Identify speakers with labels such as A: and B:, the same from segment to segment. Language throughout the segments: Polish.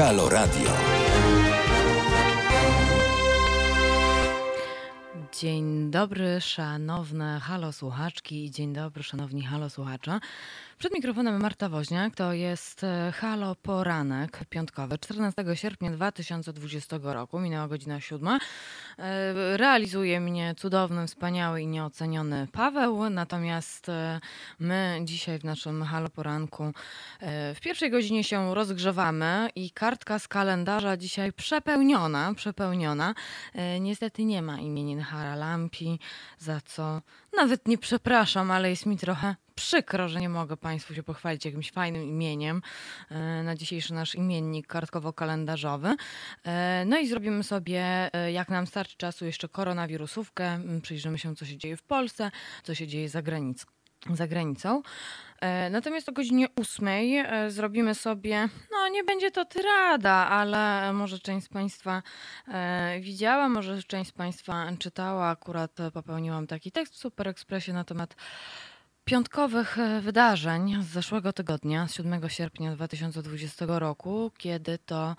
A: Halo Radio.
B: Dzień dobry, szanowne halo słuchaczki i dzień dobry, szanowni halo słuchacze. Przed mikrofonem Marta Woźniak, to jest e, Halo Poranek piątkowy, 14 sierpnia 2020 roku, minęła godzina siódma. E, realizuje mnie cudowny, wspaniały i nieoceniony Paweł, natomiast e, my dzisiaj w naszym Halo Poranku w pierwszej godzinie się rozgrzewamy i kartka z kalendarza dzisiaj przepełniona, przepełniona. Niestety nie ma imienin Haralampi, za co nawet nie przepraszam, ale jest mi trochę przykro, że nie mogę Państwu się pochwalić jakimś fajnym imieniem e, na dzisiejszy nasz imiennik kartkowo-kalendarzowy. E, no i zrobimy sobie, e, jak nam starczy czasu, jeszcze koronawirusówkę. Przyjrzymy się, co się dzieje w Polsce, co się dzieje za granicą. Za granicą. Natomiast o godzinie ósmej zrobimy sobie, no nie będzie to tyrada, ale może część z Państwa widziała, może część z Państwa czytała. Akurat popełniłam taki tekst w Super Expressie na temat piątkowych e, wydarzeń z zeszłego tygodnia, z 7 sierpnia 2020 roku, kiedy to e,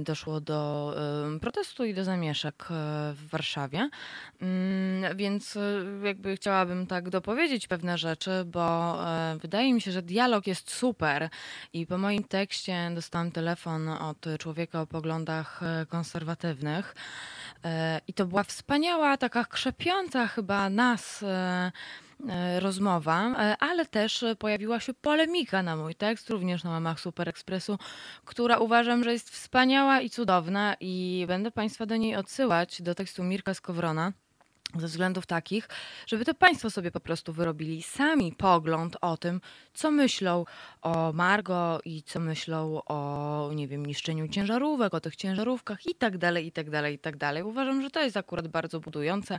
B: doszło do e, protestu i do zamieszek w Warszawie. Mm, więc jakby chciałabym tak dopowiedzieć pewne rzeczy, bo wydaje mi się, że dialog jest super i po moim tekście dostałam telefon od człowieka o poglądach konserwatywnych. I to była wspaniała, taka krzepiąca chyba nas E, rozmowa, e, ale też pojawiła się polemika na mój tekst, również na łamach Super Expressu, która uważam, że jest wspaniała i cudowna i będę Państwa do niej odsyłać, do tekstu Mirka Skowrona ze względów takich, żeby to Państwo sobie po prostu wyrobili sami pogląd o tym, co myślą o Margo i co myślą o, nie wiem, niszczeniu ciężarówek, o tych ciężarówkach i tak dalej, i tak dalej, i tak dalej. Uważam, że to jest akurat bardzo budujące,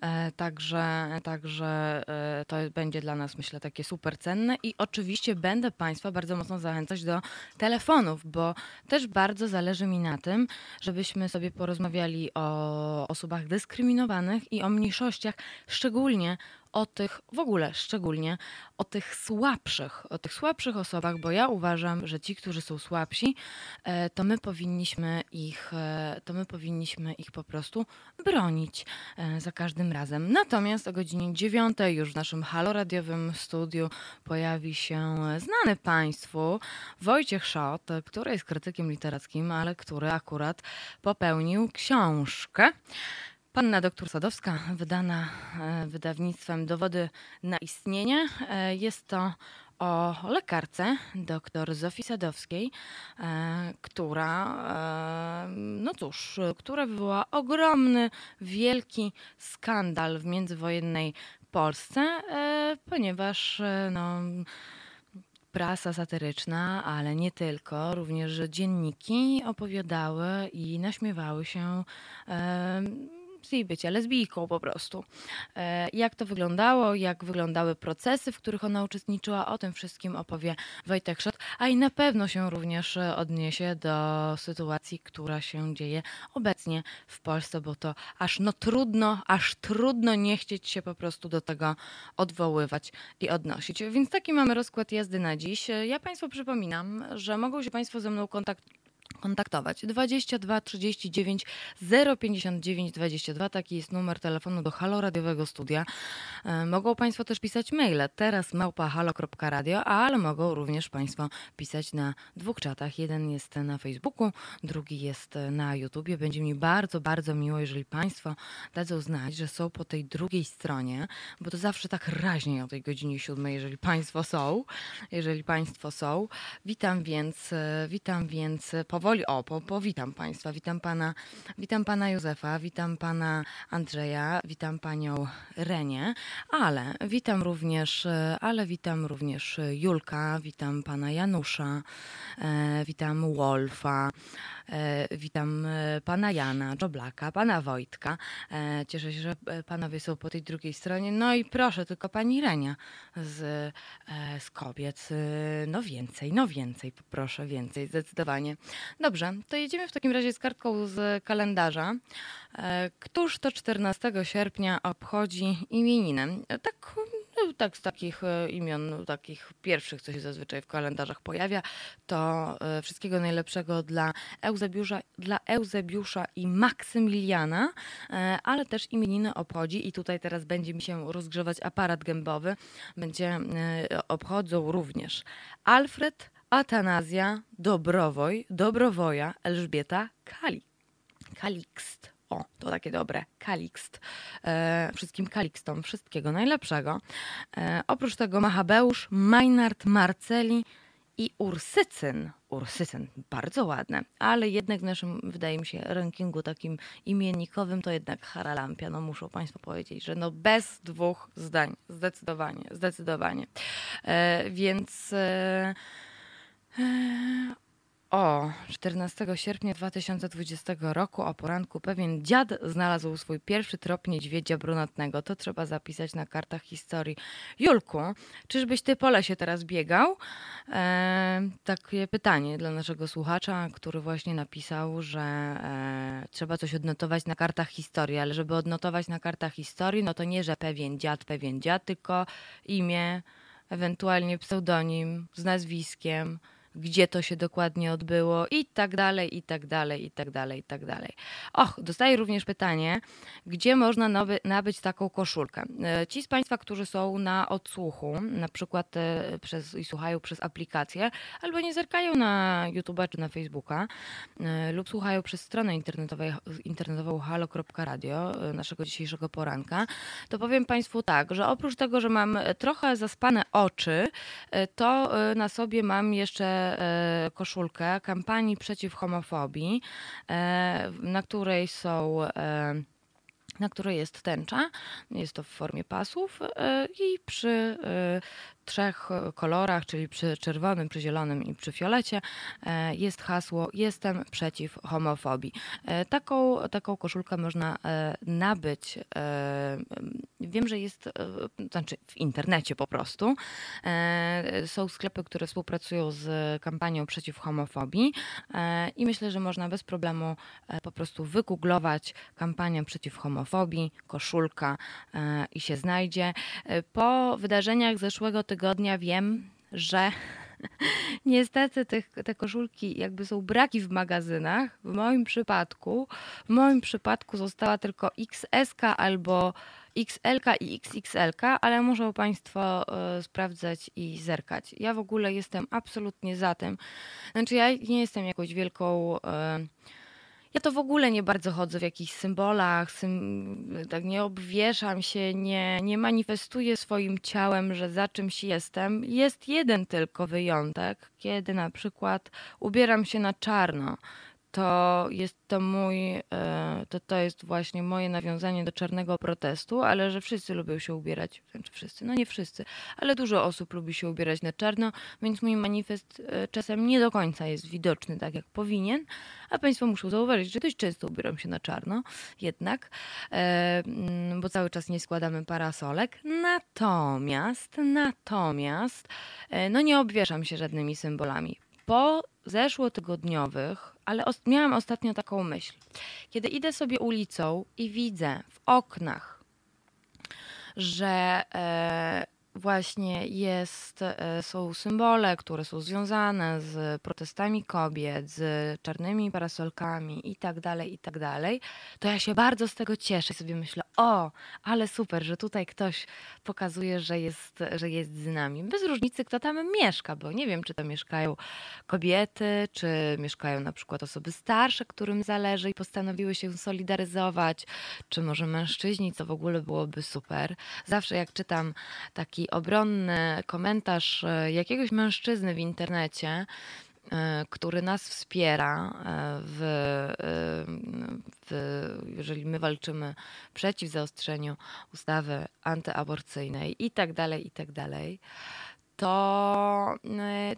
B: e, także, także e, to będzie dla nas, myślę, takie super cenne i oczywiście będę Państwa bardzo mocno zachęcać do telefonów, bo też bardzo zależy mi na tym, żebyśmy sobie porozmawiali o osobach dyskryminowanych i o mniejszościach, szczególnie o tych, w ogóle szczególnie o tych słabszych, o tych słabszych osobach, bo ja uważam, że ci, którzy są słabsi, e, to my powinniśmy ich, e, to my powinniśmy ich po prostu bronić e, za każdym razem. Natomiast o godzinie 9 już w naszym haloradiowym studiu pojawi się znany Państwu Wojciech Szot, który jest krytykiem literackim, ale który akurat popełnił książkę. Panna doktor Sadowska, wydana e, wydawnictwem Dowody na istnienie. E, jest to o lekarce dr Zofii Sadowskiej, e, która, no cóż, która wywołała ogromny, wielki skandal w międzywojennej Polsce, ponieważ no, prasa satyryczna, ale nie tylko, również dzienniki opowiadały i naśmiewały się z bycia lesbijką po prostu. E, jak to wyglądało, jak wyglądały procesy, w których ona uczestniczyła, o tym wszystkim opowie Wojtek Szot, a i na pewno się również odniesie do sytuacji, która się dzieje obecnie w Polsce, bo to aż no trudno, aż trudno nie chcieć się po prostu do tego odwoływać i odnosić. Więc taki mamy rozkład jazdy na dziś. Ja Państwu przypominam, że mogą się Państwo ze mną kontaktować kontaktować. 22 39 059 22, taki jest numer telefonu do Halo Radiowego Studia. E, mogą Państwo też pisać maile, teraz małpa halo.radio, ale mogą również Państwo pisać na dwóch czatach. Jeden jest na Facebooku, drugi jest na YouTubie. Będzie mi bardzo, bardzo miło, jeżeli Państwo dadzą znać, że są po tej drugiej stronie, bo to zawsze tak raźniej o tej godzinie siódmej, jeżeli Państwo są. Jeżeli Państwo są. Witam więc, e, witam więc powoli powoli, o, po, powitam Państwa. Witam Pana, witam Pana Józefa, witam Pana Andrzeja, witam Panią Renię, ale witam również, ale witam również Julka, witam Pana Janusza, e, witam Wolfa, E, witam e, pana Jana, Dżoblaka, pana Wojtka. E, cieszę się, że panowie są po tej drugiej stronie. No i proszę, tylko pani Renia z, z kobiet. No więcej, no więcej, poproszę, więcej, zdecydowanie. Dobrze, to jedziemy w takim razie z kartką z kalendarza. Któż to 14 sierpnia obchodzi imieniny? Tak tak z takich e, imion, no, takich pierwszych, co się zazwyczaj w kalendarzach pojawia, to e, wszystkiego najlepszego dla Eusebiusza, dla Eusebiusza i Maksymiliana, e, ale też imieniny obchodzi i tutaj teraz będzie mi się rozgrzewać aparat gębowy, będzie obchodzą również Alfred, Atanazja, Dobrowoj, Dobrowoja, Elżbieta, Kali. Kalikst. O, to takie dobre. Kalikst. E, wszystkim kalikstom wszystkiego najlepszego. E, oprócz tego Machabeusz, Majnard, Marceli i Ursycyn. Ursycyn, bardzo ładne, ale jednak w naszym, wydaje mi się, rankingu takim imiennikowym to jednak Haralampia. No muszą Państwo powiedzieć, że no bez dwóch zdań. Zdecydowanie, zdecydowanie. E, więc... E, e o, 14 sierpnia 2020 roku o poranku pewien dziad znalazł swój pierwszy trop niedźwiedzia brunatnego. To trzeba zapisać na kartach historii. Julku, czyżbyś ty po lesie teraz biegał? E, takie pytanie dla naszego słuchacza, który właśnie napisał, że e, trzeba coś odnotować na kartach historii, ale żeby odnotować na kartach historii, no to nie, że pewien dziad, pewien dziad, tylko imię, ewentualnie pseudonim z nazwiskiem, gdzie to się dokładnie odbyło i tak dalej, i tak dalej, i tak dalej, i tak dalej. Och, dostaję również pytanie, gdzie można nabyć taką koszulkę. E, ci z Państwa, którzy są na odsłuchu, na przykład e, przez, i słuchają przez aplikację, albo nie zerkają na YouTube'a czy na Facebooka, e, lub słuchają przez stronę internetową halo.radio naszego dzisiejszego poranka, to powiem Państwu tak, że oprócz tego, że mam trochę zaspane oczy, to na sobie mam jeszcze koszulkę kampanii przeciw homofobii, e, na której są e, na której jest tęcza, jest to w formie pasów i przy trzech kolorach, czyli przy czerwonym, przy zielonym i przy fiolecie, e, jest hasło Jestem przeciw homofobii. E, taką, taką koszulkę można e, nabyć. Wiem, że jest, znaczy w internecie po prostu. Są sklepy, które współpracują z kampanią przeciw homofobii i myślę, że można bez problemu po prostu wygooglować kampanię przeciw homofobii, koszulka i się znajdzie. Po wydarzeniach zeszłego tygodnia wiem, że niestety te koszulki jakby są braki w magazynach. W moim przypadku, w moim przypadku została tylko XS albo XL i XXL, ale muszą Państwo y, sprawdzać i zerkać. Ja w ogóle jestem absolutnie za tym. Znaczy ja nie jestem jakąś wielką... Y, ja to w ogóle nie bardzo chodzę w jakichś symbolach, sym, tak nie obwieszam się, nie, nie manifestuję swoim ciałem, że za czymś jestem. Jest jeden tylko wyjątek, kiedy na przykład ubieram się na czarno to jest to mój, e, to, to jest właśnie moje nawiązanie do czarnego protestu, ale że wszyscy lubią się ubierać, znaczy wszyscy, no nie wszyscy, ale dużo osób lubi się ubierać na czarno, więc mój manifest e, czasem nie do końca jest widoczny tak jak powinien, a Państwo muszą zauważyć, że dość często ubieram się na czarno, jednak, e, mm, bo cały czas nie składamy parasolek, natomiast, natomiast, no nie obwieszam się żadnymi symbolami. Po zeszłotygodniowych, ale os miałam ostatnio taką myśl. Kiedy idę sobie ulicą i widzę w oknach, że e, właśnie jest, e, są symbole, które są związane z protestami kobiet, z czarnymi parasolkami i tak dalej, i tak dalej, to ja się bardzo z tego cieszę. Sobie myślę, o, ale super, że tutaj ktoś pokazuje, że jest, że jest z nami. Bez różnicy, kto tam mieszka, bo nie wiem, czy to mieszkają kobiety, czy mieszkają na przykład osoby starsze, którym zależy i postanowiły się solidaryzować, czy może mężczyźni, co w ogóle byłoby super. Zawsze jak czytam taki taki obronny komentarz e, jakiegoś mężczyzny w internecie, e, który nas wspiera, e, w, w, jeżeli my walczymy przeciw zaostrzeniu ustawy antyaborcyjnej i tak dalej, i tak dalej, to,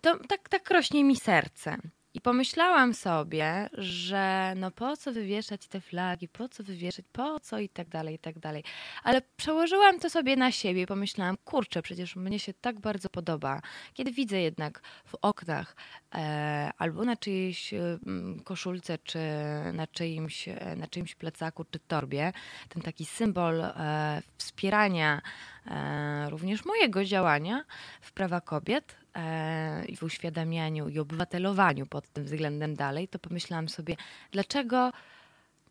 B: to tak, tak rośnie mi serce. I pomyślałam sobie, że no po co wywieszać te flagi, po co wywieszać, po co i tak dalej, i tak dalej. Ale przełożyłam to sobie na siebie i pomyślałam, kurczę, przecież mnie się tak bardzo podoba, kiedy widzę jednak w oknach e, albo na czyjejś e, koszulce, czy na czyimś, e, na czyimś plecaku, czy torbie, ten taki symbol e, wspierania e, również mojego działania w prawa kobiet i w uświadamianiu i obywatelowaniu pod tym względem dalej, to pomyślałam sobie, dlaczego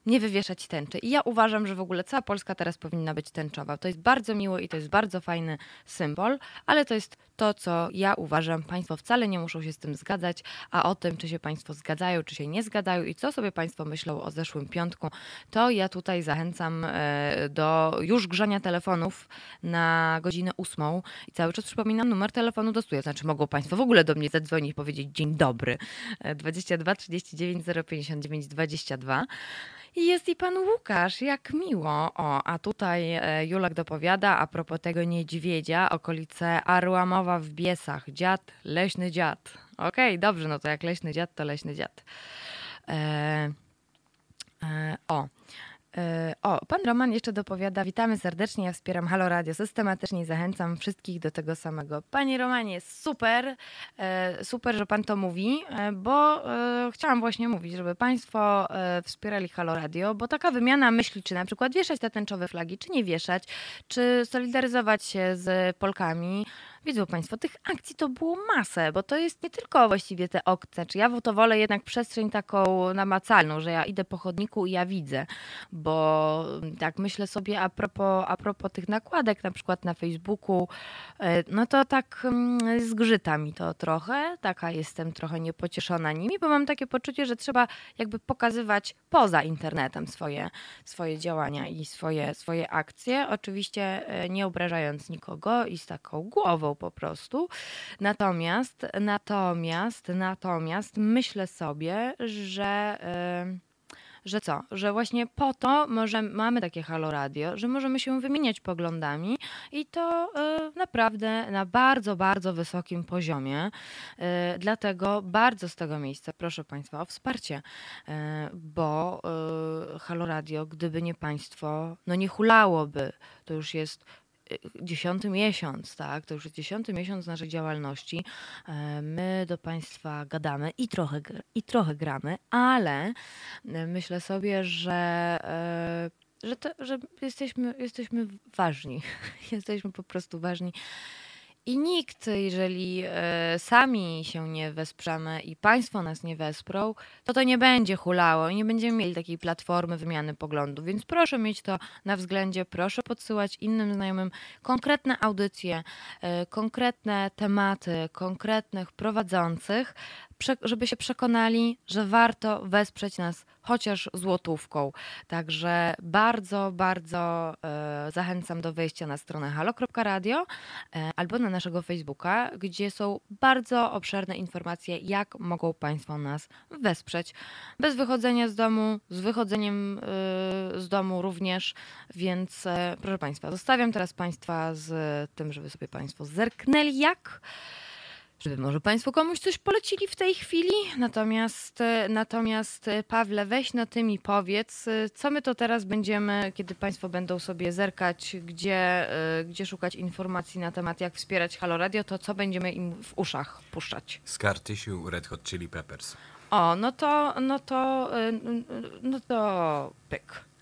B: nie wywieszać tęczy. I ja uważam, że w ogóle cała Polska teraz powinna być tęczowa. To jest bardzo miło i to jest bardzo fajny symbol, ale to jest to, co ja uważam. Państwo wcale nie muszą się z tym zgadzać, a o tym, czy się Państwo zgadzają, czy się nie zgadzają i co sobie Państwo myślą o zeszłym piątku, to ja tutaj zachęcam e, do już grzania telefonów na godzinę ósmą i cały czas przypominam numer telefonu do studia. Znaczy mogą Państwo w ogóle do mnie zadzwonić i powiedzieć dzień dobry. E, 22 39 059 22. Jest i pan Łukasz, jak miło. O, a tutaj e, Julek dopowiada a propos tego niedźwiedzia, okolice Arłamowa w Biesach. Dziad, leśny dziad. Okej, dobrze, no to jak leśny dziad, to leśny dziad. E, e, o. E, O, pan Roman jeszcze dopowiada. Witamy serdecznie, ja wspieram Halo Radio systematycznie i zachęcam wszystkich do tego samego. Panie Romanie, super, e, super, że pan to mówi, e, bo chciałam właśnie mówić, żeby państwo wspierali Halo Radio, bo taka wymiana myśli, czy na przykład wieszać te tęczowe flagi, czy nie wieszać, czy solidaryzować się z Polkami. Widzą Państwo, tych akcji to było masę, bo to jest nie tylko właściwie te okce, czy ja to wolę jednak przestrzeń taką namacalną, że ja idę po chodniku i ja widzę, bo tak myślę sobie a propos, a propos tych nakładek, na przykład na Facebooku, e, no to tak mm, zgrzyta mi to trochę, taka jestem trochę niepocieszona nimi, bo mam takie poczucie, że trzeba jakby pokazywać poza internetem swoje, swoje działania i swoje, swoje akcje, oczywiście e, nie obrażając nikogo i z taką głową po prostu. Natomiast, natomiast, natomiast myślę sobie, że... e, że co? Że właśnie po to może mamy takie Halo Radio, że możemy się wymieniać poglądami i to e, naprawdę na bardzo, bardzo wysokim poziomie. E, dlatego bardzo z tego miejsca proszę Państwa o wsparcie, e, bo e, Halo Radio, gdyby nie Państwo, no nie hulałoby. To już jest dziesiąty miesiąc, tak? To już jest dziesiąty miesiąc naszej działalności. E, My do Państwa gadamy i trochę, i trochę gramy, ale e, myślę sobie, że, e, że, to, że jesteśmy, jesteśmy ważni. jesteśmy po prostu ważni. I nikt, jeżeli e, sami się nie wesprzemy i państwo nas nie wesprą, to to nie będzie hulało i nie będziemy mieli takiej platformy wymiany poglądów. Więc proszę mieć to na względzie, proszę podsyłać innym znajomym konkretne audycje, e, konkretne tematy, konkretnych prowadzących, żeby się przekonali, że warto wesprzeć nas chociaż złotówką. Także bardzo, bardzo e, zachęcam do wejścia na stronę halo.radio e, albo na naszego Facebooka, gdzie są bardzo obszerne informacje, jak mogą Państwo nas wesprzeć. Bez wychodzenia z domu, z wychodzeniem e, z domu również, więc proszę Państwa, zostawiam teraz Państwa z tym, żeby sobie Państwo zerknęli jak żeby może Państwo komuś coś polecili w tej chwili. Natomiast, e, natomiast e, Pawle, weź na tym i powiedz, e, co my to teraz będziemy, kiedy Państwo będą sobie zerkać, gdzie, gdzie szukać informacji na temat, jak wspierać Halo Radio, to co będziemy im w uszach puszczać.
A: Scar Tissue Red Hot Chili Peppers.
B: O, no to, no to, no to pyk.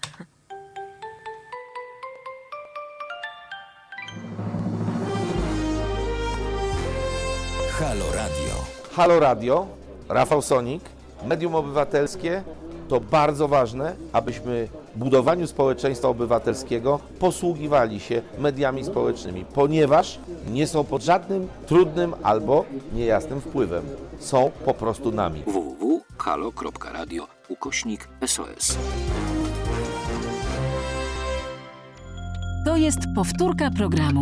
C: Halo Radio.
D: Halo Radio, Rafał Sonik, medium obywatelskie to bardzo ważne, abyśmy w budowaniu społeczeństwa obywatelskiego posługiwali się mediami społecznymi, ponieważ nie są pod żadnym trudnym albo niejasnym wpływem. Są po prostu nami.
C: www.halo.radio ukośnik SOS.
E: To jest powtórka programu.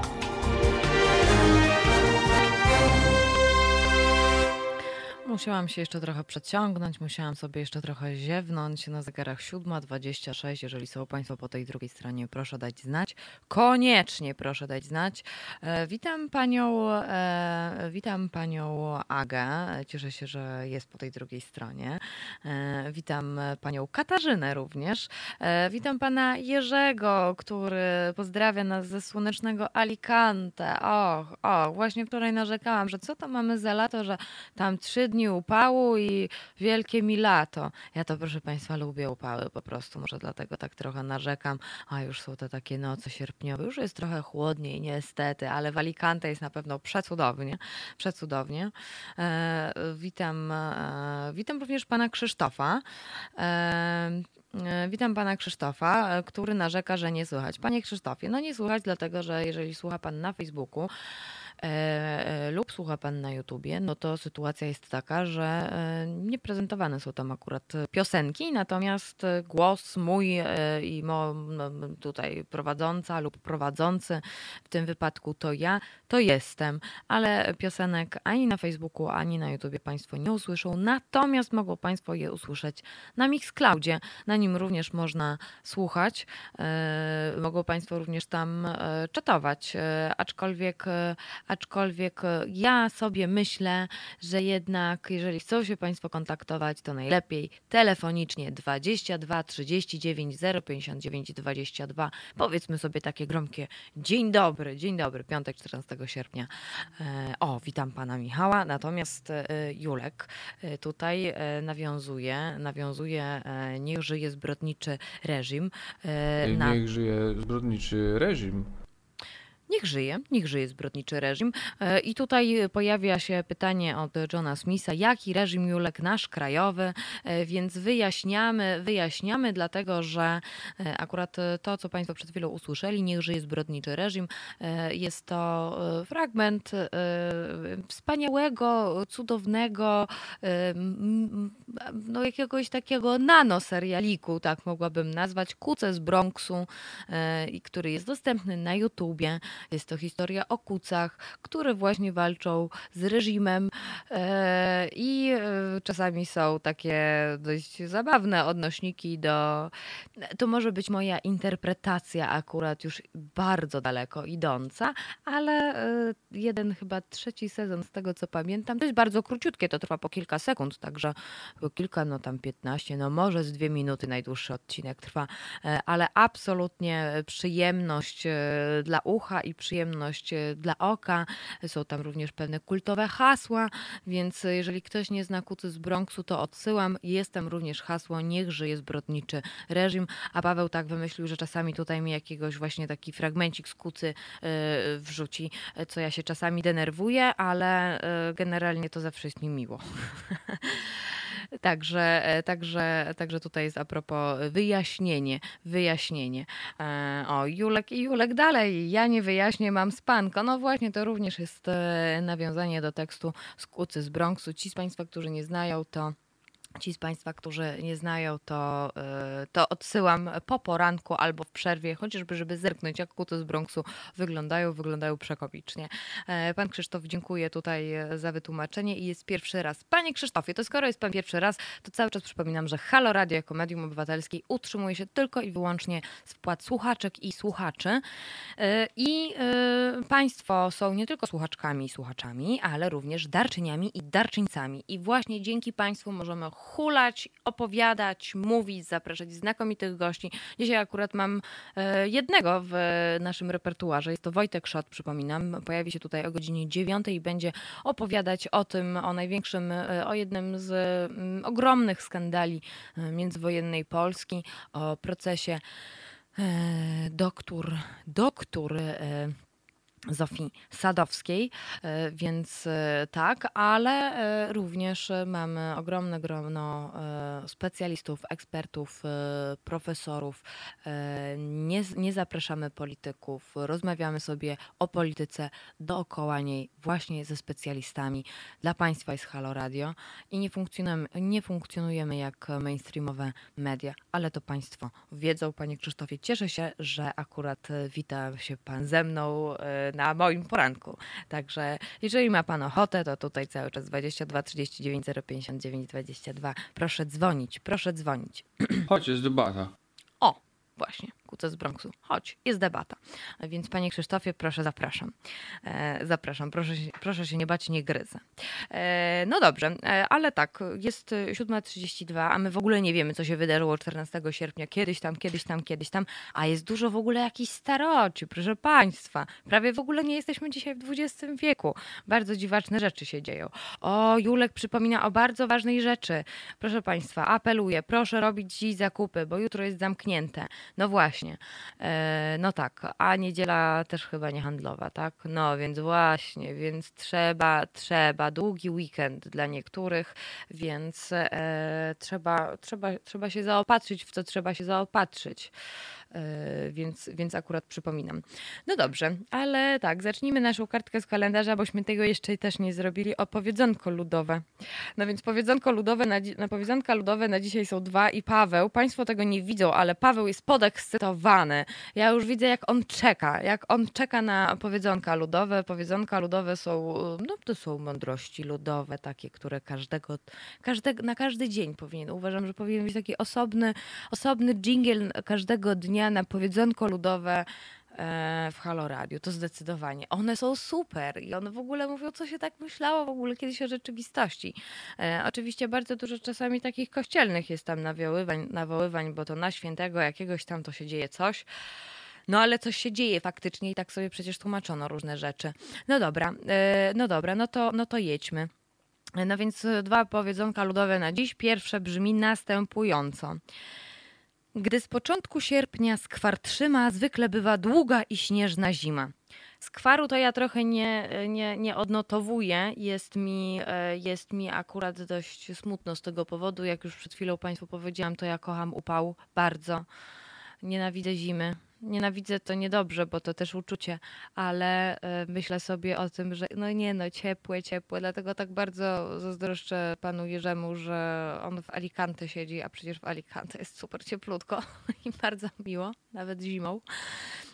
B: Musiałam się jeszcze trochę przeciągnąć, musiałam sobie jeszcze trochę ziewnąć. Na zegarach 7.26. Jeżeli są Państwo po tej drugiej stronie, proszę dać znać. Koniecznie proszę dać znać. E, witam Panią, e, witam Panią Agę. Cieszę się, że jest po tej drugiej stronie. E, witam Panią Katarzynę również. E, witam Pana Jerzego, który pozdrawia nas ze słonecznego Alicante. Och, o, właśnie wczoraj narzekałam, że co to mamy za lato, że tam trzy dni upału i wielkie mi lato. Ja to, proszę Państwa, lubię upały po prostu. Może dlatego tak trochę narzekam. A już są te takie noce sierpniowe. Już jest trochę chłodniej, niestety, ale w Alicante jest na pewno przecudownie. Przecudownie. E, witam, e, witam również Pana Krzysztofa. E, e, Witam pana Krzysztofa, który narzeka, że nie słychać. Panie Krzysztofie, no nie słychać, dlatego że jeżeli słucha pan na Facebooku, lub słucha pan na YouTubie, no to sytuacja jest taka, że e, nie prezentowane są tam akurat piosenki, natomiast e, głos mój e, i mo, tutaj prowadząca lub prowadzący, w tym wypadku to ja, to jestem, ale piosenek ani na Facebooku, ani na YouTubie państwo nie usłyszą, natomiast mogą państwo je usłyszeć na Mixcloudzie. Na nim również można słuchać. E, mogą Państwo również tam e, czatować. E, aczkolwiek, e, aczkolwiek e, ja sobie myślę, że jednak jeżeli chcą się Państwo kontaktować, to najlepiej telefonicznie 22 39 059 22. Powiedzmy sobie takie gromkie dzień dobry, dzień dobry, piątek 14 sierpnia. E, O, witam Pana Michała, natomiast e, Julek tutaj nawiązuje, nawiązuje niech żyje zbrodniczy reżim. na-
F: Niech żyje zbrodniczy reżim.
B: Niech żyje, niech żyje zbrodniczy reżim. E, I tutaj pojawia się pytanie od Johna Smitha, jaki reżim Julek nasz krajowy, E, więc wyjaśniamy, wyjaśniamy, dlatego że e, akurat to, co Państwo przed chwilą usłyszeli, niech żyje zbrodniczy reżim, jest to fragment wspaniałego, cudownego, no jakiegoś takiego nanoserialiku, tak mogłabym nazwać, Kuce z Bronxu, który jest dostępny na YouTubie. Jest to historia o kucach, które właśnie walczą z reżimem e, i e, czasami są takie dość zabawne odnośniki do. To może być moja interpretacja akurat już bardzo daleko idąca, ale e, jeden chyba trzeci sezon z tego co pamiętam, to jest bardzo króciutkie, to trwa po kilka sekund, także po kilka, no tam 15, no może z dwie minuty najdłuższy odcinek trwa, ale absolutnie przyjemność dla ucha i przyjemność e, dla oka. Są tam również pewne kultowe hasła, więc jeżeli ktoś nie zna Kucy z Bronxu, to odsyłam. Jest tam również hasło Niech żyje zbrodniczy reżim, a Paweł tak wymyślił, że czasami tutaj mi jakiegoś właśnie taki fragmencik z Kucy e, wrzuci, co ja się czasami denerwuję, ale e, generalnie to zawsze jest mi miło. Także, e, także, także tutaj jest a propos wyjaśnienie, wyjaśnienie. E, O, Julek i Julek dalej, ja nie wyjaśnię, mam spanko. No właśnie, to również jest e, nawiązanie do tekstu z Kucy z Bronxu. Ci z Państwa, którzy nie znają, to Ci z Państwa, którzy nie znają, to, y, to odsyłam po poranku albo w przerwie, chociażby, żeby zerknąć, jak kuty z Bronxu wyglądają. Wyglądają przekomicznie. E, Pan Krzysztof dziękuję tutaj e, za wytłumaczenie i jest pierwszy raz. Panie Krzysztofie, to skoro jest Pan pierwszy raz, to cały czas przypominam, że Halo Radio jako medium obywatelskie utrzymuje się tylko i wyłącznie z wpłat słuchaczek i słuchaczy. E, I Państwo są nie tylko słuchaczkami i słuchaczami, ale również darczyniami i darczyńcami. I właśnie dzięki Państwu możemy hulać, opowiadać, mówić, zapraszać znakomitych gości. Dzisiaj akurat mam e, jednego w naszym repertuarze. Jest to Wojtek Szot, przypominam. Pojawi się tutaj o godzinie 9 i będzie opowiadać o tym, o największym, e, o jednym z mm, ogromnych skandali e, międzywojennej Polski, o procesie doktor, doktor Zofii Sadowskiej, e, więc e, tak, ale e, również mamy ogromne grono specjalistów, ekspertów, profesorów. Nie, nie zapraszamy polityków, rozmawiamy sobie o polityce dookoła niej, właśnie ze specjalistami. Dla Państwa jest Halo Radio i nie funkcjonujemy, nie funkcjonujemy jak mainstreamowe media, ale to Państwo wiedzą, Panie Krzysztofie. Cieszę się, że akurat wita się Pan ze mną na moim poranku. Także jeżeli ma Pan ochotę, to tutaj cały czas 22 39 059 22. Proszę dzwonić, proszę dzwonić.
F: Chodź, jest debata.
B: O, właśnie, kuce z Bronxu. Chodź, jest debata. Więc panie Krzysztofie, proszę, zapraszam. E, zapraszam, proszę, proszę się nie bać, nie gryzę. E, no dobrze, e, ale tak, jest e, 7.32, a my w ogóle nie wiemy, co się wydarzyło 14 sierpnia, kiedyś tam, kiedyś tam, kiedyś tam, a jest dużo w ogóle jakichś staroci, proszę państwa. Prawie w ogóle nie jesteśmy dzisiaj w XX wieku. Bardzo dziwaczne rzeczy się dzieją. O, Julek przypomina o bardzo ważnej rzeczy. Proszę państwa, apeluję, proszę robić dziś zakupy, bo jutro jest zamknięte. No właśnie. E, no tak, a niedziela też chyba nie handlowa, tak? No więc właśnie, więc trzeba, trzeba, długi weekend dla niektórych, więc e, trzeba, trzeba, trzeba się zaopatrzyć w co trzeba się zaopatrzyć. E, więc, więc akurat przypominam. No dobrze, ale tak, zacznijmy naszą kartkę z kalendarza, bośmy tego jeszcze też nie zrobili, o powiedzonko ludowe. No więc powiedzonko ludowe na, na powiedzonka ludowe na dzisiaj są dwa i Paweł, Państwo tego nie widzą, ale Paweł jest podekscytowany. Ja już widzę, jak on czeka, jak on czeka na powiedzonka ludowe. Powiedzonka ludowe są, no to są mądrości ludowe, takie, które każdego, każdego na każdy dzień powinien. Uważam, że powinien być taki osobny, osobny dżingiel każdego dnia na powiedzonko ludowe e, w Halo Radio, to zdecydowanie. One są super i one w ogóle mówią, co się tak myślało w ogóle kiedyś o rzeczywistości. E, oczywiście bardzo dużo czasami takich kościelnych jest tam nawoływań, nawoływań, bo to na świętego jakiegoś tam to się dzieje coś. No ale coś się dzieje faktycznie i tak sobie przecież tłumaczono różne rzeczy. No dobra, e, no dobra, no to, no to jedźmy. No więc e, dwa powiedzonka ludowe na dziś. Pierwsze brzmi następująco. Gdy z początku sierpnia skwar trzyma, zwykle bywa długa i śnieżna zima. Skwaru to ja trochę nie, nie, nie odnotowuję. Jest mi, e, jest mi akurat dość smutno z tego powodu. Jak już przed chwilą Państwu powiedziałam, to ja kocham upał bardzo. Nienawidzę zimy. Nienawidzę to niedobrze, bo to też uczucie, ale e, myślę sobie o tym, że no nie no, ciepłe, ciepłe, dlatego tak bardzo zazdroszczę panu Jerzemu, że on w Alicante siedzi, a przecież w Alicante jest super cieplutko i bardzo miło, nawet zimą.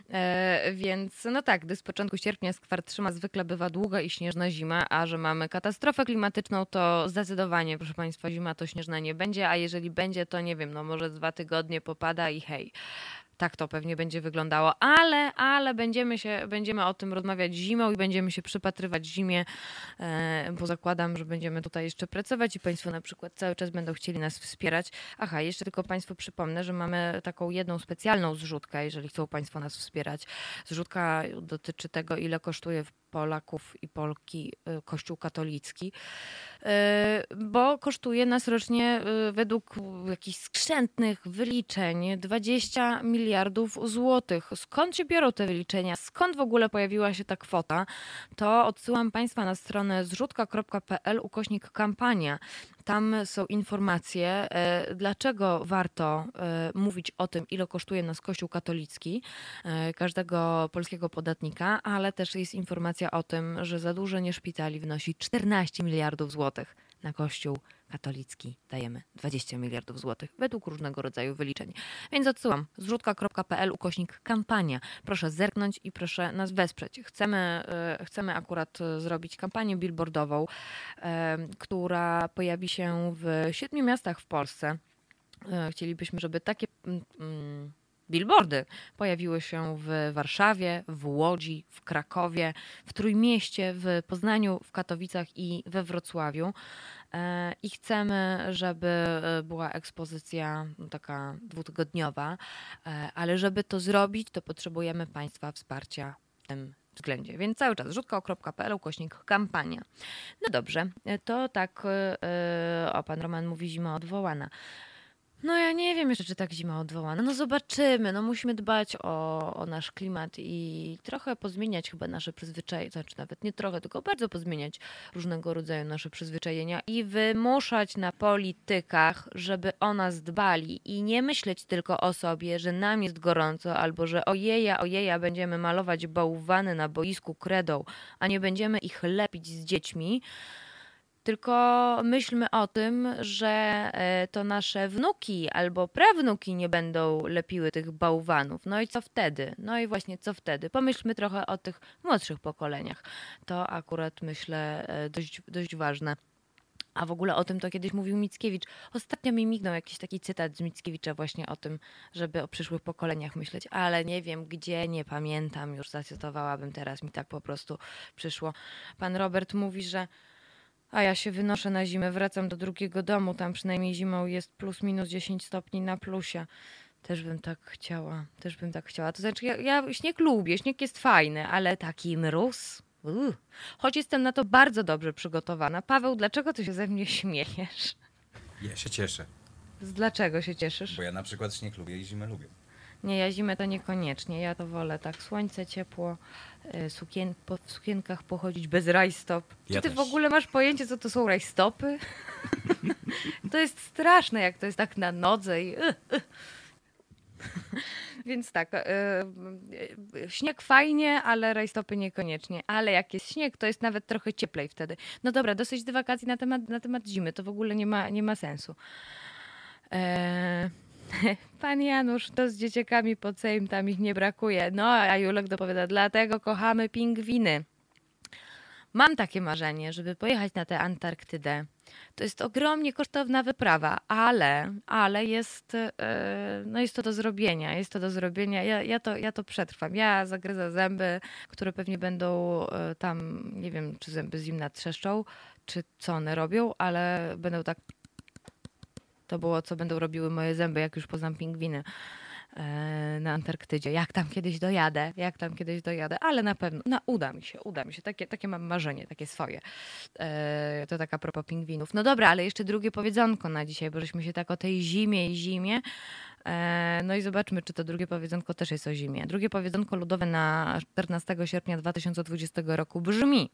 B: E, więc no tak, gdy z początku sierpnia skwar trzyma, zwykle bywa długa i śnieżna zima, a że mamy katastrofę klimatyczną, to zdecydowanie, proszę Państwa, zima to śnieżna nie będzie, a jeżeli będzie, to nie wiem, no może dwa tygodnie popada i hej. Tak to pewnie będzie wyglądało, ale, ale będziemy, się, będziemy o tym rozmawiać zimą i będziemy się przypatrywać zimie, e, bo zakładam, że będziemy tutaj jeszcze pracować i Państwo na przykład cały czas będą chcieli nas wspierać. Aha, jeszcze tylko Państwu przypomnę, że mamy taką jedną specjalną zrzutkę, jeżeli chcą Państwo nas wspierać. Zrzutka dotyczy tego, ile kosztuje Polaków i Polki y, Kościół katolicki, y, bo kosztuje nas rocznie y, według jakichś skrzętnych wyliczeń 20 miliardów złotych. Skąd się biorą te wyliczenia? Skąd w ogóle pojawiła się ta kwota? To odsyłam Państwa na stronę zrzutka.pl ukośnik kampania. Tam są informacje, e, dlaczego warto e, mówić o tym, ile kosztuje nas Kościół katolicki, e, każdego polskiego podatnika, ale też jest informacja o tym, że zadłużenie szpitali wynosi 14 miliardów złotych. Na Kościół katolicki dajemy 20 miliardów złotych według różnego rodzaju wyliczeń. Więc odsyłam zrzutka.pl ukośnik kampania. Proszę zerknąć i proszę nas wesprzeć. Chcemy, e, chcemy akurat e, zrobić kampanię billboardową, e, która pojawi się w siedmiu miastach w Polsce. Chcielibyśmy, żeby takie mm, mm, billboardy pojawiły się w Warszawie, w Łodzi, w Krakowie, w Trójmieście, w Poznaniu, w Katowicach i we Wrocławiu. E, I chcemy, żeby e, była ekspozycja no, taka dwutygodniowa, e, ale żeby to zrobić, to potrzebujemy Państwa wsparcia w tym względzie. Więc cały czas rzutka.pl ukośnik kampania. No dobrze, to tak, o pan Roman mówi zima odwołana. No ja nie wiem jeszcze, czy tak zima odwołana. No zobaczymy. No musimy dbać o, o nasz klimat i trochę pozmieniać chyba nasze przyzwyczajenia, znaczy nawet nie trochę, tylko bardzo pozmieniać różnego rodzaju nasze przyzwyczajenia i wymuszać na politykach, żeby o nas dbali i nie myśleć tylko o sobie, że nam jest gorąco albo że ojeja, ojeja będziemy malować bałwany na boisku kredą, a nie będziemy ich lepić z dziećmi tylko myślmy o tym, że e, to nasze wnuki albo prawnuki nie będą lepiły tych bałwanów. No i co wtedy? No i właśnie co wtedy? Pomyślmy trochę o tych młodszych pokoleniach. To akurat myślę e, dość, dość ważne. A w ogóle o tym to kiedyś mówił Mickiewicz. Ostatnio mi mignął jakiś taki cytat z Mickiewicza właśnie o tym, żeby o przyszłych pokoleniach myśleć, ale nie wiem gdzie, nie pamiętam, już zacytowałabym teraz, mi tak po prostu przyszło. Pan Robert mówi, że a ja się wynoszę na zimę, wracam do drugiego domu, tam przynajmniej zimą jest plus minus 10 stopni na plusie. Też bym tak chciała, też bym tak chciała. To znaczy, ja, ja śnieg lubię, śnieg jest fajny, ale taki mróz. Uuu. Choć jestem na to bardzo dobrze przygotowana. Paweł, dlaczego ty się ze mnie śmiejesz?
A: Ja się cieszę,
B: Z Dlaczego się cieszysz?
A: bo ja na przykład śnieg lubię i zimę lubię.
B: Nie, ja zimę to niekoniecznie. Ja to wolę tak słońce, ciepło, y, sukien, po, w sukienkach pochodzić bez rajstop. Czy
A: Ja
B: ty
A: też.
B: w ogóle masz pojęcie, co to są rajstopy? to jest straszne, jak to jest tak na nodze i... y, y. Więc tak, y, y, śnieg fajnie, ale rajstopy niekoniecznie. Ale jak jest śnieg, to jest nawet trochę cieplej wtedy. No dobra, dosyć dywagacji na temat, na temat zimy. To w ogóle nie ma, nie ma sensu. Eee, Pan Janusz, to z dzieciakami pod Sejm, tam ich nie brakuje. No, a Julek dopowiada, dlatego kochamy pingwiny. Mam takie marzenie, żeby pojechać na tę Antarktydę. To jest ogromnie kosztowna wyprawa, ale, ale jest, e, no jest to do zrobienia. Jest to do zrobienia. Ja, ja, to, ja to przetrwam. Ja zagryzę zęby, które pewnie będą e, tam, nie wiem, czy zęby zimna trzeszczą, czy co one robią, ale będą tak to było, co będą robiły moje zęby, jak już poznam pingwiny e, na Antarktydzie. Jak tam kiedyś dojadę, jak tam kiedyś dojadę, ale na pewno, no uda mi się, uda mi się. Takie, takie mam marzenie, takie swoje. E, to tak a propos pingwinów. No dobra, ale jeszcze drugie powiedzonko na dzisiaj, bo żeśmy się tak o tej zimie i zimie. E, no i zobaczmy, czy to drugie powiedzonko też jest o zimie. Drugie powiedzonko ludowe na 14 sierpnia 2020 roku brzmi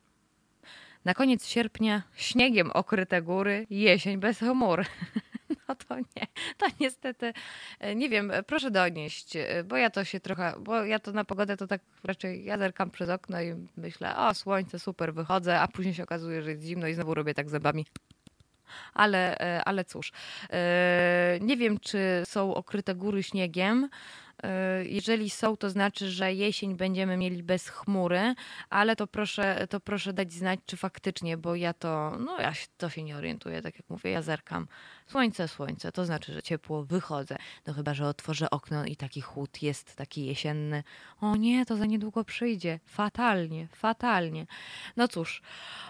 B: na koniec sierpnia śniegiem okryte góry, jesień bez chmur. No to nie, to niestety, e, nie wiem, e, proszę donieść, e, bo ja to się trochę, bo ja to na pogodę to tak raczej, ja zerkam przez okno i myślę, o słońce, super, wychodzę, a później się okazuje, że jest zimno i znowu robię tak zębami. Ale, ale cóż, nie wiem, czy są okryte góry śniegiem. Jeżeli są, to znaczy, że jesień będziemy mieli bez chmury, ale to proszę, to proszę dać znać, czy faktycznie, bo ja to, no ja się, to się nie orientuję, tak jak mówię, ja zerkam. Słońce, słońce, to znaczy, że ciepło, wychodzę. No chyba, że otworzę okno i taki chłód jest, taki jesienny. O nie, to za niedługo przyjdzie. Fatalnie, fatalnie. No cóż,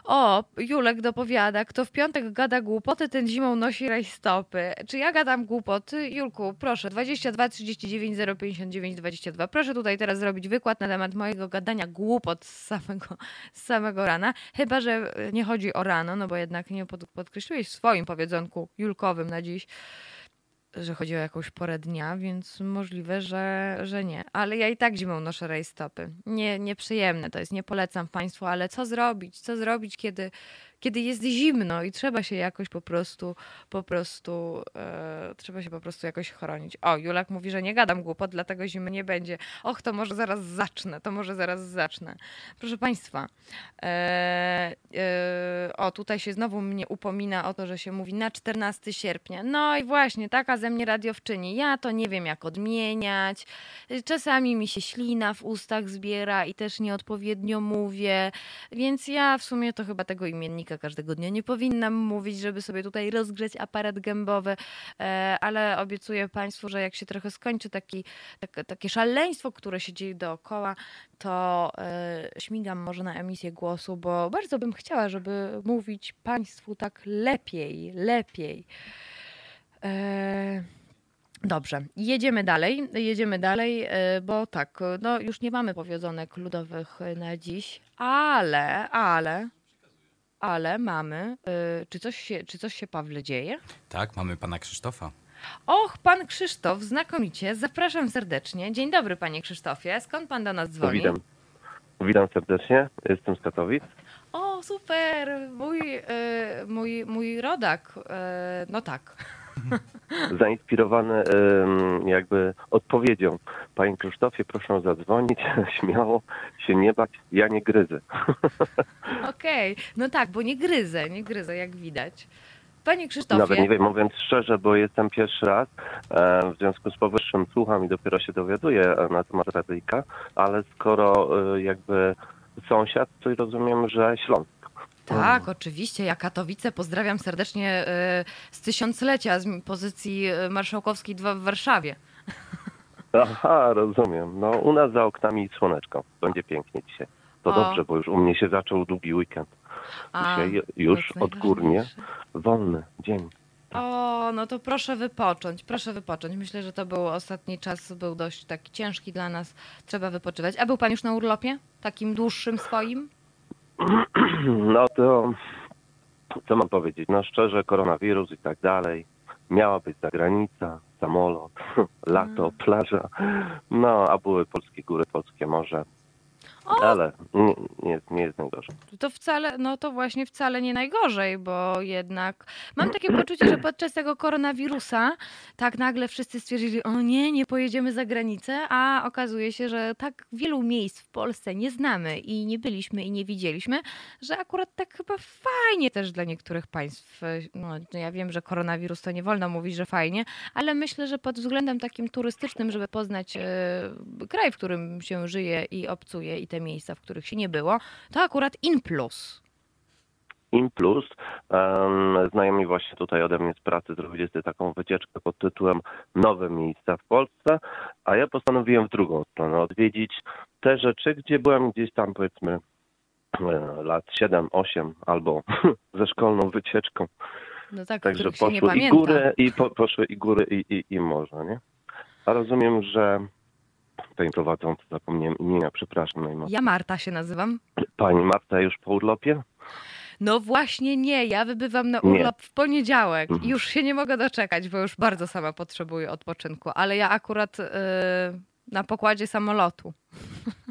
B: o, Julek dopowiada, kto w piątek gada głupoty, ten zimą nosi rajstopy. Czy ja gadam głupoty? Julku, proszę, 22 39 059 22. Proszę tutaj teraz zrobić wykład na temat mojego gadania głupot z samego, z samego rana. Chyba, że nie chodzi o rano, no bo jednak nie pod, podkreśliłeś w swoim powiedzonku na dziś, że chodzi o jakąś porę dnia, więc możliwe, że, że nie. Ale ja i tak zimą noszę rajstopy. Nie, nieprzyjemne to jest, nie polecam Państwu, ale co zrobić? Co zrobić, kiedy, kiedy jest zimno i trzeba się jakoś po prostu, po prostu, e, trzeba się po prostu jakoś chronić. O, Julak mówi, że nie gadam głupot, dlatego zimy nie będzie. Och, to może zaraz zacznę, to może zaraz zacznę. Proszę Państwa, e, e, o, tutaj się znowu mnie upomina o to, że się mówi na 14 sierpnia. No i właśnie, taka ze mnie radiowczyni. Ja to nie wiem, jak odmieniać. Czasami mi się ślina w ustach zbiera i też nieodpowiednio mówię, więc ja w sumie to chyba tego imiennika każdego dnia nie powinnam mówić, żeby sobie tutaj rozgrzeć aparat gębowy, e, ale obiecuję Państwu, że jak się trochę skończy taki, tak, takie szaleństwo, które się dzieje dookoła, to e, śmigam może na emisję głosu, bo bardzo bym chciała, żeby mówić Państwu tak lepiej, lepiej. E, Dobrze, jedziemy dalej, jedziemy dalej, bo tak, no już nie mamy powiedzonek ludowych na dziś, ale, ale, ale mamy, e, czy coś się, czy coś się Pawle dzieje?
A: Tak, mamy pana Krzysztofa.
B: Och, pan Krzysztof, znakomicie, zapraszam serdecznie. Dzień dobry panie Krzysztofie, skąd pan do nas dzwoni?
G: witam. Witam serdecznie, jestem z Katowic.
B: O, super, mój, e, mój, mój rodak, e, no tak.
G: zainspirowany em, jakby odpowiedzią. Panie Krzysztofie, proszę zadzwonić, śmiało się nie bać, ja nie gryzę.
B: Okej, no tak, bo nie gryzę, nie gryzę, jak widać. Panie Krzysztofie,
G: Nawet nie wiem, mówiąc szczerze, bo jestem pierwszy raz, w związku z powyższym słucham i dopiero się dowiaduję e, na temat radyjka, ale skoro e, jakby sąsiad, to rozumiem, że Śląsk.
B: Tak, oczywiście, ja Katowice pozdrawiam serdecznie y, z tysiąclecia z pozycji y, marszałkowskiej 2 w Warszawie.
G: Aha, rozumiem. No u nas za oknami słoneczko. Będzie pięknie dzisiaj. To
B: O.
G: dobrze, bo już u mnie się zaczął długi weekend.
B: A,
G: Dzisiaj już
B: to
G: odgórnie wolny dzień.
B: O, no to proszę wypocząć, proszę wypocząć. Myślę, że to był ostatni czas, był dość taki ciężki dla nas. Trzeba wypoczywać. A był pan już na urlopie? Takim dłuższym swoim?
G: No to co mam powiedzieć? No szczerze, koronawirus i tak dalej. Miała być zagranica, samolot, lato, plaża. No, a były polskie góry, polskie morze. Ale nie, nie, nie jest najgorzej.
B: To wcale, no to właśnie wcale nie najgorzej, bo jednak mam takie poczucie, że podczas tego koronawirusa tak nagle wszyscy stwierdzili, o nie, nie pojedziemy za granicę, a okazuje się, że tak wielu miejsc w Polsce nie znamy i nie byliśmy i nie widzieliśmy, że akurat tak chyba fajnie też dla niektórych państw. No, ja wiem, że koronawirus to nie wolno mówić, że fajnie, ale myślę, że pod względem takim turystycznym, żeby poznać e, kraj, w którym się żyje i obcuje i te miejsca, w których się nie było, to akurat in plus.
G: Im plus, um, znajomi właśnie tutaj ode mnie z pracy zrobili sobie taką wycieczkę pod tytułem Nowe miejsca w Polsce, a ja postanowiłem w drugą stronę odwiedzić te rzeczy, gdzie byłem gdzieś tam powiedzmy e, lat 7, 8 albo ze szkolną wycieczką.
B: No tak,
G: Także poszły i góry, i po, poszły i góry, i, i, i morze, nie? A rozumiem, że pani prowadząca, zapomniałem imienia, przepraszam najmocniej.
B: Ja Marta się nazywam.
G: Pani Marta już po urlopie?
B: No właśnie nie, ja wybywam na
G: Nie.
B: urlop w poniedziałek.
G: Mhm.
B: Już się nie mogę doczekać, bo już bardzo sama potrzebuję odpoczynku, ale ja akurat y, na pokładzie samolotu.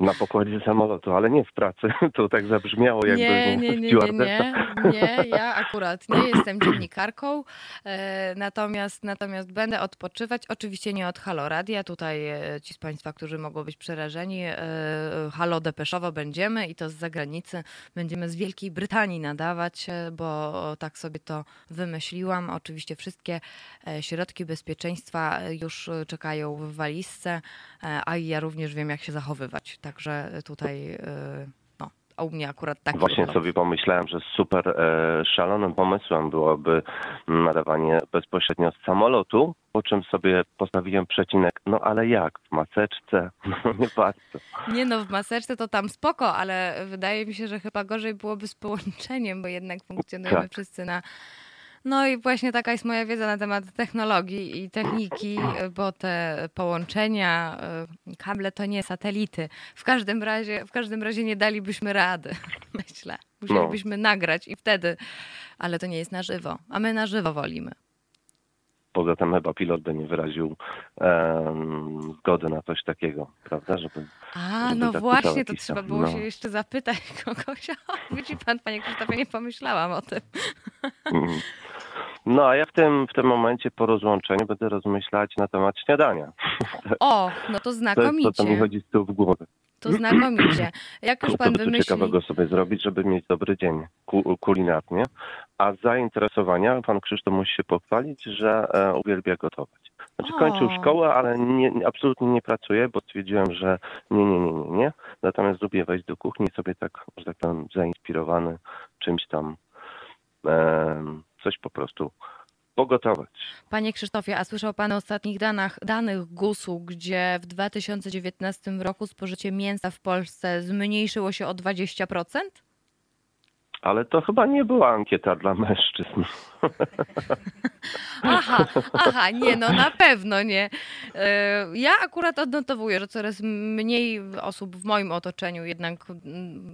G: Na pokładzie samolotu, ale nie w pracy. To tak zabrzmiało, jakby
B: Nie, nie, nie, nie, nie, nie, ja akurat nie jestem dziennikarką, e, natomiast, natomiast będę odpoczywać, oczywiście nie od Halo Radia, tutaj e, ci z Państwa, którzy mogą być przerażeni, e, Halo Depeszowo będziemy i to z zagranicy, będziemy z Wielkiej Brytanii nadawać, bo tak sobie to wymyśliłam, oczywiście wszystkie środki bezpieczeństwa już czekają w walizce, a ja również wiem jak się zachowywać, także tutaj... e, no, a u mnie akurat tak
G: Właśnie
B: wygląda.
G: sobie pomyślałem, że super e, szalonym pomysłem byłoby nadawanie bezpośrednio z samolotu, po czym sobie postawiłem przecinek, no ale jak, w maseczce? No nie bardzo.
B: Nie no, w maseczce to tam spoko, ale wydaje mi się, że chyba gorzej byłoby z połączeniem, bo jednak funkcjonujemy
G: Tak.
B: wszyscy na... No i właśnie taka jest moja wiedza na temat technologii i techniki, bo te połączenia, y, kable to nie satelity. W każdym razie, w każdym razie nie dalibyśmy rady, myślę. Musielibyśmy nagrać i wtedy, ale to nie jest na żywo, a my na żywo wolimy.
G: Poza tym chyba pilot by nie wyraził em, zgody na coś takiego, prawda? Żeby
B: A,
G: Żeby
B: no
G: tak
B: właśnie, to trzeba było
G: no.
B: się jeszcze zapytać kogoś. O, widzi pan, panie Krzysztofie, nie pomyślałam o tym.
G: Mm. No a ja w tym, w tym momencie po rozłączeniu będę rozmyślać na temat śniadania.
B: O, no to
G: To jest to, co mi
B: znakomicie.
G: chodzi z tyłu w głowie.
B: To znakomicie. Jak już pan wymyśli...
G: ciekawego sobie zrobić, żeby mieć dobry dzień ku, kulinarnie. A z zainteresowania pan Krzysztof musi się pochwalić, że e, uwielbia gotować. Znaczy
B: O.
G: kończył szkołę, ale nie, nie- absolutnie nie pracuje, bo stwierdziłem, że nie, nie, nie, nie, nie. Natomiast lubię wejść do kuchni sobie tak, że tak powiem, zainspirowany czymś tam, coś po prostu pogotować.
B: Panie Krzysztofie, a słyszał pan o ostatnich danych, danych GUS-u, gdzie w 2019 roku spożycie mięsa w Polsce zmniejszyło się o 20%?
G: Ale to chyba nie była ankieta dla mężczyzn.
B: Aha, aha, nie, no na pewno nie. E, Ja akurat odnotowuję, że coraz mniej osób w moim otoczeniu jednak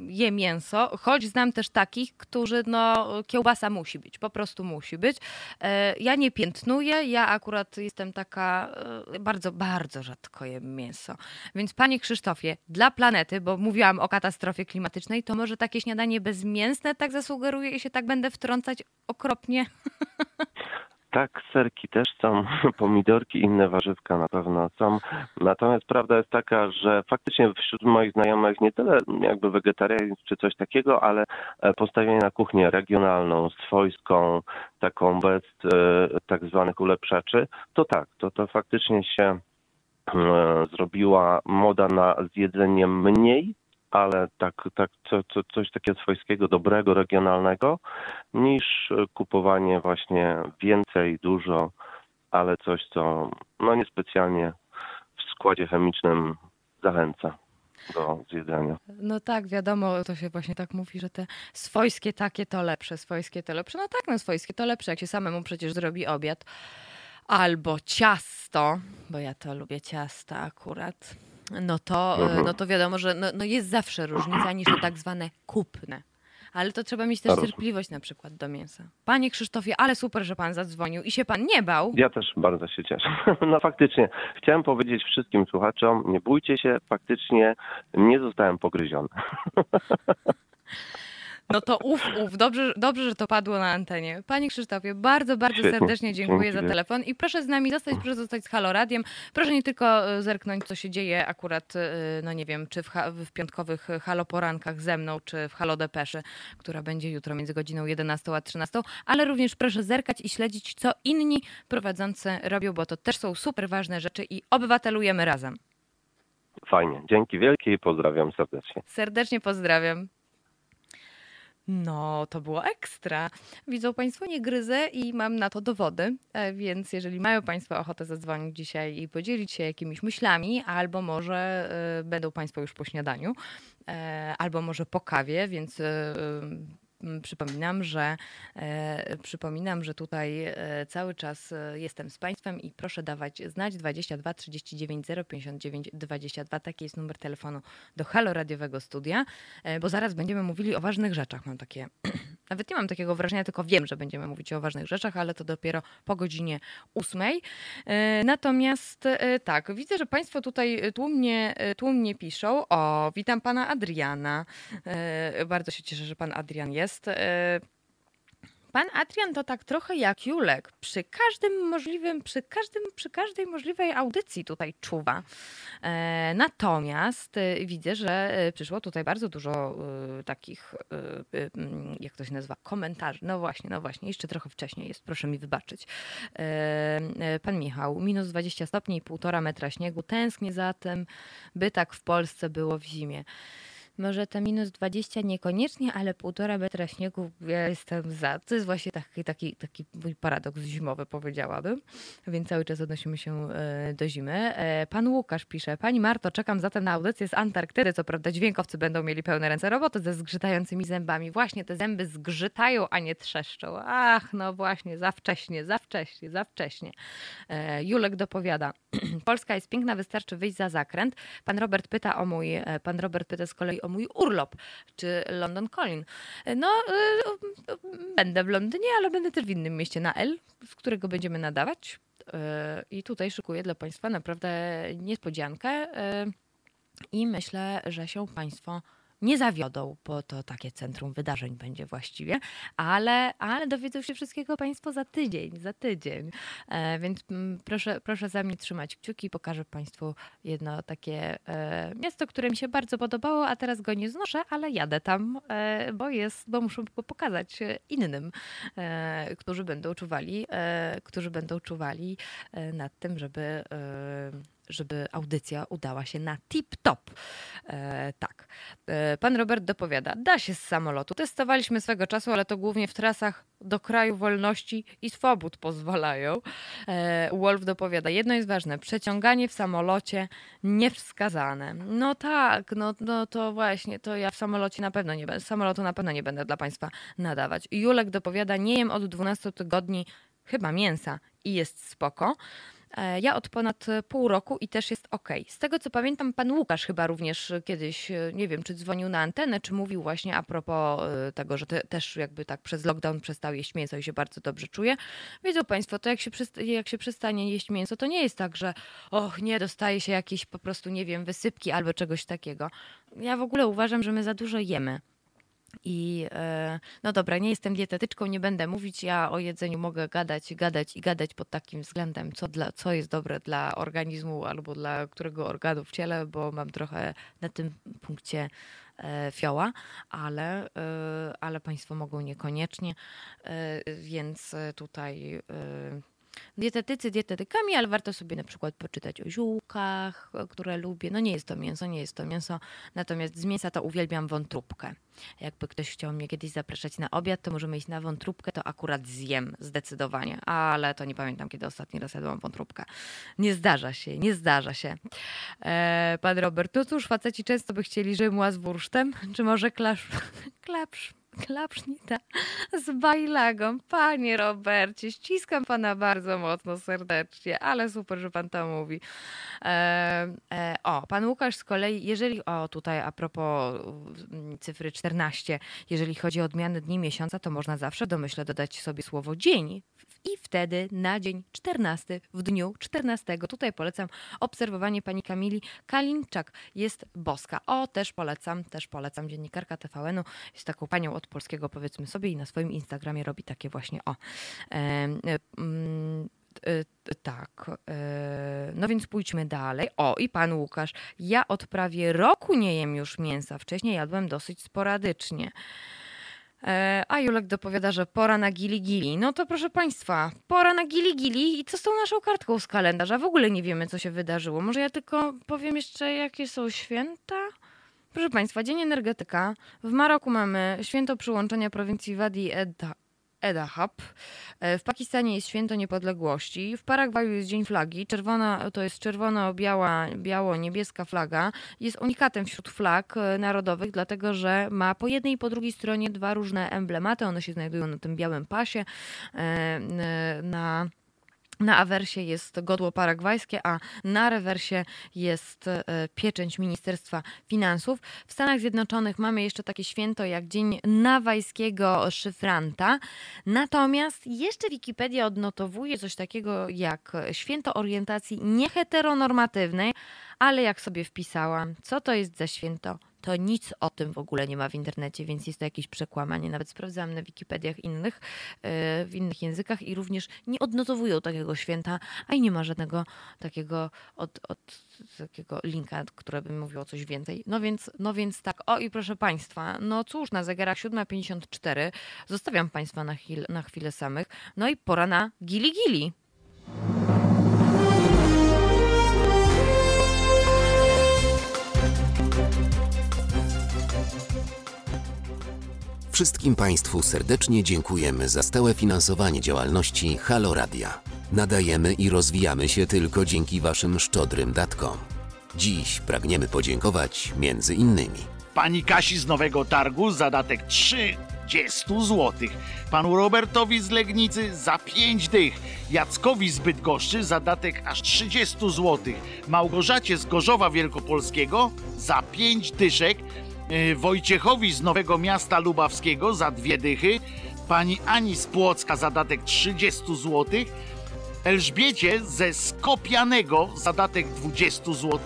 B: je mięso, choć znam też takich, którzy no kiełbasa musi być, po prostu musi być. E, Ja nie piętnuję, ja akurat jestem taka e, bardzo, bardzo rzadko jem mięso. Więc panie Krzysztofie, dla planety, bo mówiłam o katastrofie klimatycznej, to może takie śniadanie bezmięsne tak zasugeruje i się tak będę wtrącać okropnie?
G: Tak, serki też są, pomidorki, inne warzywka na pewno są. Natomiast prawda jest taka, że faktycznie wśród moich znajomych nie tyle jakby wegetarianizm czy coś takiego, ale e, postawienie na kuchnię regionalną, swojską, taką bez e, tak zwanych ulepszaczy, to tak, to, to faktycznie się e, zrobiła moda na zjedzenie mniej, ale tak, tak co, co, coś takiego swojskiego, dobrego, regionalnego, niż e, kupowanie właśnie więcej, dużo, ale coś, co no niespecjalnie w składzie chemicznym zachęca do zjedzenia.
B: No tak, wiadomo, to się właśnie tak mówi, że te swojskie takie to lepsze, swojskie to lepsze. No tak, no swojskie to lepsze, jak się samemu przecież zrobi obiad. Albo ciasto, bo ja to lubię ciasta akurat. No to,
G: Mhm.
B: no to wiadomo, że no, no jest zawsze różnica niż te tak zwane kupne. Ale to trzeba mieć też
G: Rozumiem.
B: cierpliwość na przykład do mięsa. Panie Krzysztofie, ale super, że pan zadzwonił i się pan nie bał.
G: Ja też bardzo się cieszę. No faktycznie, chciałem powiedzieć wszystkim słuchaczom, nie bójcie się, faktycznie nie zostałem pogryziony.
B: No to uf, uf, dobrze, dobrze, że to padło na antenie. Panie Krzysztofie, bardzo, bardzo
G: Świetnie.
B: serdecznie dziękuję
G: Dzięki
B: za telefon i proszę z nami zostać, proszę zostać z Halo Radiem. Proszę nie tylko e, zerknąć, co się dzieje akurat, e, no nie wiem, czy w, w piątkowych e, Halo Porankach ze mną, czy w Halo Depeszy, która będzie jutro między godziną 11 a 13, ale również proszę zerkać i śledzić, co inni prowadzący robią, bo to też są super ważne rzeczy i obywatelujemy razem.
G: Fajnie, dzięki wielkie i pozdrawiam serdecznie.
B: Serdecznie pozdrawiam. No, to było ekstra. Widzą Państwo, nie gryzę i mam na to dowody, e, więc jeżeli mają Państwo ochotę zadzwonić dzisiaj i podzielić się jakimiś myślami, albo może e, będą Państwo już po śniadaniu, e, albo może po kawie, więc przypominam, że e, przypominam, że tutaj e, cały czas e, jestem z Państwem i proszę dawać znać 22 39 059 22. Taki jest numer telefonu do Halo Radiowego Studia, bo zaraz będziemy mówili o ważnych rzeczach. Mam takie, nawet nie mam takiego wrażenia, tylko wiem, że będziemy mówić o ważnych rzeczach, ale to dopiero po godzinie ósmej. E, Natomiast e, tak, widzę, że Państwo tutaj tłumnie, e, tłumnie piszą. O, witam Pana Adriana. Bardzo się cieszę, że Pan Adrian jest. Pan Adrian to tak trochę jak Julek. Przy każdym możliwym, przy, każdym, przy każdej możliwej audycji tutaj czuwa. E, natomiast e, widzę, że e, przyszło tutaj bardzo dużo takich, jak to się nazywa, komentarzy. No właśnie, no właśnie, jeszcze trochę wcześniej jest, proszę mi wybaczyć. Pan Michał, minus 20 stopni i półtora metra śniegu. Tęsknię za tym, by tak w Polsce było w zimie. Może te minus 20 niekoniecznie, ale półtora metra śniegu ja jestem za. To jest właśnie taki, taki, taki mój paradoks zimowy, powiedziałabym. Więc cały czas odnosimy się e, do zimy. E, Pan Łukasz pisze, Pani Marto, czekam zatem na audycję z Antarktydy. Co prawda dźwiękowcy będą mieli pełne ręce roboty ze zgrzytającymi zębami. Właśnie te zęby zgrzytają, a nie trzeszczą. Ach, no właśnie, za wcześnie, za wcześnie, za wcześnie. E, Julek dopowiada, Polska jest piękna, wystarczy wyjść za zakręt. Pan Robert pyta o mój, pan Robert pyta z kolei o mój urlop, czy London Calling. No, e, będę w Londynie, ale będę też w innym mieście na L, z którego będziemy nadawać. E, I tutaj szykuję dla Państwa naprawdę niespodziankę. e, I myślę, że się Państwo nie zawiodą, bo to takie centrum wydarzeń będzie właściwie, ale, ale dowiedzą się wszystkiego Państwo za tydzień, za tydzień. E, więc mm, proszę, proszę za mnie trzymać kciuki. Pokażę Państwu jedno takie e, miasto, które mi się bardzo podobało, a teraz go nie znoszę, ale jadę tam, e, bo jest, bo muszę go pokazać innym, e, którzy będą czuwali, e, którzy będą czuwali e, nad tym, żeby, żeby audycja udała się na tip-top. E, tak. E, Pan Robert dopowiada, da się z samolotu. Testowaliśmy swego czasu, ale to głównie w trasach do kraju wolności i swobód pozwalają. E, Wolf dopowiada, jedno jest ważne, przeciąganie w samolocie niewskazane. No tak, no, no to właśnie, to ja w samolocie na pewno nie będę, samolotu na pewno nie będę dla Państwa nadawać. Julek dopowiada, nie jem od 12 tygodni chyba mięsa i jest spoko. E, Ja od ponad pół roku i też jest ok. Z tego co pamiętam, pan Łukasz chyba również kiedyś, e, nie wiem, czy dzwonił na antenę, czy mówił właśnie a propos e, tego, że te, też jakby tak przez lockdown przestał jeść mięso i się bardzo dobrze czuje. Wiedzą Państwo, to jak się, jak się przestanie jeść mięso, to nie jest tak, że och, nie, dostaje się jakieś po prostu, nie wiem, wysypki albo czegoś takiego. Ja w ogóle uważam, że my za dużo jemy. I e, no dobra, nie jestem dietetyczką, nie będę mówić. Ja o jedzeniu mogę gadać, gadać i gadać pod takim względem, co, dla, co jest dobre dla organizmu albo dla którego organu w ciele, bo mam trochę na tym punkcie e, fioła, ale, e, ale Państwo mogą niekoniecznie, więc tutaj. Dietetycy dietetykami, ale warto sobie na przykład poczytać o ziółkach, e, które lubię. No nie jest to mięso, nie jest to mięso, natomiast z mięsa to uwielbiam wątróbkę. Jakby ktoś chciał mnie kiedyś zapraszać na obiad, to możemy iść na wątróbkę, to akurat zjem zdecydowanie, ale to nie pamiętam, kiedy ostatni raz jadłam wątróbkę. Nie zdarza się, nie zdarza się. E, pan Robert, no cóż, faceci często by chcieli żymła z wursztem, czy może klasz, klapsz, klapsznita z bajlagą. Panie Robercie, ściskam pana bardzo mocno, serdecznie, ale super, że pan to mówi. E, e, o, pan Łukasz z kolei, jeżeli, o tutaj a propos mm, cyfry 14, jeżeli chodzi o odmiany dni miesiąca, to można zawsze domyśle dodać sobie słowo dzień i wtedy na dzień 14, w dniu 14, tutaj polecam obserwowanie pani Kamili Kalinczak, jest boska. O, też polecam, też polecam, dziennikarka TVN-u, jest taką panią od polskiego powiedzmy sobie i na swoim Instagramie robi takie właśnie o. e, mm, e, tak, e, no więc pójdźmy dalej. O, i pan Łukasz. Ja od prawie roku nie jem już mięsa. Wcześniej jadłem dosyć sporadycznie. E, A Julek dopowiada, że pora na gili-gili. No to proszę Państwa, pora na gili-gili i co z tą naszą kartką z kalendarza? W ogóle nie wiemy, co się wydarzyło. Może ja tylko powiem jeszcze, jakie są święta? Proszę Państwa, Dzień Energetyka. W Maroku mamy święto przyłączenia prowincji Wadi Edha. Edahab. E, W Pakistanie jest święto niepodległości. W Paragwaju jest Dzień Flagi. Czerwona to jest czerwono-biała, biało-niebieska flaga. Jest unikatem wśród flag e, narodowych, dlatego że ma po jednej i po drugiej stronie dwa różne emblematy. One się znajdują na tym białym pasie. e, Na na awersie jest godło paragwajskie, a na rewersie jest e, pieczęć Ministerstwa Finansów. W Stanach Zjednoczonych mamy jeszcze takie święto jak Dzień Nawajskiego Szyfranta. Natomiast jeszcze Wikipedia odnotowuje coś takiego jak Święto Orientacji Nieheteronormatywnej, ale jak sobie wpisałam, co to jest za święto, to nic o tym w ogóle nie ma w internecie, więc jest to jakieś przekłamanie. Nawet sprawdzałam na Wikipediach innych, e, w innych językach i również nie odnotowują takiego święta, a i nie ma żadnego takiego, od, od, takiego linka, który by mówił o coś więcej. No więc, no więc tak, o i proszę Państwa, no cóż, na zegarach 7.54 zostawiam Państwa na, chwil, na chwilę samych, no i pora na gili
C: Wszystkim Państwu serdecznie dziękujemy za stałe finansowanie działalności Halo Radia. Nadajemy i rozwijamy się tylko dzięki Waszym szczodrym datkom. Dziś pragniemy podziękować między innymi
H: Pani Kasi z Nowego Targu zadatek 30 zł. Panu Robertowi z Legnicy za 5 dych. Jackowi z Bydgoszczy zadatek aż 30 zł. Małgorzacie z Gorzowa Wielkopolskiego za 5 dyszek. Yy, Wojciechowi z Nowego Miasta Lubawskiego za dwie dychy. Pani Ani z Płocka zadatek 30 zł. Elżbiecie ze Skopianego zadatek 20 zł,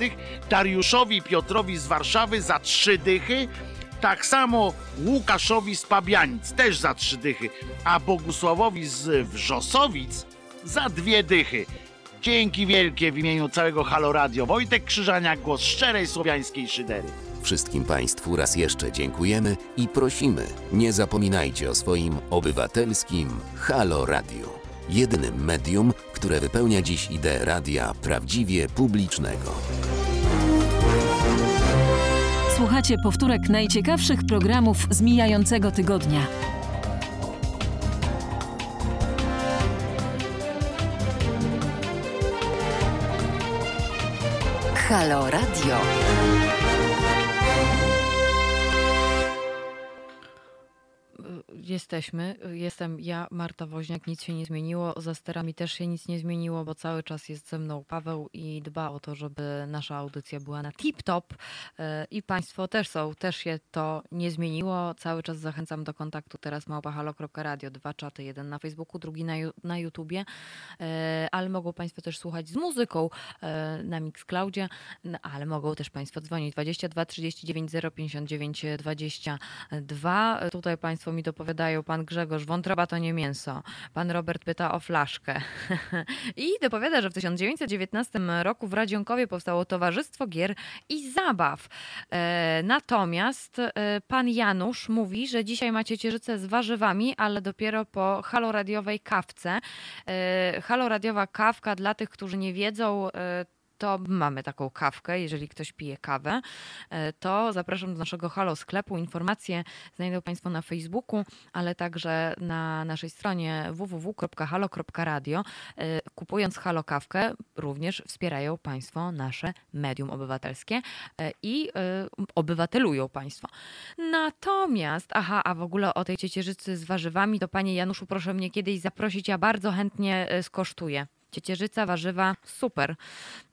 H: Dariuszowi Piotrowi z Warszawy za 3 dychy, tak samo Łukaszowi z Pabianic też za 3 dychy, a Bogusławowi z Wrzosowic za dwie dychy. Dzięki wielkie w imieniu całego Halo Radio. Wojtek Krzyżaniak, głos szczerej słowiańskiej szydery.
C: Wszystkim Państwu raz jeszcze dziękujemy i prosimy, nie zapominajcie o swoim obywatelskim Halo Radio. Jedynym medium, które wypełnia dziś ideę radia prawdziwie publicznego.
E: Słuchacie powtórek najciekawszych programów z mijającego tygodnia.
I: Halo Radio.
B: Jesteśmy. Jestem ja, Marta Woźniak. Nic się nie zmieniło. Za sterami też się nic nie zmieniło, bo cały czas jest ze mną Paweł i dba o to, żeby nasza audycja była na tip-top. E, I Państwo też są. Też się to nie zmieniło. Cały czas zachęcam do kontaktu. Teraz małpahalo.radio. Dwa czaty. Jeden na Facebooku, drugi na, na YouTubie. E, Ale mogą Państwo też słuchać z muzyką na Mixcloudzie. Ale mogą też Państwo dzwonić 22 39 059 22. Tutaj Państwo mi dopowiadają, Pan Grzegorz, wątroba to nie mięso. Pan Robert pyta o flaszkę. I dopowiada, że w 1919 roku w Radzionkowie powstało Towarzystwo Gier i Zabaw. E, natomiast e, Pan Janusz mówi, że dzisiaj macie ciecierzycę z warzywami, ale dopiero po haloradiowej kawce. E, haloradiowa kawka dla tych, którzy nie wiedzą, to mamy taką kawkę, jeżeli ktoś pije kawę, e, to zapraszam do naszego Halo sklepu. Informacje znajdą Państwo na Facebooku, ale także na naszej stronie www.halo.radio. E, Kupując Halo kawkę, również wspierają Państwo nasze medium obywatelskie e, i obywatelują Państwo. Natomiast, aha, a w ogóle o tej ciecierzycy z warzywami, to Panie Januszu, proszę mnie kiedyś zaprosić, ja bardzo chętnie skosztuję. Ciecierzyca, warzywa, super.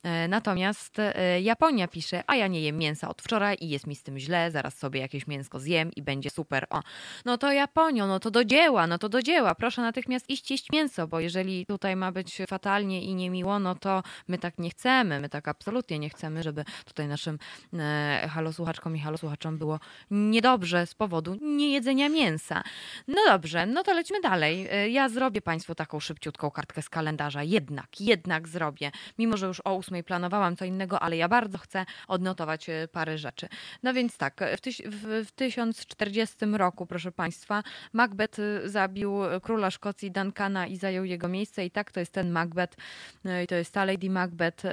B: E, Natomiast e, Japonia pisze, a ja nie jem mięsa od wczoraj i jest mi z tym źle, zaraz sobie jakieś mięsko zjem i będzie super. O, no to Japonio, no to do dzieła, no to do dzieła. Proszę natychmiast iść jeść mięso, bo jeżeli tutaj ma być fatalnie i niemiło, no to my tak nie chcemy, my tak absolutnie nie chcemy, żeby tutaj naszym e, halosłuchaczkom i halosłuchaczom było niedobrze z powodu niejedzenia mięsa. No dobrze, no to lecimy dalej. E, Ja zrobię Państwu taką szybciutką kartkę z kalendarza. Jednak, jednak zrobię. Mimo, że już o ósmej planowałam co innego, ale ja bardzo chcę odnotować e, parę rzeczy. No więc tak, w, tyś, w, w 1040 roku, proszę Państwa, Macbeth e, zabił króla Szkocji Duncana i zajął jego miejsce i tak to jest ten Macbeth e, i to jest ta Lady Macbeth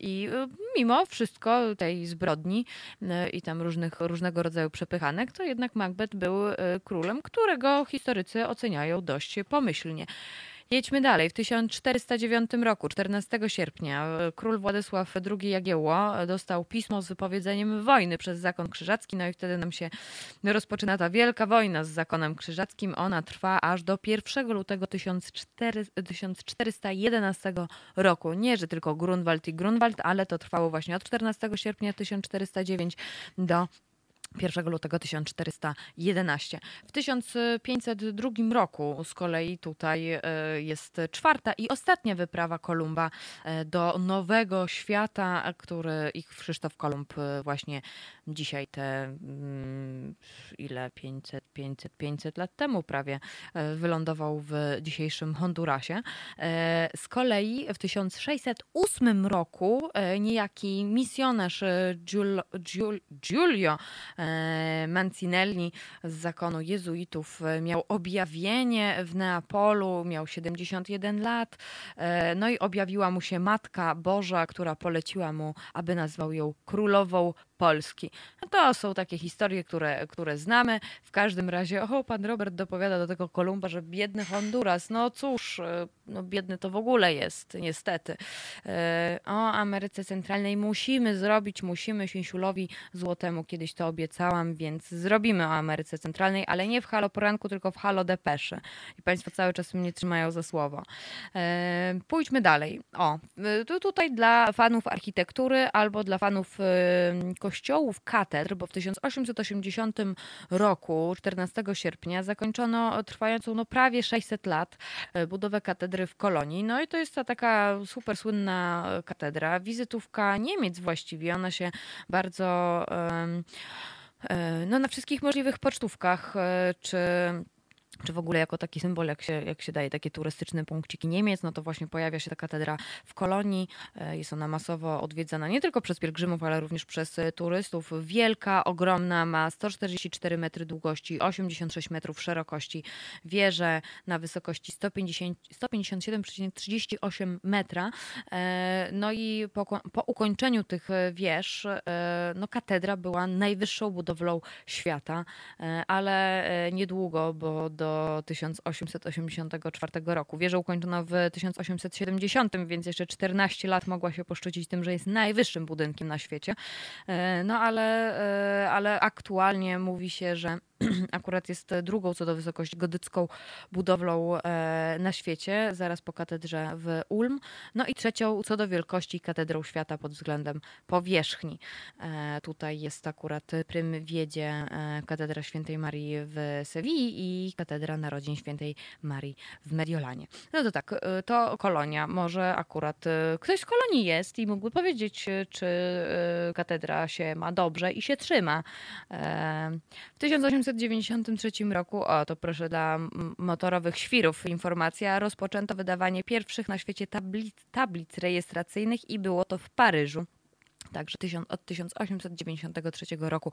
B: i mimo wszystko tej zbrodni i tam różnych, różnego rodzaju przepychanek, to jednak Macbeth był królem, którego historycy oceniają dość pomyślnie. Jedźmy dalej. W 1409 roku, 14 sierpnia, król Władysław II Jagiełło dostał pismo z wypowiedzeniem wojny przez zakon krzyżacki, no i wtedy nam się rozpoczyna ta wielka wojna z zakonem krzyżackim. Ona trwa aż do 1 lutego 1400 1411 roku. Nie, że tylko Grunwald i Grunwald, ale to trwało właśnie od 14 sierpnia 1409 do 1 lutego 1411. W 1502 roku z kolei tutaj e, jest czwarta i ostatnia wyprawa Kolumba e, do Nowego Świata, który ich Krzysztof Kolumb e, właśnie dzisiaj te mm, ile 500, 500, 500 lat temu prawie wylądował w dzisiejszym Hondurasie. Z kolei w 1608 roku niejaki misjonarz Giul, Giul, Giulio e, Mancinelli z zakonu jezuitów e, miał objawienie w Neapolu, miał 71 lat, e, no i objawiła mu się Matka Boża, która poleciła mu, aby nazwał ją królową Polski. To są takie historie, które, które znamy. W każdym razie, o, pan Robert dopowiada do tego Kolumba, że biedny Honduras, no cóż, e, no biedny to w ogóle jest, niestety. E, O Ameryce Centralnej musimy zrobić, musimy Sińsiulowi Złotemu, kiedyś to obiecałam, więc zrobimy o Ameryce Centralnej, ale nie w Halo Poranku, tylko w Halo Depesze. I państwo cały czas mnie trzymają za słowo. E, Pójdźmy dalej. O, tu, tutaj dla fanów architektury albo dla fanów kościołów, katedr, bo w 1880 roku, 14 sierpnia, zakończono trwającą no, prawie 600 lat y, budowę katedry w Kolonii. No i to jest ta taka super słynna katedra, wizytówka Niemiec właściwie. Ona się bardzo e, no, na wszystkich możliwych pocztówkach e, czy czy w ogóle jako taki symbol, jak się, jak się daje takie turystyczne punkciki Niemiec, no to właśnie pojawia się ta katedra w Kolonii. E, Jest ona masowo odwiedzana nie tylko przez pielgrzymów, ale również przez e, turystów. Wielka, ogromna, ma 144 metry długości, 86 metrów szerokości. Wieże na wysokości 150 157,38 metra. E, No i po, po ukończeniu tych wież, no katedra była najwyższą budowlą świata, ale niedługo, bo do 1884 roku. Wieżę ukończono w 1870, więc jeszcze 14 lat mogła się poszczycić tym, że jest najwyższym budynkiem na świecie. E, No ale, e, ale aktualnie mówi się, że akurat jest e, drugą co do wysokości gotycką budowlą e, na świecie, zaraz po katedrze w Ulm. No i trzecią co do wielkości katedrą świata pod względem powierzchni. E, tutaj jest akurat prym wiedzie katedra Świętej Marii w Sewilli i katedra Narodzin Świętej Marii w Mediolanie. No to tak, to kolonia. Może akurat ktoś z kolonii jest i mógłby powiedzieć, czy katedra się ma dobrze i się trzyma. W 1800 1993 roku, o to proszę dla motorowych świrów informacja, rozpoczęto wydawanie pierwszych na świecie tablic, tablic rejestracyjnych i było to w Paryżu. Także od 1893 roku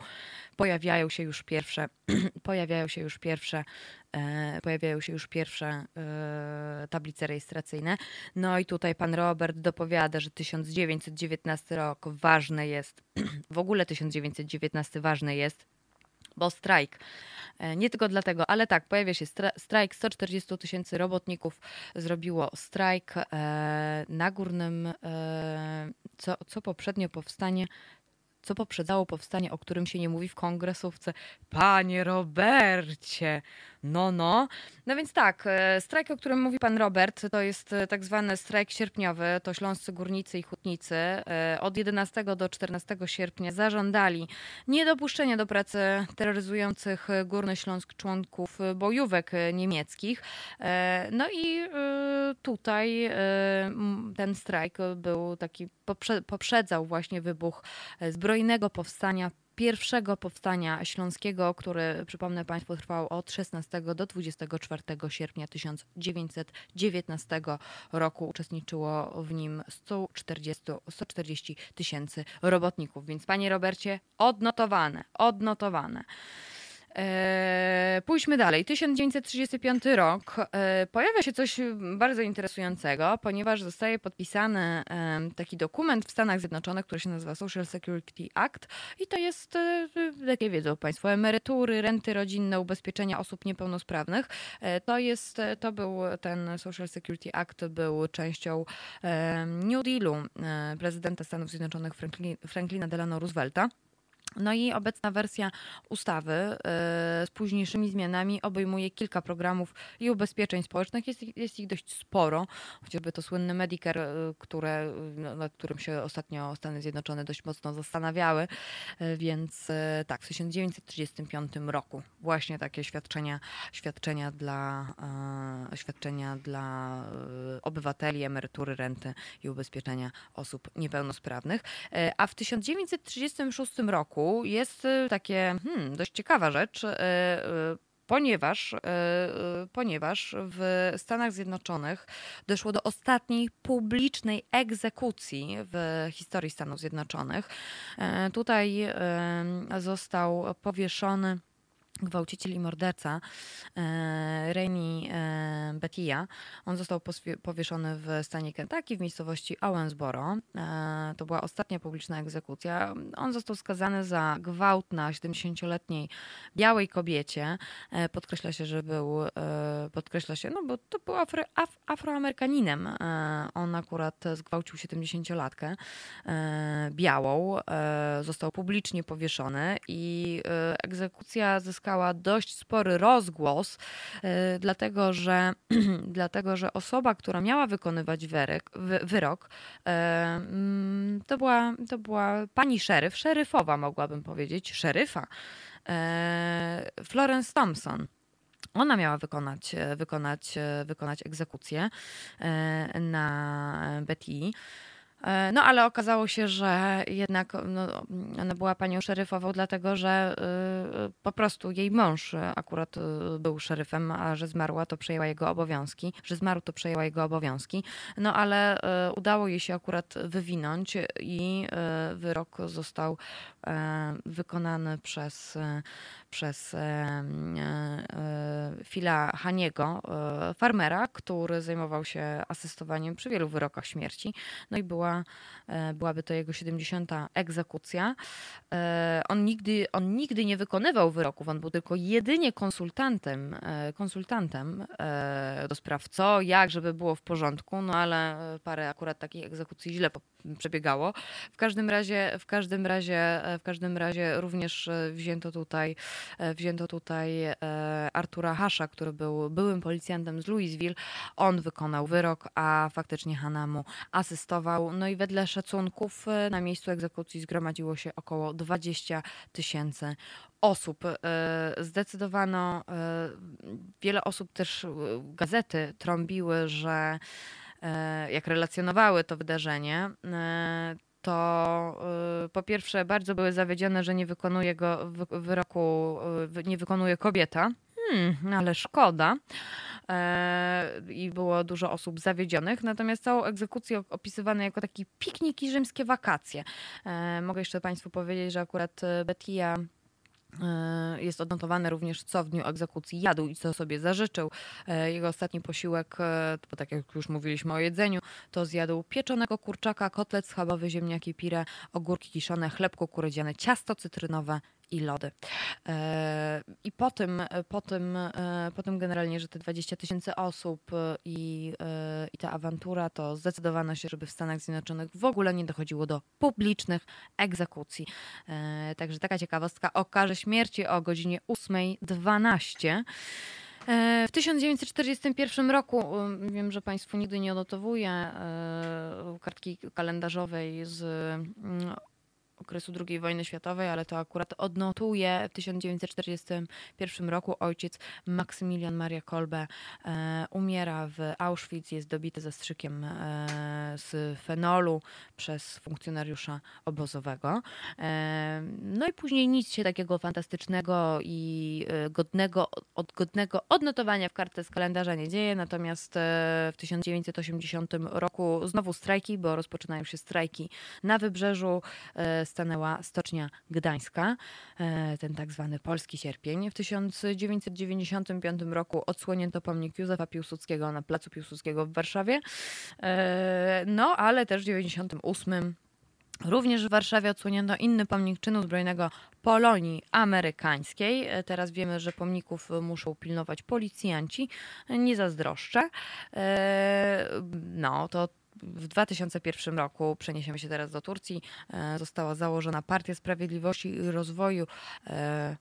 B: pojawiają się już pierwsze, pojawiają się już pierwsze, e, pojawiają się już pierwsze e, tablice rejestracyjne. No i tutaj pan Robert dopowiada, że 1919 rok ważny jest, w ogóle 1919 ważny jest bo strajk. E, Nie tylko dlatego, ale tak, pojawia się stra- strajk. 140 tysięcy robotników zrobiło strajk e, na górnym, e, co, co poprzednio powstanie. Co poprzedzało powstanie, o którym się nie mówi w kongresówce? Panie Robercie! No, no. No więc tak, e, strajk, o którym mówi pan Robert, to jest e, tak zwany strajk sierpniowy. To śląscy górnicy i hutnicy e, od 11 do 14 sierpnia zażądali niedopuszczenia do pracy terroryzujących Górny Śląsk członków bojówek niemieckich. No i tutaj ten strajk był taki, poprze- poprzedzał właśnie wybuch zbrojnego powstania pierwszego powstania śląskiego, które przypomnę Państwu trwało od 16 do 24 sierpnia 1919 roku. Uczestniczyło w nim 140 140 tysięcy robotników. Więc Panie Robercie, odnotowane, odnotowane. Eee, pójdźmy dalej. 1935 rok. E, pojawia się coś bardzo interesującego, ponieważ zostaje podpisany em, taki dokument w Stanach Zjednoczonych, który się nazywa Social Security Act i to jest, e, jak nie wiedzą Państwo, emerytury, renty rodzinne, ubezpieczenia osób niepełnosprawnych. E, to jest, e, to był ten Social Security Act był częścią New Dealu e, prezydenta Stanów Zjednoczonych Franklin, Franklina Delano Roosevelta. No i obecna wersja ustawy e, z późniejszymi zmianami obejmuje kilka programów i ubezpieczeń społecznych. Jest, jest ich dość sporo, chociażby to słynne Medicare, e, które, no, nad którym się ostatnio Stany Zjednoczone dość mocno zastanawiały. Więc tak, w 1935 roku właśnie takie świadczenia, świadczenia dla, świadczenia dla obywateli, emerytury, renty i ubezpieczenia osób niepełnosprawnych. A w 1936 roku jest e, takie hmm, dość ciekawa rzecz, e, e, ponieważ, ponieważ w Stanach Zjednoczonych doszło do ostatniej publicznej egzekucji w historii Stanów Zjednoczonych. E, Tutaj został powieszony gwałciciel i morderca e, Rainey e, Bettia. On został powieszony w stanie Kentucky w miejscowości Owensboro. E, to była ostatnia publiczna egzekucja. On został skazany za gwałt na 70-letniej białej kobiecie. Podkreśla się, że był, podkreśla się, no bo to był afro, af, afroamerykaninem. On akurat zgwałcił 70-latkę e, białą. Został publicznie powieszony i egzekucja zyskała dość spory rozgłos, e, dlatego że, dlatego że osoba, która miała wykonywać wyrok, wy, wyrok e, mm, to, była, to była pani szeryf, szeryfowa mogłabym powiedzieć, szeryfa, e, Florence Thompson. Ona miała wykonać, wykonać, wykonać egzekucję na Betty. E, No ale okazało się, że jednak no, ona była panią szeryfową, dlatego że y, po prostu jej mąż akurat y, był szeryfem, a że zmarła, to przejęła jego obowiązki, że zmarł, to przejęła jego obowiązki. No ale udało jej się akurat wywinąć i wyrok został e, wykonany przez, e, przez e, e, e, Phila Haniego, e, farmera, który zajmował się asystowaniem przy wielu wyrokach śmierci. No i była, e, byłaby to jego 70. egzekucja. E, On nigdy, on nigdy nie wykonywał wyroków, on był tylko jedynie konsultantem, e, konsultantem do spraw co, jak, żeby było w porządku, no ale parę akurat takich egzekucji źle przebiegało. W każdym razie, w każdym razie, e, w każdym razie również e, wzięto tutaj, e, wzięto tutaj Artura Hasza, który był byłym policjantem z Louisville. On wykonał wyrok, a faktycznie Hanna mu asystował. No i wedle szacunków na miejscu egzekucji zgromadziło się około 20 tysięcy osób. Zdecydowano, wiele osób też, gazety trąbiły, że jak relacjonowały to wydarzenie, e, to e, po pierwsze bardzo były zawiedzione, że nie wykonuje go wy- wyroku, e, wy- nie wykonuje kobieta. Hmm, ale szkoda. E, I było dużo osób zawiedzionych. Natomiast całą egzekucję opisywano jako taki piknik i rzymskie wakacje. E, Mogę jeszcze Państwu powiedzieć, że akurat e, Betia e, jest odnotowane również, co w dniu egzekucji jadł i co sobie zażyczył. E, Jego ostatni posiłek, e, bo tak jak już mówiliśmy o jedzeniu, to zjadł pieczonego kurczaka, kotlet schabowy, ziemniaki pire, ogórki kiszone, chleb kukurydziany, ciasto cytrynowe i lody. E, I po tym, po tym, e, po tym generalnie, że te 20 tysięcy osób e, i, e, i ta awantura, to zdecydowano się, żeby w Stanach Zjednoczonych w ogóle nie dochodziło do publicznych egzekucji. E, Także taka ciekawostka o karze śmierci o godzinie 8.12. E, W 1941 roku, wiem, że Państwu nigdy nie odnotowuję e, kartki kalendarzowej z mm, okresu II wojny światowej, ale to akurat odnotuje w 1941 roku ojciec Maksymilian Maria Kolbe e, umiera w Auschwitz, jest dobity zastrzykiem e, z fenolu przez funkcjonariusza obozowego. E, no i później nic się takiego fantastycznego i e, godnego, od, godnego odnotowania w kartce z kalendarza nie dzieje, natomiast e, w 1980 roku znowu strajki, bo rozpoczynają się strajki na wybrzeżu, e, stanęła Stocznia Gdańska, e, ten tak zwany polski sierpień. W 1995 roku odsłonięto pomnik Józefa Piłsudskiego na Placu Piłsudskiego w Warszawie, E, no ale też w 1998 Również w Warszawie odsłonięto inny pomnik czynu zbrojnego Polonii amerykańskiej. E, Teraz wiemy, że pomników muszą pilnować policjanci. Nie zazdroszczę. No, to w 2001 roku przeniesiemy się teraz do Turcji. e, Została założona Partia Sprawiedliwości i Rozwoju e,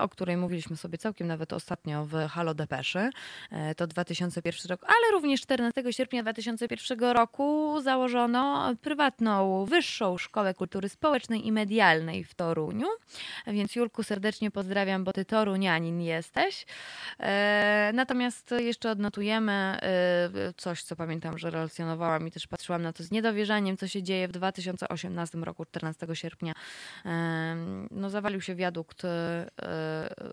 B: O której mówiliśmy sobie całkiem nawet ostatnio w Halo Depeszy. E, To 2001 rok, ale również 14 sierpnia 2001 roku założono prywatną Wyższą Szkołę Kultury Społecznej i Medialnej w Toruniu. Więc Julku serdecznie pozdrawiam, bo ty torunianin jesteś. E, Natomiast jeszcze odnotujemy e, coś, co pamiętam, że relacjonowałam i też patrzyłam na to z niedowierzaniem, co się dzieje w 2018 roku, 14 sierpnia. No, zawalił się wiadukt,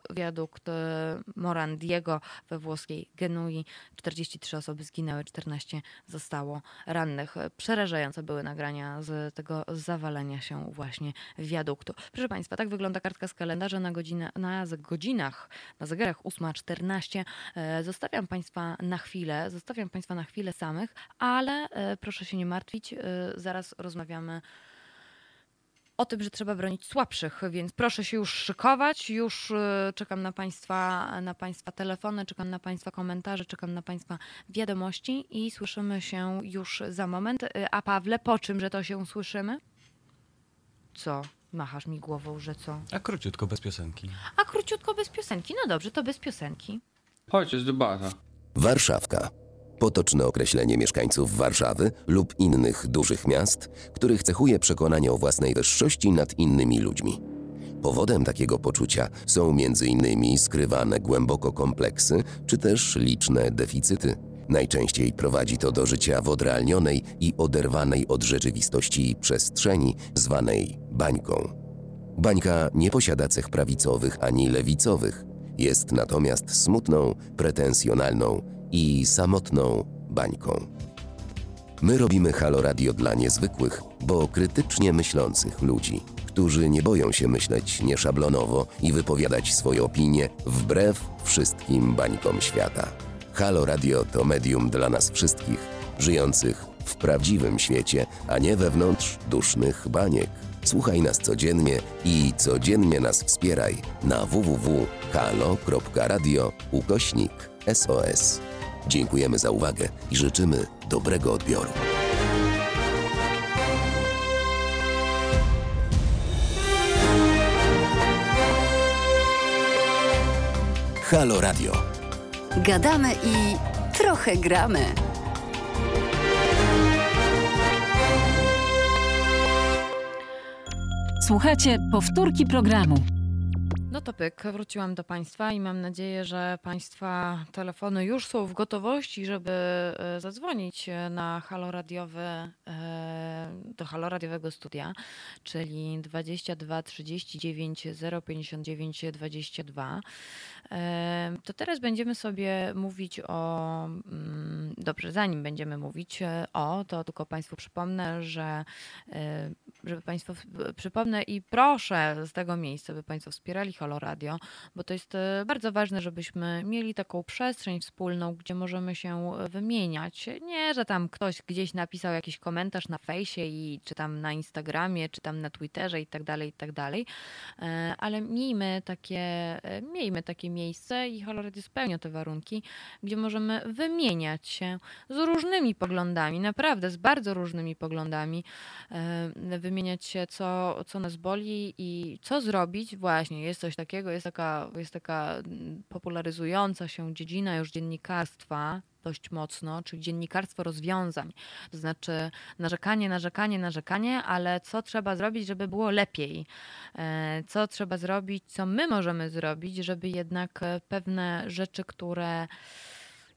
B: wiadukt e, Morandiego we włoskiej Genui. 43 osoby zginęły, 14 zostało rannych. Przerażające były nagrania z tego zawalenia się właśnie wiaduktu. Proszę Państwa, tak wygląda kartka z kalendarza na, godzinę, na godzinach, na zegarach 8.14. E, Zostawiam Państwa na chwilę, zostawiam Państwa na chwilę samych, ale e, proszę się nie martwić, e, zaraz rozmawiamy o tym, że trzeba bronić słabszych, więc proszę się już szykować. Już e, czekam na Państwa, na państwa telefony, czekam na Państwa komentarze, czekam na Państwa wiadomości i słyszymy się już za moment. E, A Pawle, po czym, że to się słyszymy? Co? Machasz mi głową, że co?
A: A króciutko, bez piosenki.
B: A króciutko bez piosenki. No dobrze, to bez piosenki.
F: Chodź, jest debata.
C: Warszawka. Potoczne określenie mieszkańców Warszawy lub innych dużych miast, których cechuje przekonanie o własnej wyższości nad innymi ludźmi. Powodem takiego poczucia są m.in. skrywane głęboko kompleksy, czy też liczne deficyty. Najczęściej prowadzi to do życia w odrealnionej i oderwanej od rzeczywistości przestrzeni, zwanej bańką. Bańka nie posiada cech prawicowych ani lewicowych. Jest natomiast smutną, pretensjonalną i samotną bańką. My robimy Halo Radio dla niezwykłych, bo krytycznie myślących ludzi, którzy nie boją się myśleć nieszablonowo i wypowiadać swoje opinie wbrew wszystkim bańkom świata. Halo Radio to medium dla nas wszystkich, żyjących w prawdziwym świecie, a nie wewnątrz dusznych baniek. Słuchaj nas codziennie i codziennie nas wspieraj na www.halo.radio ukośnik SOS. Dziękujemy za uwagę i życzymy dobrego odbioru. Halo Radio.
I: Gadamy i trochę gramy.
E: Słuchacie powtórki programu.
B: No to pyk, wróciłam do Państwa i mam nadzieję, że Państwa telefony już są w gotowości, żeby e, zadzwonić e, na halo radiowe, e, do halo radiowego studia, czyli 22 39 059 22. To teraz będziemy sobie mówić o. mm, Dobrze, zanim będziemy mówić e, o, to tylko Państwu przypomnę, że e, żeby Państwo przypomnę i proszę z tego miejsca, by Państwo wspierali Halo Radio, bo to jest e, bardzo ważne, żebyśmy mieli taką przestrzeń wspólną, gdzie możemy się wymieniać. Nie, że tam ktoś gdzieś napisał jakiś komentarz na fejsie i czy tam na Instagramie, czy tam na Twitterze i tak dalej, i tak dalej. Ale miejmy takie, miejmy takie miejsce i Halo spełnia te warunki, gdzie możemy wymieniać się z różnymi poglądami, naprawdę z bardzo różnymi poglądami, e, wymieniać się, co, co nas boli i co zrobić. Właśnie, jest coś takiego, jest taka, jest taka popularyzująca się dziedzina już dziennikarstwa, dość mocno, czyli dziennikarstwo rozwiązań. To znaczy narzekanie, narzekanie, narzekanie, ale co trzeba zrobić, żeby było lepiej? E, Co trzeba zrobić, co my możemy zrobić, żeby jednak e, pewne rzeczy, które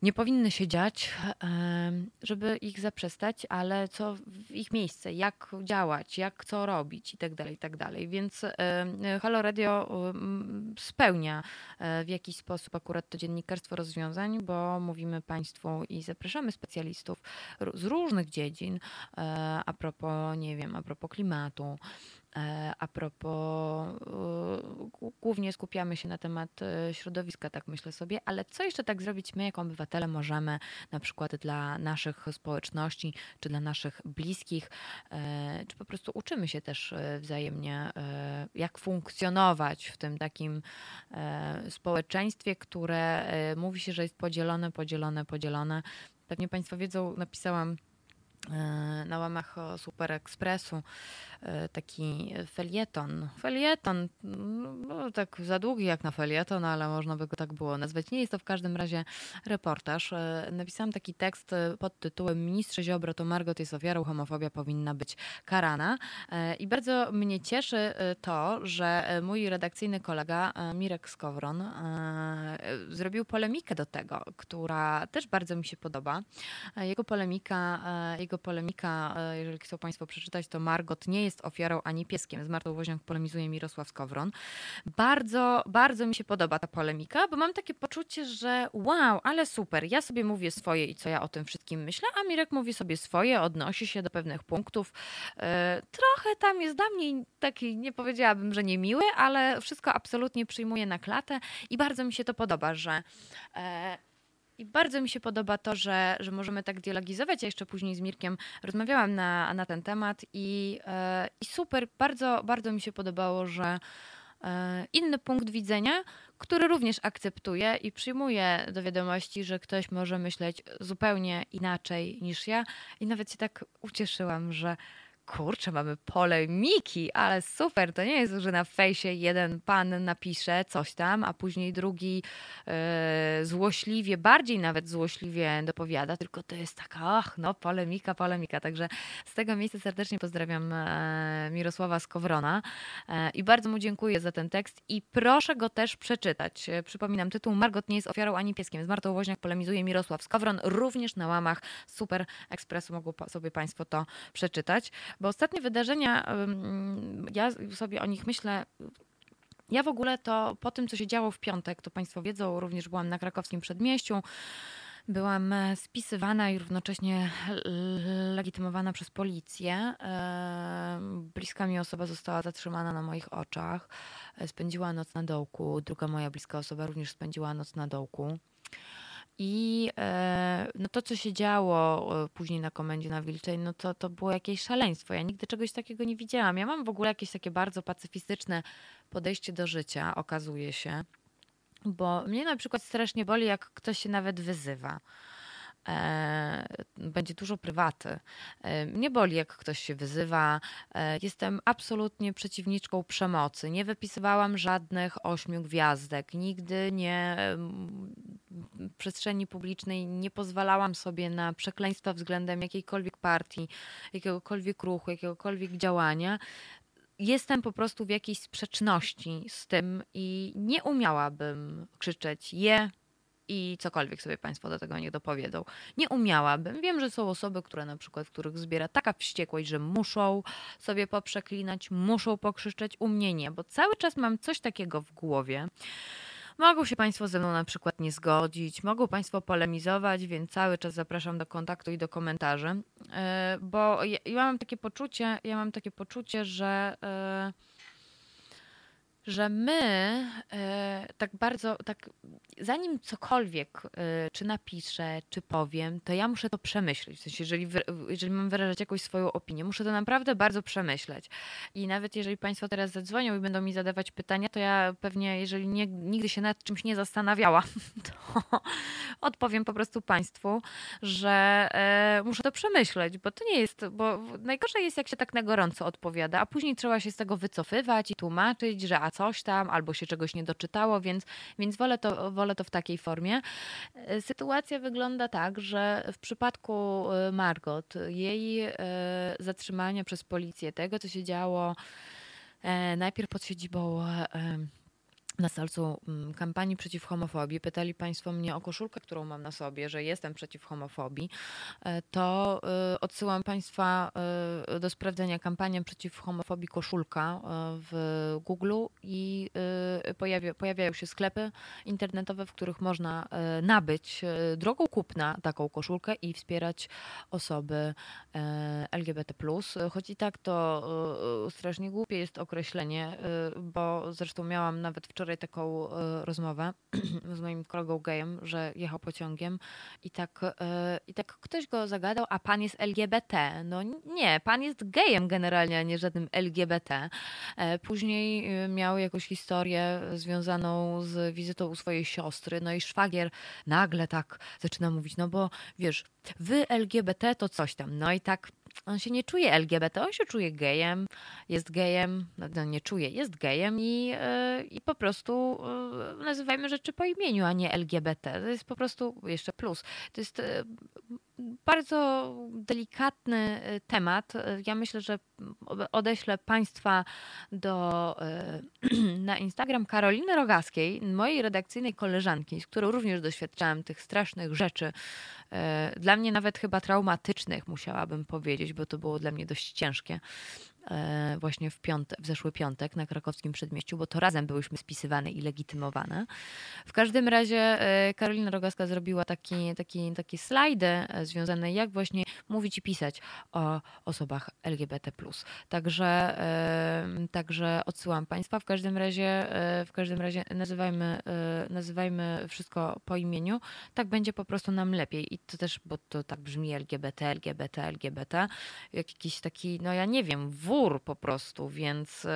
B: nie powinny się dziać, żeby ich zaprzestać, ale co w ich miejsce, jak działać, jak co robić i tak dalej, i tak. Więc Halo Radio spełnia e, w jakiś sposób akurat to dziennikarstwo rozwiązań, bo mówimy Państwu i zapraszamy specjalistów z różnych dziedzin e, a propos, nie wiem, a propos klimatu, A propos, g- głównie skupiamy się na temat e, środowiska, tak myślę sobie, ale co jeszcze tak zrobić my, jako obywatele, możemy na przykład dla naszych społeczności, czy dla naszych bliskich, e, czy po prostu uczymy się też e, wzajemnie, e, jak funkcjonować w tym takim e, społeczeństwie, które e, mówi się, że jest podzielone, podzielone, podzielone. Pewnie Państwo wiedzą, napisałam e, na łamach Super Expressu e, taki felieton. Felieton, no, tak za długi jak na felieton, ale można by go tak było nazwać. Nie jest to w każdym razie reportaż. E, Napisałam taki tekst e, pod tytułem Ministrze Ziobro to Margot jest ofiarą, homofobia powinna być karana. E, I bardzo mnie cieszy e, to, że e, mój redakcyjny kolega e, Mirek Skowron e, e, zrobił polemikę do tego, która też bardzo mi się podoba. E, Jego polemika, e, polemika, e, jeżeli chcą Państwo przeczytać, to Margot nie jest ofiarą ani pieskiem. Z Martą Woźniak polemizuje Mirosław Skowron. Bardzo, bardzo mi się podoba ta polemika, bo mam takie poczucie, że wow, ale super, ja sobie mówię swoje i co ja o tym wszystkim myślę, a Mirek mówi sobie swoje, odnosi się do pewnych punktów. E, Trochę tam jest dla mnie taki, nie powiedziałabym, że niemiły, ale wszystko absolutnie przyjmuje na klatę i bardzo mi się to podoba, że e, i bardzo mi się podoba to, że, że możemy tak dialogizować. Ja jeszcze później z Mirkiem rozmawiałam na, na ten temat i, e, i super, bardzo, bardzo mi się podobało, że e, inny punkt widzenia, który również akceptuję i przyjmuję do wiadomości, że ktoś może myśleć zupełnie inaczej niż ja. I nawet się tak ucieszyłam, że kurczę, mamy polemiki, ale super, to nie jest, że na fejsie jeden pan napisze coś tam, a później drugi e, złośliwie, bardziej nawet złośliwie dopowiada, tylko to jest taka, ach, no polemika, polemika. Także z tego miejsca serdecznie pozdrawiam e, Mirosława Skowrona e, i bardzo mu dziękuję za ten tekst i proszę go też przeczytać. Przypominam, tytuł Margot nie jest ofiarą ani pieskiem. Z Martą Woźniak polemizuje Mirosław Skowron, również na łamach Super Ekspresu mogą sobie Państwo to przeczytać, bo ostatnie wydarzenia, ja sobie o nich myślę ja w ogóle to po tym, co się działo w piątek, to Państwo wiedzą, również byłam na krakowskim przedmieściu. Byłam spisywana i równocześnie legitymowana przez policję. Bliska mi osoba została zatrzymana na moich oczach. Spędziła noc na dołku. Druga moja bliska osoba również spędziła noc na dołku. I e, no to, co się działo e, później na komendzie na Wilczej, no to, to było jakieś szaleństwo. Ja nigdy czegoś takiego nie widziałam. Ja mam w ogóle jakieś takie bardzo pacyfistyczne podejście do życia, okazuje się. Bo mnie na przykład strasznie boli, jak ktoś się nawet wyzywa. E, będzie dużo prywaty. E, Mnie boli, jak ktoś się wyzywa. E, Jestem absolutnie przeciwniczką przemocy. Nie wypisywałam żadnych ośmiu gwiazdek. Nigdy nie w przestrzeni publicznej nie pozwalałam sobie na przekleństwa względem jakiejkolwiek partii, jakiegokolwiek ruchu, jakiegokolwiek działania. Jestem po prostu w jakiejś sprzeczności z tym i nie umiałabym krzyczeć je i cokolwiek sobie Państwo do tego nie dopowiedzą. Nie umiałabym. Wiem, że są osoby, które na przykład, których zbiera taka wściekłość, że muszą sobie poprzeklinać, muszą pokrzyczeć. U mnie nie, bo cały czas mam coś takiego w głowie. Mogą się Państwo ze mną na przykład nie zgodzić, mogą Państwo polemizować, więc cały czas zapraszam do kontaktu i do komentarzy, E, bo ja, ja mam takie poczucie, ja mam takie poczucie, że e, że my e, tak bardzo, tak zanim cokolwiek, e, czy napiszę, czy powiem, to ja muszę to przemyśleć. W sensie, jeżeli, jeżeli mam wyrażać jakąś swoją opinię, muszę to naprawdę bardzo przemyśleć. I nawet jeżeli Państwo teraz zadzwonią i będą mi zadawać pytania, to ja pewnie, jeżeli nie, nigdy się nad czymś nie zastanawiałam, to odpowiem po prostu Państwu, że e, muszę to przemyśleć, bo to nie jest, bo najgorzej jest, jak się tak na gorąco odpowiada, a później trzeba się z tego wycofywać i tłumaczyć, że a coś tam, albo się czegoś nie doczytało, więc, więc wolę, to, wolę to w takiej formie. E, Sytuacja wygląda tak, że w przypadku e, Margot, jej e, zatrzymania przez policję, tego co się działo najpierw pod siedzibą na salcu mm, kampanii przeciw homofobii pytali Państwo mnie o koszulkę, którą mam na sobie, że jestem przeciw homofobii, e, to y, odsyłam Państwa y, do sprawdzenia kampanię przeciw homofobii koszulka w Google i pojawia, pojawiają się sklepy internetowe, w których można nabyć drogą kupna taką koszulkę i wspierać osoby e, LGBT+. Choć i tak to strasznie głupie jest określenie, bo zresztą miałam nawet wczoraj taką y, rozmowę z moim kolegą gejem, że jechał pociągiem i tak, y, i tak ktoś go zagadał, a pan jest LGBT. No nie, pan jest gejem generalnie, a nie żadnym LGBT. E, Później miał jakąś historię związaną z wizytą u swojej siostry, no i szwagier nagle tak zaczyna mówić, no bo wiesz, wy LGBT to coś tam. No i tak on się nie czuje LGBT, on się czuje gejem, jest gejem, no, no nie czuje, jest gejem i, yy, i po prostu yy, nazywajmy rzeczy po imieniu, a nie LGBT. To jest po prostu jeszcze plus. To jest yy, bardzo delikatny y, temat. Y, Ja myślę, że odeślę Państwa do, y, na Instagram Karoliny Rogaskiej, mojej redakcyjnej koleżanki, z którą również doświadczałam tych strasznych rzeczy. Dla mnie nawet chyba traumatycznych, musiałabym powiedzieć, bo to było dla mnie dość ciężkie. E, Właśnie w, piątek, w zeszły piątek na krakowskim przedmieściu, bo to razem byłyśmy spisywane i legitymowane. W każdym razie e, Karolina Rogaska zrobiła taki, taki, takie slajdy e, związane, jak właśnie mówić i pisać o osobach LGBT. Także, także odsyłam Państwa. W każdym razie, w każdym razie nazywajmy, nazywajmy wszystko po imieniu. Tak będzie po prostu nam lepiej. I to też, bo to tak brzmi LGBT, LGBT, LGBT, jak jakiś taki, no ja nie wiem, wór po prostu, więc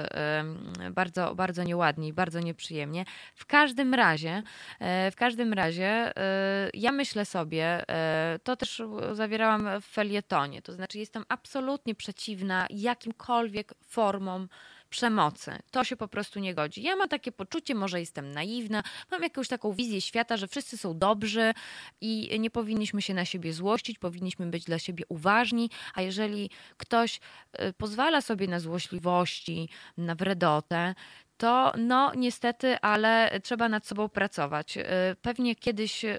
B: bardzo, bardzo nieładnie i bardzo nieprzyjemnie. W każdym razie, e, w każdym razie e, ja myślę sobie, e, to też zawierałam w felietonie, to znaczy jestem absolutnie przeciwna jakimkolwiek formom przemocy. To się po prostu nie godzi. Ja mam takie poczucie, może jestem naiwna, mam jakąś taką wizję świata, że wszyscy są dobrzy i nie powinniśmy się na siebie złościć, powinniśmy być dla siebie uważni, a jeżeli ktoś y, pozwala sobie na złośliwości, na wredotę, to no niestety, ale trzeba nad sobą pracować. Y, Pewnie kiedyś, y,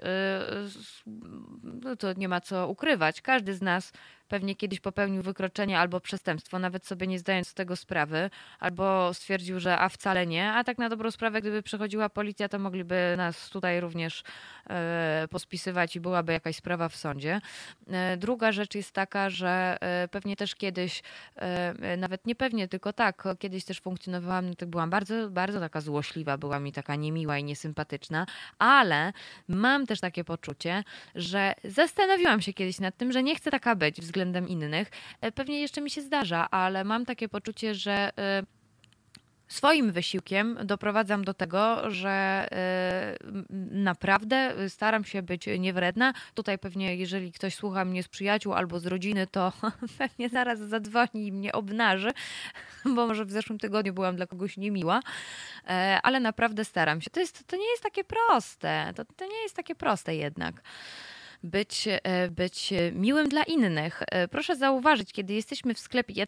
B: no to nie ma co ukrywać, każdy z nas pewnie kiedyś popełnił wykroczenie albo przestępstwo, nawet sobie nie zdając z tego sprawy, albo stwierdził, że a wcale nie, a tak na dobrą sprawę, gdyby przychodziła policja, to mogliby nas tutaj również e, pospisywać i byłaby jakaś sprawa w sądzie. E, Druga rzecz jest taka, że e, pewnie też kiedyś, e, nawet nie pewnie, tylko tak, kiedyś też funkcjonowałam, no tak byłam bardzo, bardzo taka złośliwa, była mi taka niemiła i niesympatyczna, ale mam też takie poczucie, że zastanowiłam się kiedyś nad tym, że nie chcę taka być względem innych. E, Pewnie jeszcze mi się zdarza, ale mam takie poczucie, że e, swoim wysiłkiem doprowadzam do tego, że e, naprawdę staram się być niewredna. Tutaj pewnie, jeżeli ktoś słucha mnie z przyjaciół albo z rodziny, to pewnie zaraz zadzwoni i mnie obnaży, bo może w zeszłym tygodniu byłam dla kogoś niemiła, ale naprawdę staram się. To, jest, to nie jest takie proste. To, to nie jest takie proste jednak być, e, być miłym dla innych. E, Proszę zauważyć, kiedy jesteśmy w sklepie, ja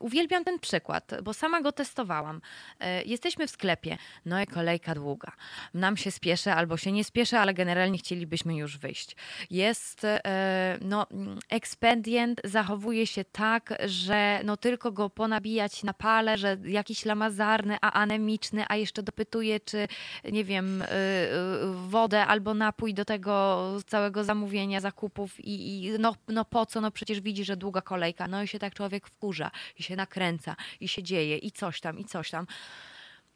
B: uwielbiam ten przykład, bo sama go testowałam. E, Jesteśmy w sklepie, no i kolejka długa. Nam się spieszy albo się nie spieszy, ale generalnie chcielibyśmy już wyjść. Jest, e, no, ekspedient zachowuje się tak, że no tylko go ponabijać na pale, że jakiś lamazarny, a anemiczny, a jeszcze dopytuje, czy nie wiem, wodę albo napój do tego całego zamówienia, zakupów i, i no, no po co, no przecież widzi, że długa kolejka, no i się tak człowiek wkurza i się nakręca i się dzieje i coś tam, i coś tam.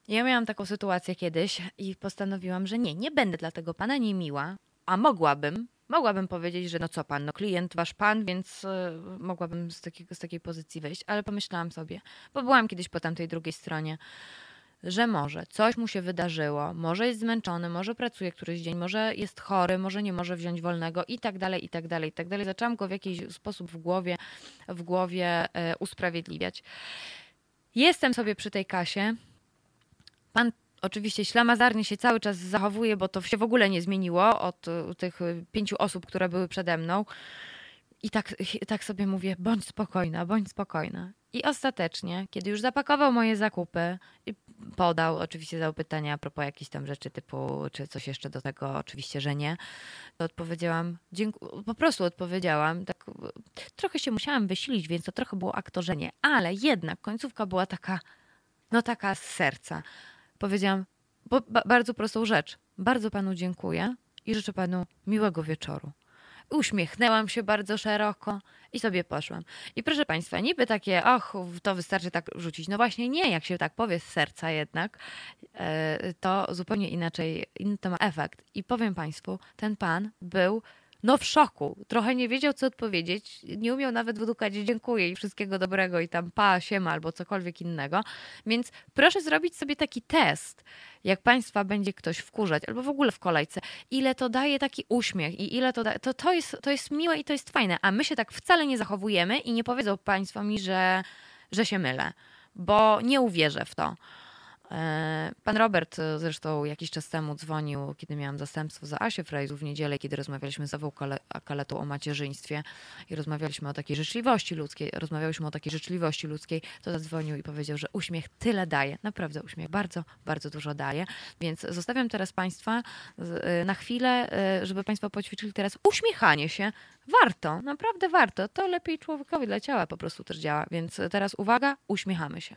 B: Ja miałam taką sytuację kiedyś i postanowiłam, że nie, nie będę dla tego pana niemiła, a mogłabym, mogłabym powiedzieć, że no co pan, no klient wasz pan, więc y, mogłabym z, takiego, z takiej pozycji wejść, ale pomyślałam sobie, bo byłam kiedyś po tamtej drugiej stronie, że może coś mu się wydarzyło, może jest zmęczony, może pracuje któryś dzień, może jest chory, może nie może wziąć wolnego i tak dalej, i tak dalej, i tak dalej. Zaczęłam go w jakiś sposób w głowie, w głowie e, usprawiedliwiać. Jestem sobie przy tej kasie. Pan oczywiście ślamazarnie się cały czas zachowuje, bo to się w ogóle nie zmieniło od e, tych e, pięciu osób, które były przede mną. I tak, tak sobie mówię, bądź spokojna, bądź spokojna. I ostatecznie, kiedy już zapakował moje zakupy i podał, oczywiście zadał pytania a propos jakichś tam rzeczy typu, czy coś jeszcze do tego, oczywiście, że nie, to odpowiedziałam, po prostu odpowiedziałam, tak trochę się musiałam wysilić, więc to trochę było aktorzenie, ale jednak końcówka była taka, no taka z serca. Powiedziałam bo, ba, bardzo prostą rzecz. Bardzo panu dziękuję i życzę panu miłego wieczoru. Uśmiechnęłam się bardzo szeroko i sobie poszłam. I proszę Państwa, niby takie, och, to wystarczy tak rzucić. No właśnie nie, jak się tak powie z serca jednak, e, to zupełnie inaczej, inny to ma efekt. I powiem Państwu, ten pan był no w szoku. Trochę nie wiedział, co odpowiedzieć. Nie umiał nawet wydukać dziękuję i wszystkiego dobrego i tam pa, siema albo cokolwiek innego. Więc proszę zrobić sobie taki test, jak Państwa będzie ktoś wkurzać albo w ogóle w kolejce, ile to daje taki uśmiech i ile to daje. To, to, jest, to jest miłe i to jest fajne, a my się tak wcale nie zachowujemy i nie powiedzą Państwo mi, że, że się mylę, bo nie uwierzę w to. E, Pan Robert e, zresztą jakiś czas temu dzwonił, kiedy miałam zastępstwo za Asię Frejzu w niedzielę, kiedy rozmawialiśmy z Ewą Kale- Kaletą o macierzyństwie i rozmawialiśmy o takiej życzliwości ludzkiej, rozmawialiśmy o takiej życzliwości ludzkiej, to zadzwonił i powiedział, że uśmiech tyle daje, naprawdę uśmiech bardzo, bardzo dużo daje, więc zostawiam teraz Państwa e, na chwilę, żeby Państwo poćwiczyli teraz uśmiechanie się. Warto, naprawdę warto, to lepiej człowiekowi dla ciała po prostu też działa, więc teraz uwaga, uśmiechamy się.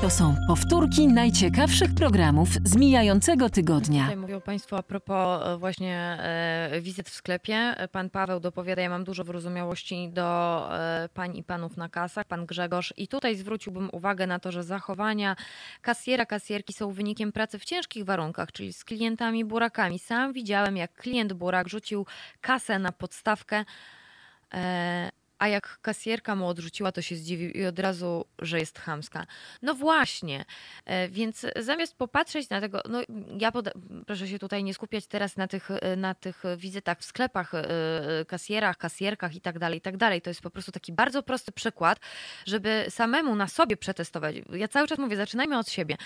E: To są powtórki najciekawszych programów z mijającego tygodnia.
B: Tutaj mówią Państwo a propos e, właśnie e, wizyt w sklepie. Pan Paweł dopowiada, ja mam dużo wyrozumiałości do e, pań i panów na kasach, pan Grzegorz. I tutaj zwróciłbym uwagę na to, że zachowania kasjera, kasjerki są wynikiem pracy w ciężkich warunkach, czyli z klientami burakami. Sam widziałem, jak klient burak rzucił kasę na podstawkę. E, a jak kasjerka mu odrzuciła, to się zdziwił i od razu, że jest chamska. No właśnie, e, więc zamiast popatrzeć na tego, no ja poda- proszę się tutaj nie skupiać teraz na tych, e, na tych wizytach w sklepach, e, kasjerach, kasjerkach i tak dalej, i tak dalej. To jest po prostu taki bardzo prosty przykład, żeby samemu na sobie przetestować. Ja cały czas mówię, zaczynajmy od siebie,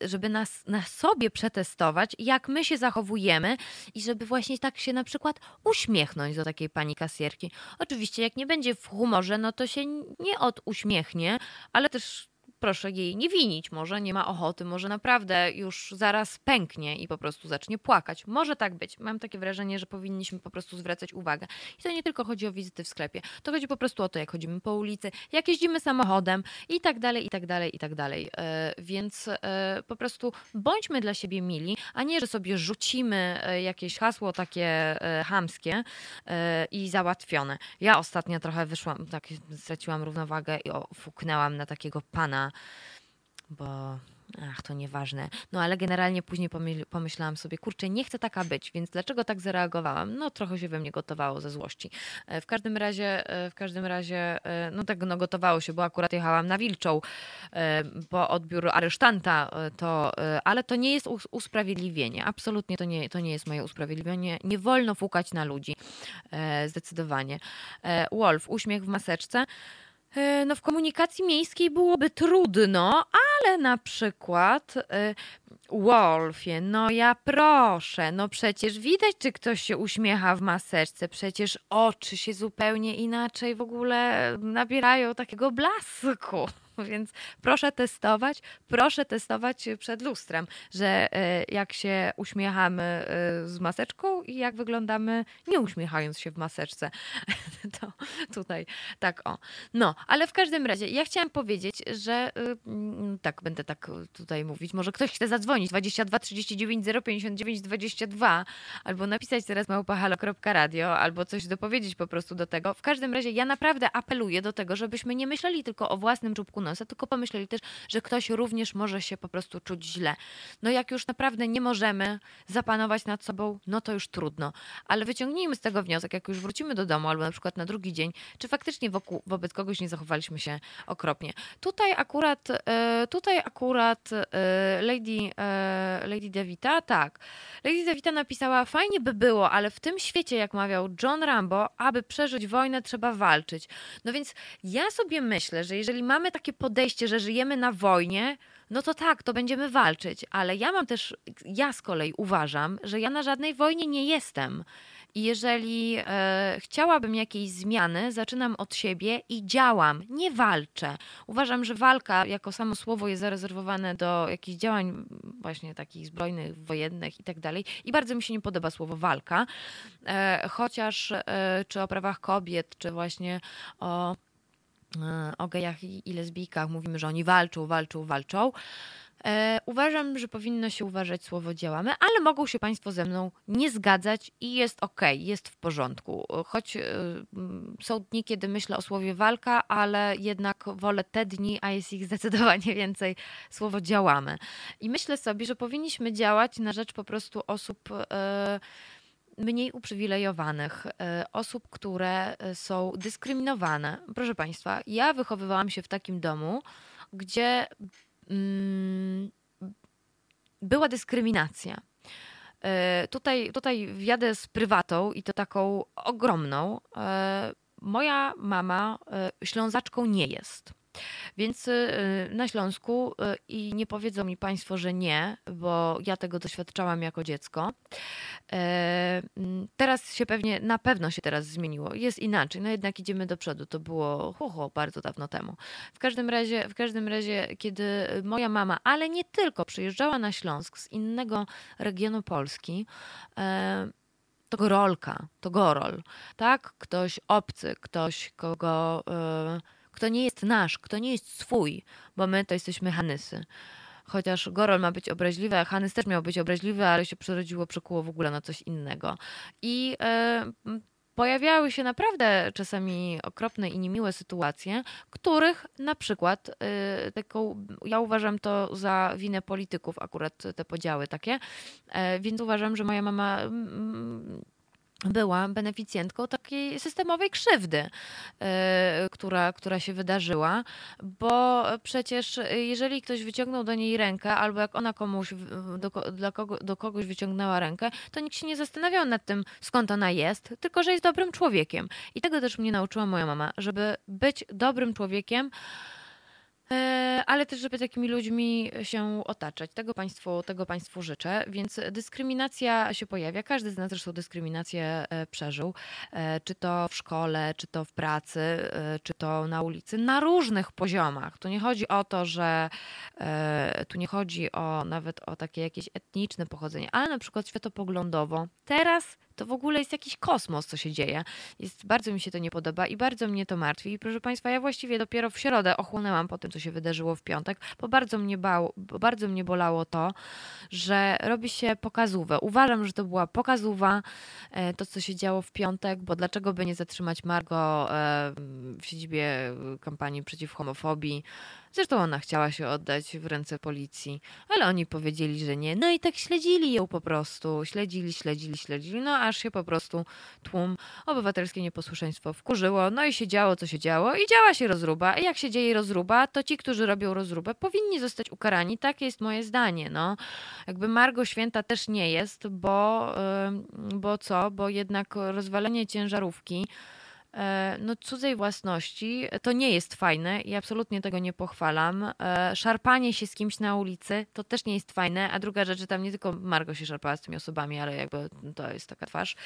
B: żeby nas, na sobie przetestować, jak my się zachowujemy i żeby właśnie tak się na przykład uśmiechnąć do takiej pani kasjerki. Oczywiście, jak nie będzie w humorze, no to się nie oduśmiechnie, ale też proszę jej nie winić. Może nie ma ochoty, może naprawdę już zaraz pęknie i po prostu zacznie płakać. Może tak być. Mam takie wrażenie, że powinniśmy po prostu zwracać uwagę. I to nie tylko chodzi o wizyty w sklepie. To chodzi po prostu o to, jak chodzimy po ulicy, jak jeździmy samochodem i tak dalej, i tak dalej, i tak dalej. E, Więc e, po prostu bądźmy dla siebie mili, a nie, że sobie rzucimy e, jakieś hasło takie e, chamskie e, i załatwione. Ja ostatnio trochę wyszłam, tak straciłam równowagę i fuknęłam na takiego pana, bo ach, to nieważne. No ale generalnie później pomyślałam sobie, kurczę, nie chcę taka być, więc dlaczego tak zareagowałam? No trochę się we mnie gotowało ze złości. E, W każdym razie, e, w każdym razie, e, no tak no gotowało się, bo akurat jechałam na Wilczą po odbiór aresztanta, to, ale to nie jest us- usprawiedliwienie. Absolutnie to nie, to nie jest moje usprawiedliwienie. Nie wolno fukać na ludzi. Zdecydowanie. Wolf, uśmiech w maseczce. E, No w komunikacji miejskiej byłoby trudno, ale na przykład e, Wolfie, no ja proszę, no przecież widać, czy ktoś się uśmiecha w maseczce, przecież oczy się zupełnie inaczej w ogóle nabierają takiego blasku. Więc proszę testować, proszę testować przed lustrem, że e, jak się uśmiechamy e, z maseczką i jak wyglądamy nie uśmiechając się w maseczce. To tutaj tak o. No, ale w każdym razie ja chciałam powiedzieć, że y, mm, tak będę tak tutaj mówić. Może ktoś chce zadzwonić 22 39 059 22 albo napisać teraz małpahalo.radio albo coś dopowiedzieć po prostu do tego. W każdym razie ja naprawdę apeluję do tego, żebyśmy nie myśleli tylko o własnym czubku nosa, tylko pomyśleli też, że ktoś również może się po prostu czuć źle. No jak już naprawdę nie możemy zapanować nad sobą, no to już trudno. Ale wyciągnijmy z tego wniosek, jak już wrócimy do domu albo na przykład na drugi dzień, czy faktycznie wokół, wobec kogoś nie zachowaliśmy się okropnie. Tutaj akurat, e, tutaj akurat e, Lady, e, Lady Davita, tak. Lady Davita napisała, fajnie by było, ale w tym świecie, jak mawiał John Rambo, aby przeżyć wojnę, trzeba walczyć. No więc ja sobie myślę, że jeżeli mamy takie podejście, że żyjemy na wojnie, no to tak, to będziemy walczyć, ale ja mam też, ja z kolei uważam, że ja na żadnej wojnie nie jestem. I jeżeli e, chciałabym jakiejś zmiany, zaczynam od siebie i działam, nie walczę. Uważam, że walka jako samo słowo jest zarezerwowane do jakichś działań właśnie takich zbrojnych, wojennych i tak dalej. I bardzo mi się nie podoba słowo walka, e, chociaż e, czy o prawach kobiet, czy właśnie o o gejach i, lesbijkach mówimy, że oni walczą, walczą, walczą. E, uważam, że powinno się uważać słowo działamy, ale mogą się Państwo ze mną nie zgadzać i jest ok, jest w porządku. Choć e, mm, są dni, kiedy myślę o słowie walka, ale jednak wolę te dni, a jest ich zdecydowanie więcej, słowo działamy. I myślę sobie, że powinniśmy działać na rzecz po prostu osób. E, mniej uprzywilejowanych, e, osób, które e, są dyskryminowane. Proszę Państwa, ja wychowywałam się w takim domu, gdzie mm, była dyskryminacja. E, Tutaj, tutaj wjadę z prywatą i to taką ogromną. Moja mama ślązaczką nie jest. Więc y, na Śląsku y, i nie powiedzą mi Państwo, że nie, bo ja tego doświadczałam jako dziecko. E, mm, Teraz się pewnie, na pewno się teraz zmieniło. Jest inaczej, no jednak idziemy do przodu. To było ho, ho, bardzo dawno temu. W każdym razie, w każdym razie, kiedy moja mama, ale nie tylko, przyjeżdżała na Śląsk z innego regionu Polski, e, to gorolka, to gorol, tak? Ktoś obcy, ktoś, kogo, e, kto nie jest nasz, kto nie jest swój, bo my to jesteśmy Hanysy. Chociaż Gorol ma być obraźliwy, a Hanys też miał być obraźliwy, ale się przerodziło, przekuło w ogóle na coś innego. I e, pojawiały się naprawdę czasami okropne i niemiłe sytuacje, których na przykład e, taką, ja uważam to za winę polityków akurat te podziały takie, e, więc uważam, że moja mama była beneficjentką takiej systemowej krzywdy, e, która, która się wydarzyła, bo przecież e, jeżeli ktoś wyciągnął do niej rękę, albo jak ona komuś, do, dla kogo, do kogoś wyciągnęła rękę, to nikt się nie zastanawiał nad tym, skąd ona jest, tylko że jest dobrym człowiekiem. I tego też mnie nauczyła moja mama, żeby być dobrym człowiekiem, ale też, żeby takimi ludźmi się otaczać. Tego państwu, tego państwu życzę, więc dyskryminacja się pojawia. Każdy z nas zresztą dyskryminację e, przeżył, e, czy to w szkole, czy to w pracy, e, czy to na ulicy, na różnych poziomach. Tu nie chodzi o to, że e, tu nie chodzi o nawet o takie jakieś etniczne pochodzenie, ale na przykład światopoglądowo. Teraz to w ogóle jest jakiś kosmos, co się dzieje. Jest, bardzo mi się to nie podoba i bardzo mnie to martwi. I proszę Państwa, ja właściwie dopiero w środę ochłonęłam po tym, co się wydarzyło w piątek, bo bardzo mnie, bało, bardzo mnie bolało to, że robi się pokazówę. Uważam, że to była pokazuwa, e, to co się działo w piątek, bo dlaczego by nie zatrzymać Margo e, w siedzibie kampanii przeciw homofobii? Zresztą ona chciała się oddać w ręce policji, ale oni powiedzieli, że nie. No i tak śledzili ją po prostu. Śledzili, śledzili, śledzili, no aż się po prostu tłum obywatelskie nieposłuszeństwo wkurzyło. No i się działo, co się działo i działa się rozruba. I jak się dzieje rozruba, to ci, którzy robią rozrubę, powinni zostać ukarani. Takie jest moje zdanie, no. Jakby Margo Święta też nie jest, bo, bo co? Bo jednak rozwalenie ciężarówki no, cudzej własności to nie jest fajne i absolutnie tego nie pochwalam. E, Szarpanie się z kimś na ulicy to też nie jest fajne, a druga rzecz, że tam nie tylko Margo się szarpała z tymi osobami, ale jakby to jest taka twarz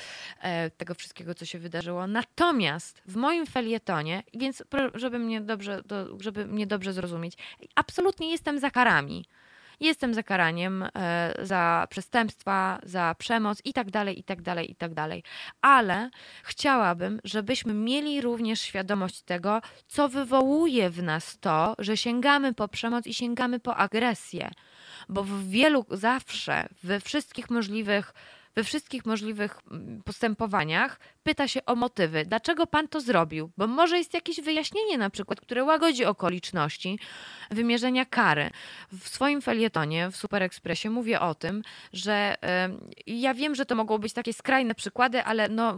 B: e, tego wszystkiego, co się wydarzyło. Natomiast w moim felietonie, więc żeby mnie dobrze, do, żeby mnie dobrze zrozumieć, absolutnie jestem za karami. Jestem za karaniem e, za przestępstwa, za przemoc i tak dalej, i tak dalej, i tak dalej. Ale chciałabym, żebyśmy mieli również świadomość tego, co wywołuje w nas to, że sięgamy po przemoc i sięgamy po agresję. Bo w wielu, zawsze, we wszystkich możliwych we wszystkich możliwych mm, postępowaniach pyta się o motywy. Dlaczego pan to zrobił? Bo może jest jakieś wyjaśnienie na przykład, które łagodzi okoliczności wymierzenia kary. W swoim felietonie w Super Expressie mówię o tym, że ja wiem, że to mogą być takie skrajne przykłady, ale no,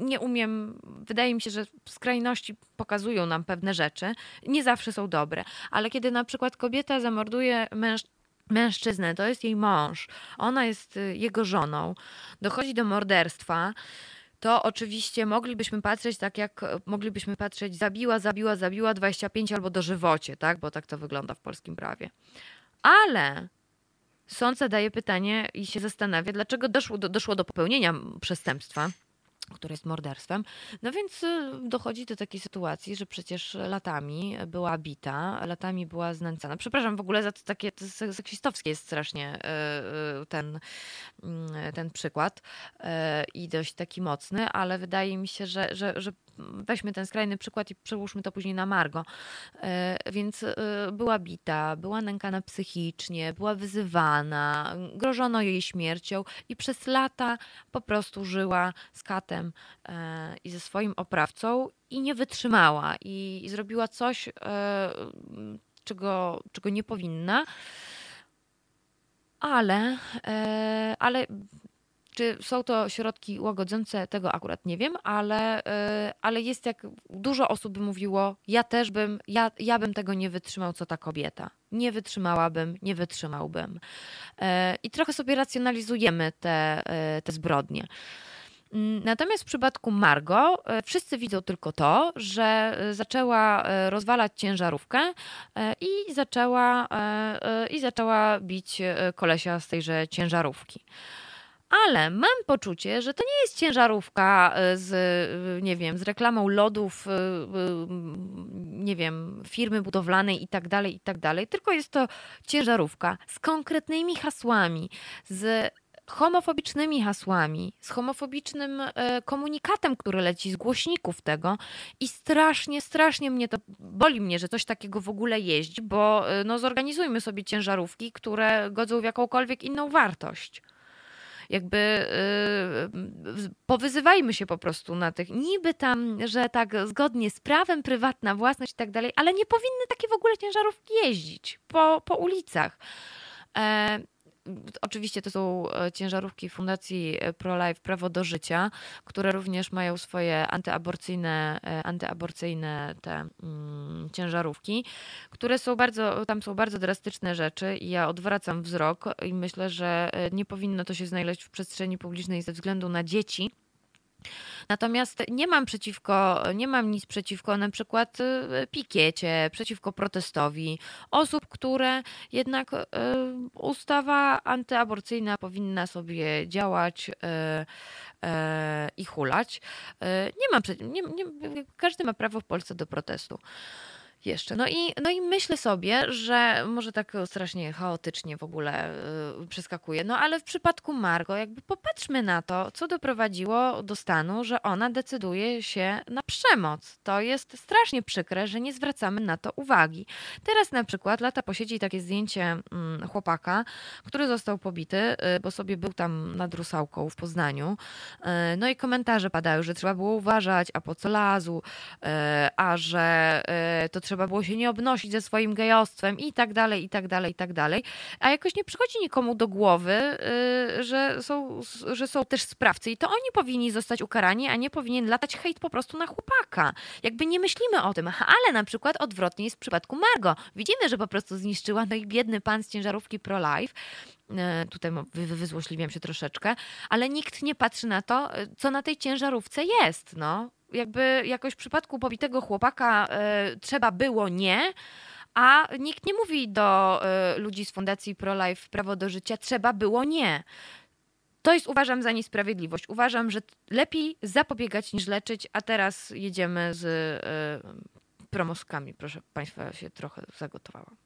B: nie umiem, wydaje mi się, że skrajności pokazują nam pewne rzeczy. Nie zawsze są dobre, ale kiedy na przykład kobieta zamorduje mężczyznę, mężczyznę, to jest jej mąż, ona jest y, jego żoną, dochodzi do morderstwa, to oczywiście moglibyśmy patrzeć tak, jak e, moglibyśmy patrzeć zabiła, zabiła, zabiła 25 albo dożywocie, tak? Bo tak to wygląda w polskim prawie. Ale sąd zadaje pytanie i się zastanawia, dlaczego doszło do, doszło do popełnienia przestępstwa które jest morderstwem. No więc y, dochodzi do takiej sytuacji, że przecież latami była bita, latami była znęcana. Przepraszam w ogóle za to takie to se- seksistowskie jest strasznie y, y, ten, mm, ten przykład i dość taki mocny, ale wydaje mi się, że, że, że weźmy ten skrajny przykład i przełóżmy to później na Margo. Więc była bita, była nękana psychicznie, była wyzywana, grożono jej śmiercią i przez lata po prostu żyła z katem e, i ze swoim oprawcą i nie wytrzymała i, i zrobiła coś, e, czego, czego nie powinna. Ale, e, ale czy są to środki łagodzące, tego akurat nie wiem, ale, ale jest jak dużo osób by mówiło, ja też bym, ja, ja bym tego nie wytrzymał, co ta kobieta. Nie wytrzymałabym, nie wytrzymałbym. I trochę sobie racjonalizujemy te, te zbrodnie. Mm, Natomiast w przypadku Margo e, wszyscy widzą tylko to, że e, zaczęła e, rozwalać ciężarówkę i zaczęła, i zaczęła bić kolesia z tejże ciężarówki. Ale mam poczucie, że to nie jest ciężarówka z, nie wiem, z reklamą lodów, nie wiem, firmy budowlanej i tak dalej, i tak dalej, tylko jest to ciężarówka z konkretnymi hasłami, z homofobicznymi hasłami, z homofobicznym e, komunikatem, który leci z głośników tego i strasznie, strasznie mnie to boli mnie, że coś takiego w ogóle jeździ, bo e, no zorganizujmy sobie ciężarówki, które godzą w jakąkolwiek inną wartość. Jakby yy, powyzywajmy się po prostu na tych, niby tam, że tak zgodnie z prawem, prywatna własność i tak dalej, ale nie powinny takie w ogóle ciężarówki jeździć po, po ulicach. Oczywiście to są e, ciężarówki Fundacji ProLife Prawo do Życia, które również mają swoje antyaborcyjne, e, antyaborcyjne te mm, ciężarówki, które są bardzo, tam są bardzo drastyczne rzeczy i ja odwracam wzrok i myślę, że e, nie powinno to się znaleźć w przestrzeni publicznej ze względu na dzieci, Natomiast nie mam przeciwko, nie mam nic przeciwko na przykład y, pikiecie, przeciwko protestowi osób, które jednak y, ustawa antyaborcyjna powinna sobie działać y, i hulać. Nie mam, nie, nie, każdy ma prawo w Polsce do protestu. Jeszcze. No i, no i myślę sobie, że może tak strasznie chaotycznie w ogóle y, przeskakuje, no ale w przypadku Margo, jakby popatrzmy na to, co doprowadziło do stanu, że ona decyduje się na przemoc. To jest strasznie przykre, że nie zwracamy na to uwagi. Teraz na przykład lata po sieci takie zdjęcie mm, chłopaka, który został pobity, y, bo sobie był tam nad Rusałką w Poznaniu. Y, No i komentarze padają, że trzeba było uważać, a po co lazu, y, a że y, to trzeba było się nie obnosić ze swoim gejostwem i tak dalej, i tak dalej, i tak dalej. A jakoś nie przychodzi nikomu do głowy, y, że są, że są też sprawcy i to oni powinni zostać ukarani, a nie powinien latać hejt po prostu na chłopaka. Jakby nie myślimy o tym, ale na przykład odwrotnie jest w przypadku Margo. Widzimy, że po prostu zniszczyła, no i biedny pan z ciężarówki pro-life, E, Tutaj wyzłośliwiam się troszeczkę, ale nikt nie patrzy na to, e, co na tej ciężarówce jest. No. Jakby jakoś w przypadku pobitego chłopaka e, trzeba było nie, a nikt nie mówi do e, ludzi z Fundacji ProLife Prawo do Życia, trzeba było nie. To jest uważam za niesprawiedliwość. Uważam, że lepiej zapobiegać niż leczyć, a teraz jedziemy z e, promoskami. Proszę Państwa, się trochę zagotowałam.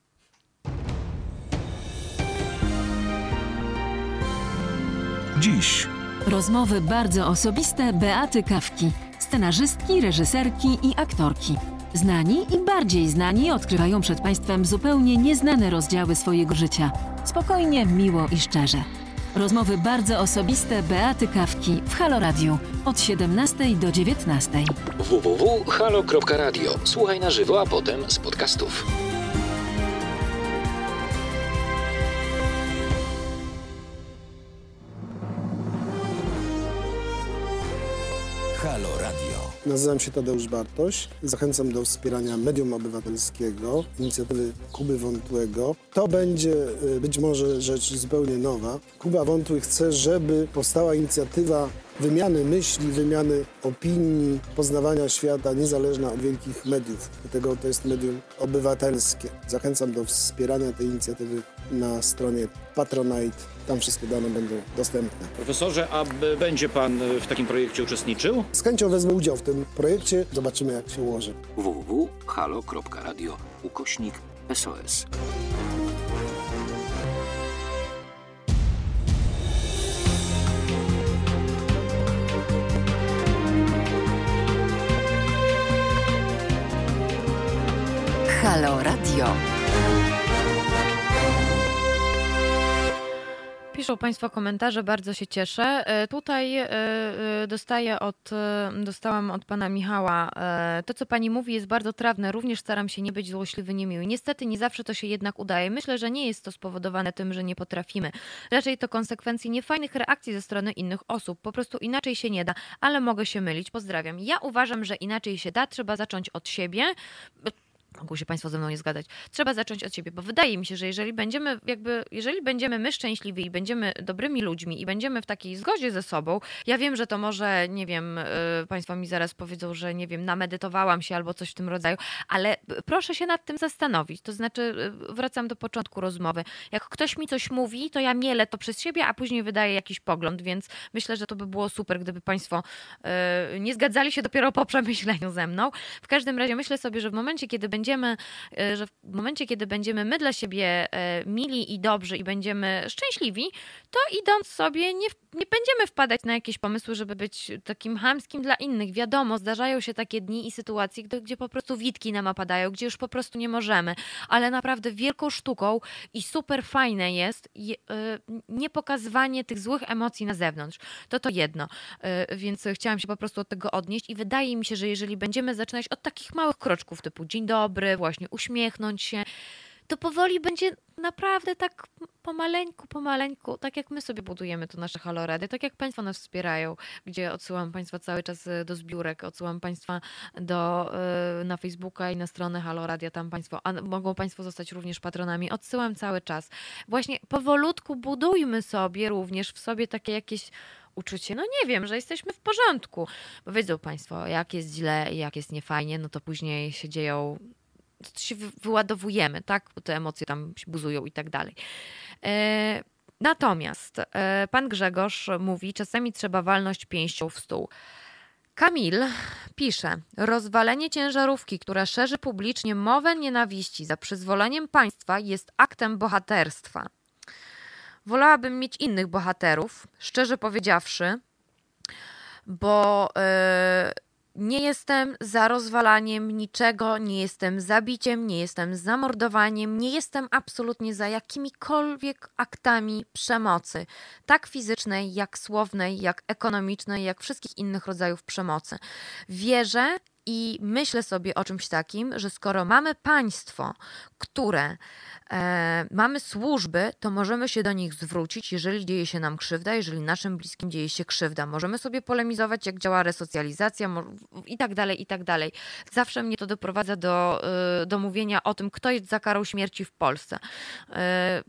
E: Dziś. Rozmowy bardzo osobiste Beaty Kawki, scenarzystki, reżyserki i aktorki. Znani i bardziej znani odkrywają przed Państwem zupełnie nieznane rozdziały swojego życia. Spokojnie, miło i szczerze. Rozmowy bardzo osobiste Beaty Kawki w Halo Radio od 17 do 19.
J: www.halo.radio. Słuchaj na żywo, a potem z podcastów. Halo Radio.
K: Nazywam się Tadeusz Bartoś. Zachęcam do wspierania medium obywatelskiego, inicjatywy Kuby Wątłego. To będzie y, być może rzecz zupełnie nowa. Kuba Wątły chce, żeby powstała inicjatywa wymiany myśli, wymiany opinii, poznawania świata niezależna od wielkich mediów. Dlatego to jest medium obywatelskie. Zachęcam do wspierania tej inicjatywy na stronie Patronite. Tam wszystkie dane będą dostępne.
L: Profesorze, a b- będzie pan w takim projekcie uczestniczył?
K: Z chęcią wezmę udział w tym projekcie. Zobaczymy, jak się ułoży.
J: www.halo.radio ukośnik SOS.
I: Halo Radio.
B: Piszą Państwo komentarze, bardzo się cieszę. E, Tutaj e, e, dostaję od, dostałam od Pana Michała, to co Pani mówi jest bardzo trawne, również staram się nie być złośliwy, niemiły. Niestety nie zawsze to się jednak udaje. Myślę, że nie jest to spowodowane tym, że nie potrafimy. Raczej to konsekwencji niefajnych reakcji ze strony innych osób. Po prostu inaczej się nie da, ale mogę się mylić. Pozdrawiam. Ja uważam, że inaczej się da, trzeba zacząć od siebie. Mogą się Państwo ze mną nie zgadzać. Trzeba zacząć od siebie, bo wydaje mi się, że jeżeli będziemy jakby, jeżeli będziemy my szczęśliwi i będziemy dobrymi ludźmi i będziemy w takiej zgodzie ze sobą, ja wiem, że to może, nie wiem, y, Państwo mi zaraz powiedzą, że nie wiem, namedytowałam się albo coś w tym rodzaju, ale proszę się nad tym zastanowić. To znaczy, y, wracam do początku rozmowy. Jak ktoś mi coś mówi, to ja mielę to przez siebie, a później wydaję jakiś pogląd, więc myślę, że to by było super, gdyby Państwo y, nie zgadzali się dopiero po przemyśleniu ze mną. W każdym razie myślę sobie, że w momencie, kiedy będziemy, e, że w momencie, kiedy będziemy my dla siebie e, mili i dobrzy i będziemy szczęśliwi, to idąc sobie nie, nie będziemy wpadać na jakieś pomysły, żeby być takim hamskim dla innych. Wiadomo, zdarzają się takie dni i sytuacje, gdy, gdzie po prostu witki nam opadają, gdzie już po prostu nie możemy, ale naprawdę wielką sztuką i super fajne jest je, e, nie pokazywanie tych złych emocji na zewnątrz. To to jedno. Więc chciałam się po prostu od tego odnieść i wydaje mi się, że jeżeli będziemy zaczynać od takich małych kroczków typu dzień dobry, właśnie uśmiechnąć się, to powoli będzie naprawdę tak pomaleńku, pomaleńku, tak jak my sobie budujemy to nasze halorady, tak jak Państwo nas wspierają, gdzie odsyłam Państwa cały czas y, do zbiórek, odsyłam Państwa do, y, na Facebooka i na stronę Haloradia, tam Państwo, a mogą Państwo zostać również patronami, odsyłam cały czas. Właśnie powolutku budujmy sobie również w sobie takie jakieś uczucie, no nie wiem, że jesteśmy w porządku. Bo wiedzą Państwo, jak jest źle i jak jest niefajnie, no to później się dzieją, się wy- wyładowujemy, tak? Bo te emocje tam się buzują i tak dalej. E, Natomiast e, pan Grzegorz mówi, czasami trzeba walność pięścią w stół. Kamil pisze: Rozwalenie ciężarówki, która szerzy publicznie mowę nienawiści za przyzwoleniem państwa, jest aktem bohaterstwa. Wolałabym mieć innych bohaterów, szczerze powiedziawszy, bo e, nie jestem za rozwalaniem niczego, nie jestem za biciem, nie jestem za mordowaniem, nie jestem absolutnie za jakimikolwiek aktami przemocy, tak fizycznej, jak słownej, jak ekonomicznej, jak wszystkich innych rodzajów przemocy. Wierzę i myślę sobie o czymś takim, że skoro mamy państwo, które e, mamy służby, to możemy się do nich zwrócić, jeżeli dzieje się nam krzywda, jeżeli naszym bliskim dzieje się krzywda. Możemy sobie polemizować, jak działa resocjalizacja i tak dalej, i tak dalej. Zawsze mnie to doprowadza do, y, do mówienia o tym, kto jest za karą śmierci w Polsce. E,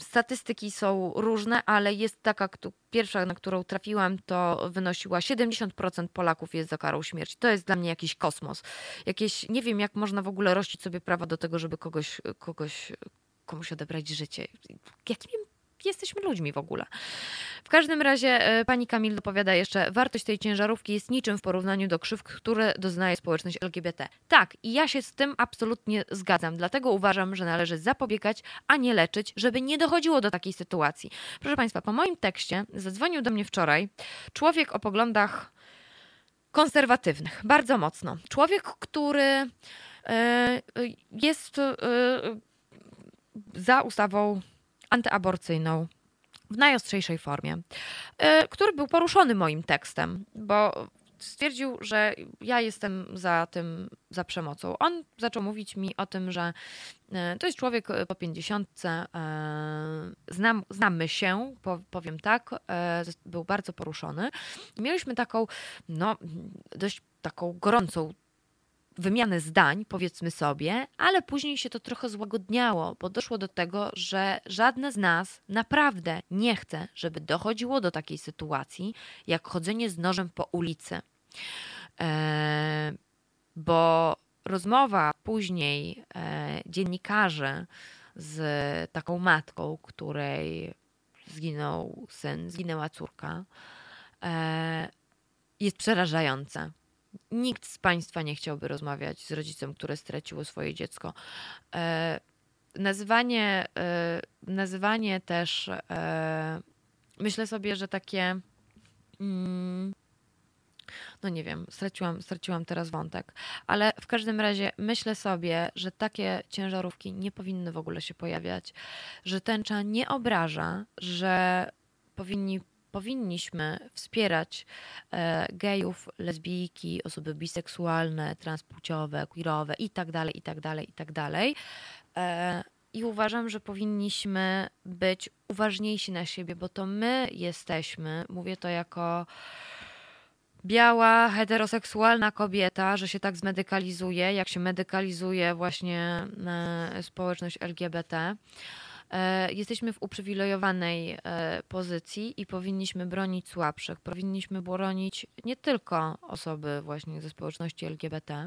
B: Statystyki są różne, ale jest taka, pierwsza, na którą trafiłam, to wynosiła 70% Polaków jest za karą śmierci. To jest dla mnie jakiś kosmos. Jakieś, nie wiem, jak można w ogóle rościć sobie prawa do tego, żeby kogoś, kogoś komuś odebrać życie. Jakimi jesteśmy ludźmi w ogóle? W każdym razie e, pani Kamil dopowiada jeszcze, wartość tej ciężarówki jest niczym w porównaniu do krzywd, które doznaje społeczność LGBT. Tak, i ja się z tym absolutnie zgadzam. Dlatego uważam, że należy zapobiegać, a nie leczyć, żeby nie dochodziło do takiej sytuacji. Proszę Państwa, po moim tekście zadzwonił do mnie wczoraj człowiek o poglądach konserwatywnych, bardzo mocno. Człowiek, który jest e, za ustawą antyaborcyjną w najostrzejszej formie, e, który był poruszony moim tekstem, bo stwierdził, że ja jestem za tym, za przemocą. On zaczął mówić mi o tym, że e, to jest człowiek e, po pięćdziesiątce, znam, znamy się, po- powiem tak, e, był bardzo poruszony. Mieliśmy taką, no, dość taką gorącą wymianę zdań, powiedzmy sobie, ale później się to trochę złagodniało, bo doszło do tego, że żadne z nas naprawdę nie chce, żeby dochodziło do takiej sytuacji, jak chodzenie z nożem po ulicy. E, bo rozmowa później e, dziennikarzy z taką matką, której zginął syn, zginęła córka, e, jest przerażająca. Nikt z Państwa nie chciałby rozmawiać z rodzicem, które straciło swoje dziecko. E, nazywanie, e, nazywanie też, e, myślę sobie, że takie. Mm, no nie wiem, straciłam, straciłam teraz wątek, ale w każdym razie myślę sobie, że takie ciężarówki nie powinny w ogóle się pojawiać, że tęcza nie obraża, że powinni powinniśmy wspierać e, gejów, lesbijki, osoby biseksualne, transpłciowe, queerowe i dalej, i dalej, i tak dalej. E, I uważam, że powinniśmy być uważniejsi na siebie, bo to my jesteśmy, mówię to jako biała, heteroseksualna kobieta, że się tak zmedykalizuje, jak się medykalizuje właśnie e, społeczność LGBT. E, Jesteśmy w uprzywilejowanej e, pozycji i powinniśmy bronić słabszych. Powinniśmy bronić nie tylko osoby właśnie ze społeczności LGBT,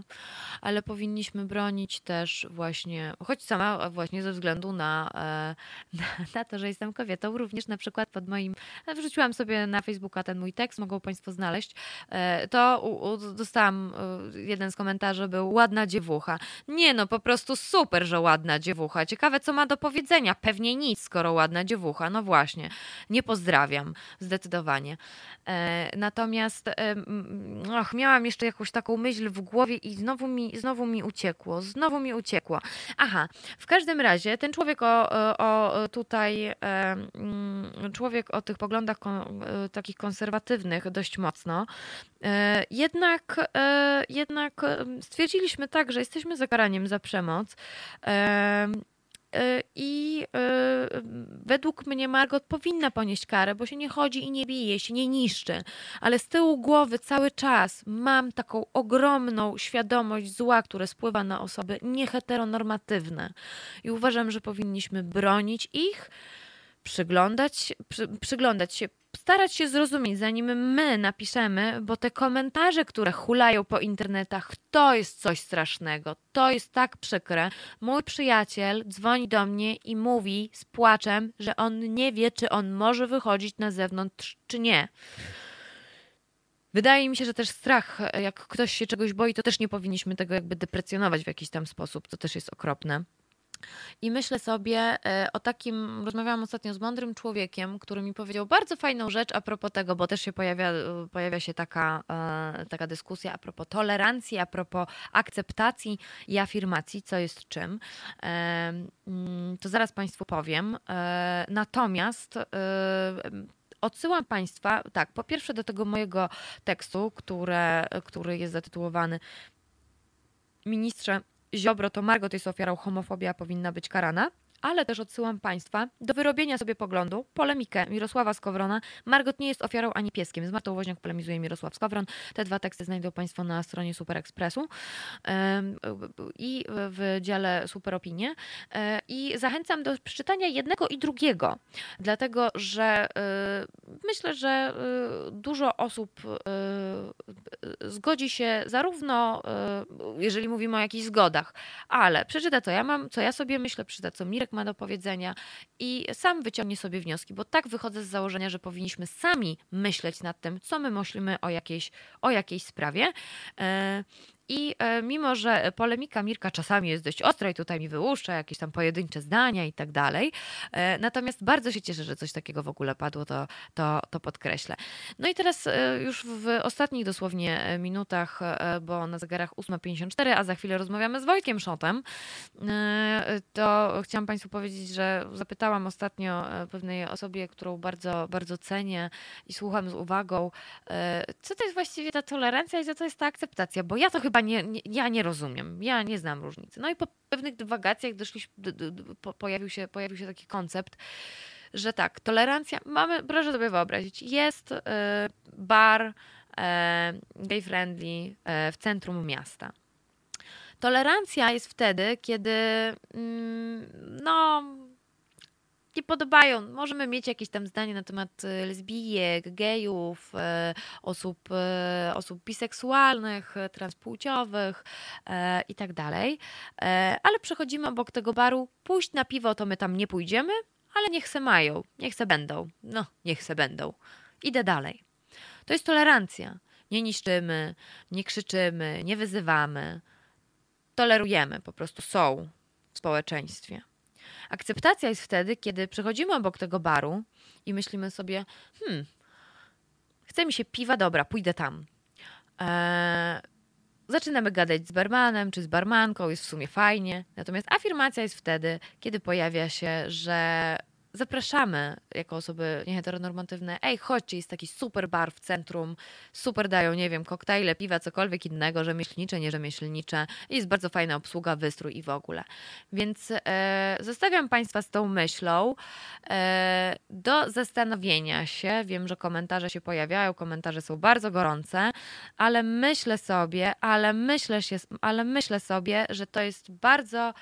B: ale powinniśmy bronić też właśnie, choć sama właśnie ze względu na, e, na, na to, że jestem kobietą, również na przykład pod moim, wrzuciłam sobie na Facebooka ten mój tekst, mogą Państwo znaleźć, e, to u, u, dostałam, e, jeden z komentarzy był ładna dziewucha. Nie no, po prostu super, że ładna dziewucha. Ciekawe, co ma do powiedzenia. Pewnie nic, skoro ładna dziewucha. No właśnie, nie pozdrawiam, zdecydowanie. E, natomiast e, och, miałam jeszcze jakąś taką myśl w głowie i znowu mi, znowu mi uciekło, znowu mi uciekło. Aha, w każdym razie ten człowiek o, o o tutaj, e, człowiek o tych poglądach e, takich konserwatywnych dość mocno, e, jednak, e, jednak e, stwierdziliśmy tak, że jesteśmy za karaniem za przemoc. E, I e, według mnie Margot powinna ponieść karę, bo się nie chodzi i nie bije, się nie niszczy. Ale z tyłu głowy cały czas mam taką ogromną świadomość zła, które spływa na osoby nieheteronormatywne. I uważam, że powinniśmy bronić ich przyglądać, przy, przyglądać się, starać się zrozumieć, zanim my napiszemy, bo te komentarze, które hulają po internetach, to jest coś strasznego, to jest tak przykre. Mój przyjaciel dzwoni do mnie i mówi z płaczem, że on nie wie, czy on może wychodzić na zewnątrz, czy nie. Wydaje mi się, że też strach, jak ktoś się czegoś boi, to też nie powinniśmy tego jakby deprecjonować w jakiś tam sposób, to też jest okropne. I myślę sobie e, o takim, rozmawiałam ostatnio z mądrym człowiekiem, który mi powiedział bardzo fajną rzecz a propos tego, bo też się pojawia, e, pojawia się taka, e, taka dyskusja a propos tolerancji, a propos akceptacji i afirmacji, co jest czym. Mm, to zaraz Państwu powiem. Natomiast odsyłam Państwa, tak, po pierwsze do tego mojego tekstu, które, który jest zatytułowany Ministrze Ziobro to Margot jest ofiarą homofobia, powinna być karana ale też odsyłam Państwa do wyrobienia sobie poglądu, polemikę Mirosława Skowrona. Margot nie jest ofiarą ani pieskiem. Z Martą Woźniak polemizuje Mirosław Skowron. Te dwa teksty znajdą Państwo na stronie Super Expressu i w dziale Super Opinie. E, I zachęcam do przeczytania jednego i drugiego, dlatego że e, myślę, że e, dużo osób zgodzi się zarówno, jeżeli mówimy o jakichś zgodach, ale przeczyta to ja mam, co ja sobie myślę, przeczyta co Mirek ma do powiedzenia i sam wyciągnie sobie wnioski, bo tak wychodzę z założenia, że powinniśmy sami myśleć nad tym, co my myślimy o jakiejś, o jakiejś sprawie. I e, mimo, że polemika Mirka czasami jest dość ostra i tutaj mi wyłuszcza jakieś tam pojedyncze zdania i tak dalej, e, natomiast bardzo się cieszę, że coś takiego w ogóle padło, to, to, to podkreślę. No i teraz e, już w ostatnich dosłownie minutach, bo na zegarach 8.54, a za chwilę rozmawiamy z Wojtkiem Szotem, to chciałam Państwu powiedzieć, że zapytałam ostatnio pewnej osobie, którą bardzo, bardzo cenię i słucham z uwagą, co to jest właściwie ta tolerancja i co to jest ta akceptacja, bo ja to chyba chyba nie, nie, ja nie rozumiem. Ja nie znam różnicy. No i po pewnych dywagacjach doszliśmy, po, pojawił, się, pojawił się taki koncept, że tak, tolerancja, mamy, proszę sobie wyobrazić, jest y, bar y, gay friendly y, w centrum miasta. Tolerancja jest wtedy, kiedy mm, no nie podobają. Możemy mieć jakieś tam zdanie na temat y, lesbijek, gejów, y, osób, y, osób biseksualnych, transpłciowych i tak dalej, ale przechodzimy obok tego baru, pójść na piwo to my tam nie pójdziemy, ale niech se mają, niech se będą. No, niech se będą. Idę dalej. To jest tolerancja. Nie niszczymy, nie krzyczymy, nie wyzywamy. Tolerujemy, po prostu są w społeczeństwie. Akceptacja jest wtedy, kiedy przechodzimy obok tego baru i myślimy sobie, hmm, chce mi się piwa, dobra, pójdę tam. Eee, zaczynamy gadać z barmanem czy z barmanką, jest w sumie fajnie. Natomiast afirmacja jest wtedy, kiedy pojawia się, że zapraszamy jako osoby nieheteronormatywne, ej, chodźcie, jest taki super bar w centrum, super dają, nie wiem, koktajle, piwa, cokolwiek innego, rzemieślnicze, nierzemielnicze, jest bardzo fajna obsługa, wystrój i w ogóle. Więc e, zostawiam Państwa z tą myślą e, do zastanowienia się. Wiem, że komentarze się pojawiają, komentarze są bardzo gorące, ale myślę sobie, ale myślę, się, ale myślę sobie, że to jest bardzo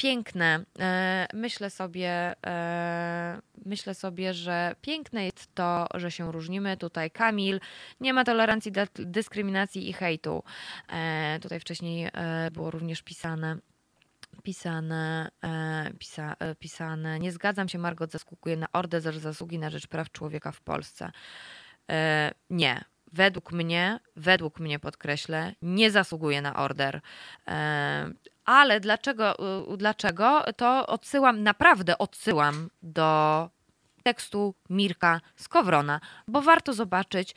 B: piękne. E, myślę sobie, e, myślę sobie, że piękne jest to, że się różnimy. Tutaj Kamil, nie ma tolerancji dla dyskryminacji i hejtu. E, tutaj wcześniej było również pisane pisane, pisa, pisane. Nie zgadzam się, Margot zaskakuje na ordę za zasługi na rzecz praw człowieka w Polsce. Nie. Według mnie, według mnie podkreślę, nie zasługuje na order. Ale dlaczego, y, dlaczego? To odsyłam, naprawdę odsyłam do tekstu Mirka Skowrona, bo warto zobaczyć,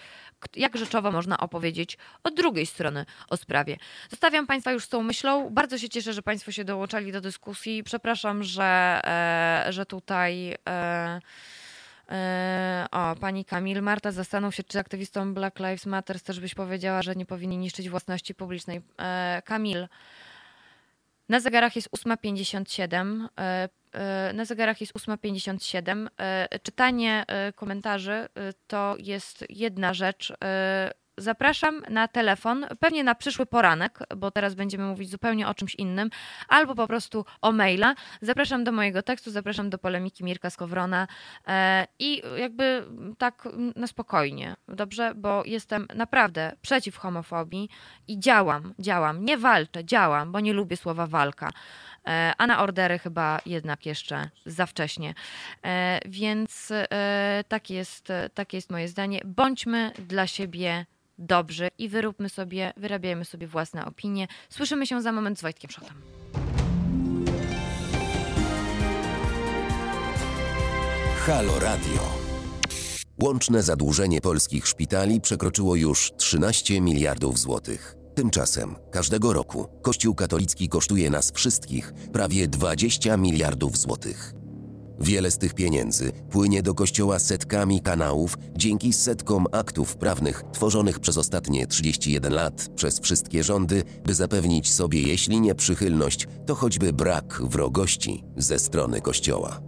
B: jak rzeczowo można opowiedzieć od drugiej strony o sprawie. Zostawiam Państwa już z tą myślą. Bardzo się cieszę, że Państwo się dołączali do dyskusji. Przepraszam, że, e, że tutaj. E, e, o, pani Kamil, Marta, zastanów się, czy aktywistom Black Lives Matter też byś powiedziała, że nie powinni niszczyć własności publicznej. Kamil, na zegarach jest 8.57. E, e, na zegarach jest 8.57. E, czytanie komentarzy to jest jedna rzecz.
M: Zapraszam na telefon, pewnie na przyszły poranek, bo teraz będziemy mówić zupełnie o czymś innym, albo po prostu o maila. Zapraszam do mojego tekstu, zapraszam do polemiki Mirka Skowrona e, i jakby tak na spokojnie, dobrze? Bo jestem naprawdę przeciw homofobii i działam, działam, nie walczę, działam, bo nie lubię słowa walka. E, A na ordery chyba jednak jeszcze za wcześnie. E, Więc takie jest, takie jest moje zdanie. Bądźmy dla siebie dobrzy i wyróbmy sobie, wyrabiajmy sobie własne opinie. Słyszymy się za moment z Wojtkiem Szotem.
C: Halo Radio. Łączne zadłużenie polskich szpitali przekroczyło już 13 miliardów złotych. Tymczasem każdego roku Kościół katolicki kosztuje nas wszystkich prawie 20 miliardów złotych. Wiele z tych pieniędzy płynie do Kościoła setkami kanałów dzięki setkom aktów prawnych tworzonych przez ostatnie 31 lat przez wszystkie rządy, by zapewnić sobie, jeśli nie przychylność, to choćby brak wrogości ze strony Kościoła.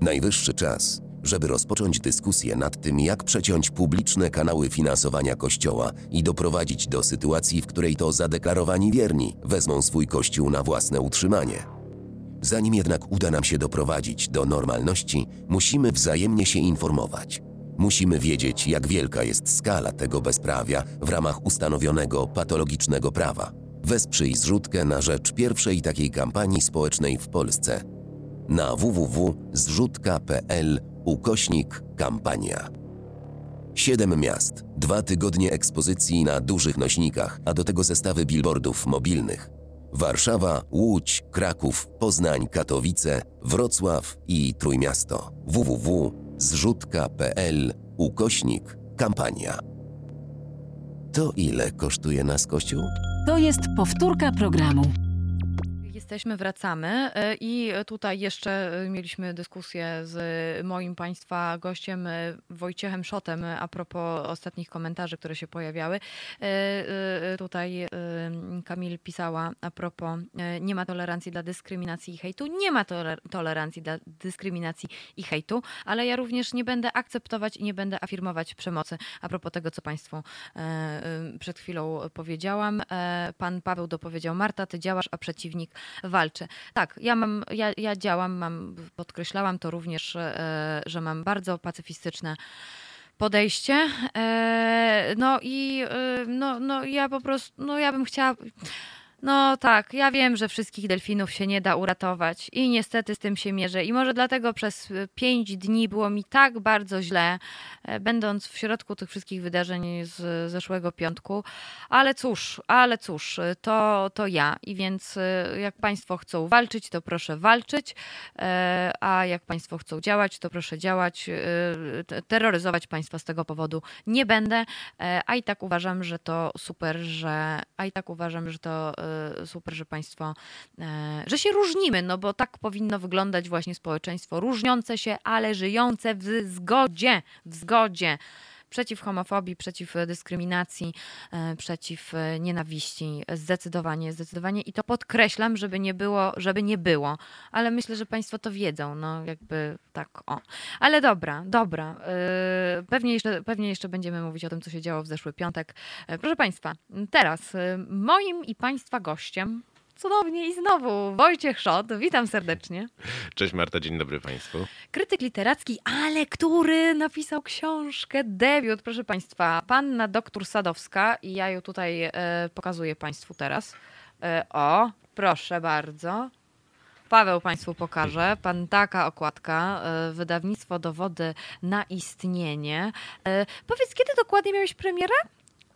C: Najwyższy czas, żeby rozpocząć dyskusję nad tym, jak przeciąć publiczne kanały finansowania Kościoła i doprowadzić do sytuacji, w której to zadeklarowani wierni wezmą swój Kościół na własne utrzymanie. Zanim jednak uda nam się doprowadzić do normalności, musimy wzajemnie się informować. Musimy wiedzieć, jak wielka jest skala tego bezprawia w ramach ustanowionego patologicznego prawa. Wesprzyj zrzutkę na rzecz pierwszej takiej kampanii społecznej w Polsce na www.zrzutka.pl ukośnik kampania. Siedem miast, dwa tygodnie ekspozycji na dużych nośnikach, a do tego zestawy billboardów mobilnych. Warszawa, Łódź, Kraków, Poznań, Katowice, Wrocław i Trójmiasto. www.zrzutka.pl ukośnik kampania. To ile kosztuje nas Kościół?
E: To jest powtórka programu.
B: Jesteśmy, wracamy e, i tutaj jeszcze e, mieliśmy dyskusję z moim Państwa gościem e, Wojciechem Szotem a propos ostatnich komentarzy, które się pojawiały. Tutaj Kamil pisała a propos nie ma tolerancji dla dyskryminacji i hejtu. Nie ma toler- tolerancji dla dyskryminacji i hejtu, ale ja również nie będę akceptować i nie będę afirmować przemocy a propos tego, co Państwu przed chwilą powiedziałam. Pan Paweł dopowiedział, Marta, ty działasz, a przeciwnik walczy. Tak, ja mam, ja, ja działam, mam, podkreślałam to również, e, że mam bardzo pacyfistyczne podejście. E, No i e, no, no ja po prostu, no ja bym chciała. No tak, ja wiem, że wszystkich delfinów się nie da uratować i niestety z tym się mierzę. I może dlatego przez e, pięć dni było mi tak bardzo źle, e, będąc w środku tych wszystkich wydarzeń z zeszłego piątku. Ale cóż, ale cóż, e, to, to ja. I więc e, jak Państwo chcą walczyć, to proszę walczyć, e, a jak Państwo chcą działać, to proszę działać. Te- Terroryzować Państwa z tego powodu nie będę, e, a i tak uważam, że to super, że a i tak uważam, że to super, że Państwo, e, że się różnimy, no bo tak powinno wyglądać właśnie społeczeństwo, różniące się, ale żyjące w zgodzie, w zgodzie. Przeciw homofobii, przeciw e, dyskryminacji, e, przeciw e, nienawiści. Zdecydowanie, zdecydowanie. I to podkreślam, żeby nie było, żeby nie było. Ale myślę, że Państwo to wiedzą, no jakby tak, o. Ale dobra, dobra. Pewnie jeszcze, pewnie jeszcze będziemy mówić o tym, co się działo w zeszły piątek. Proszę Państwa, teraz moim i Państwa gościem, cudownie i znowu Wojciech Szot. Witam serdecznie.
N: Cześć Marta, dzień dobry Państwu.
B: Krytyk literacki, ale który napisał książkę, debiut, proszę Państwa, panna doktor Sadowska i ja ją tutaj e, pokazuję Państwu teraz. E, o, proszę bardzo. Paweł Państwu pokaże. Pan taka okładka, e, wydawnictwo Dowody na istnienie. E, powiedz, kiedy dokładnie miałeś premierę?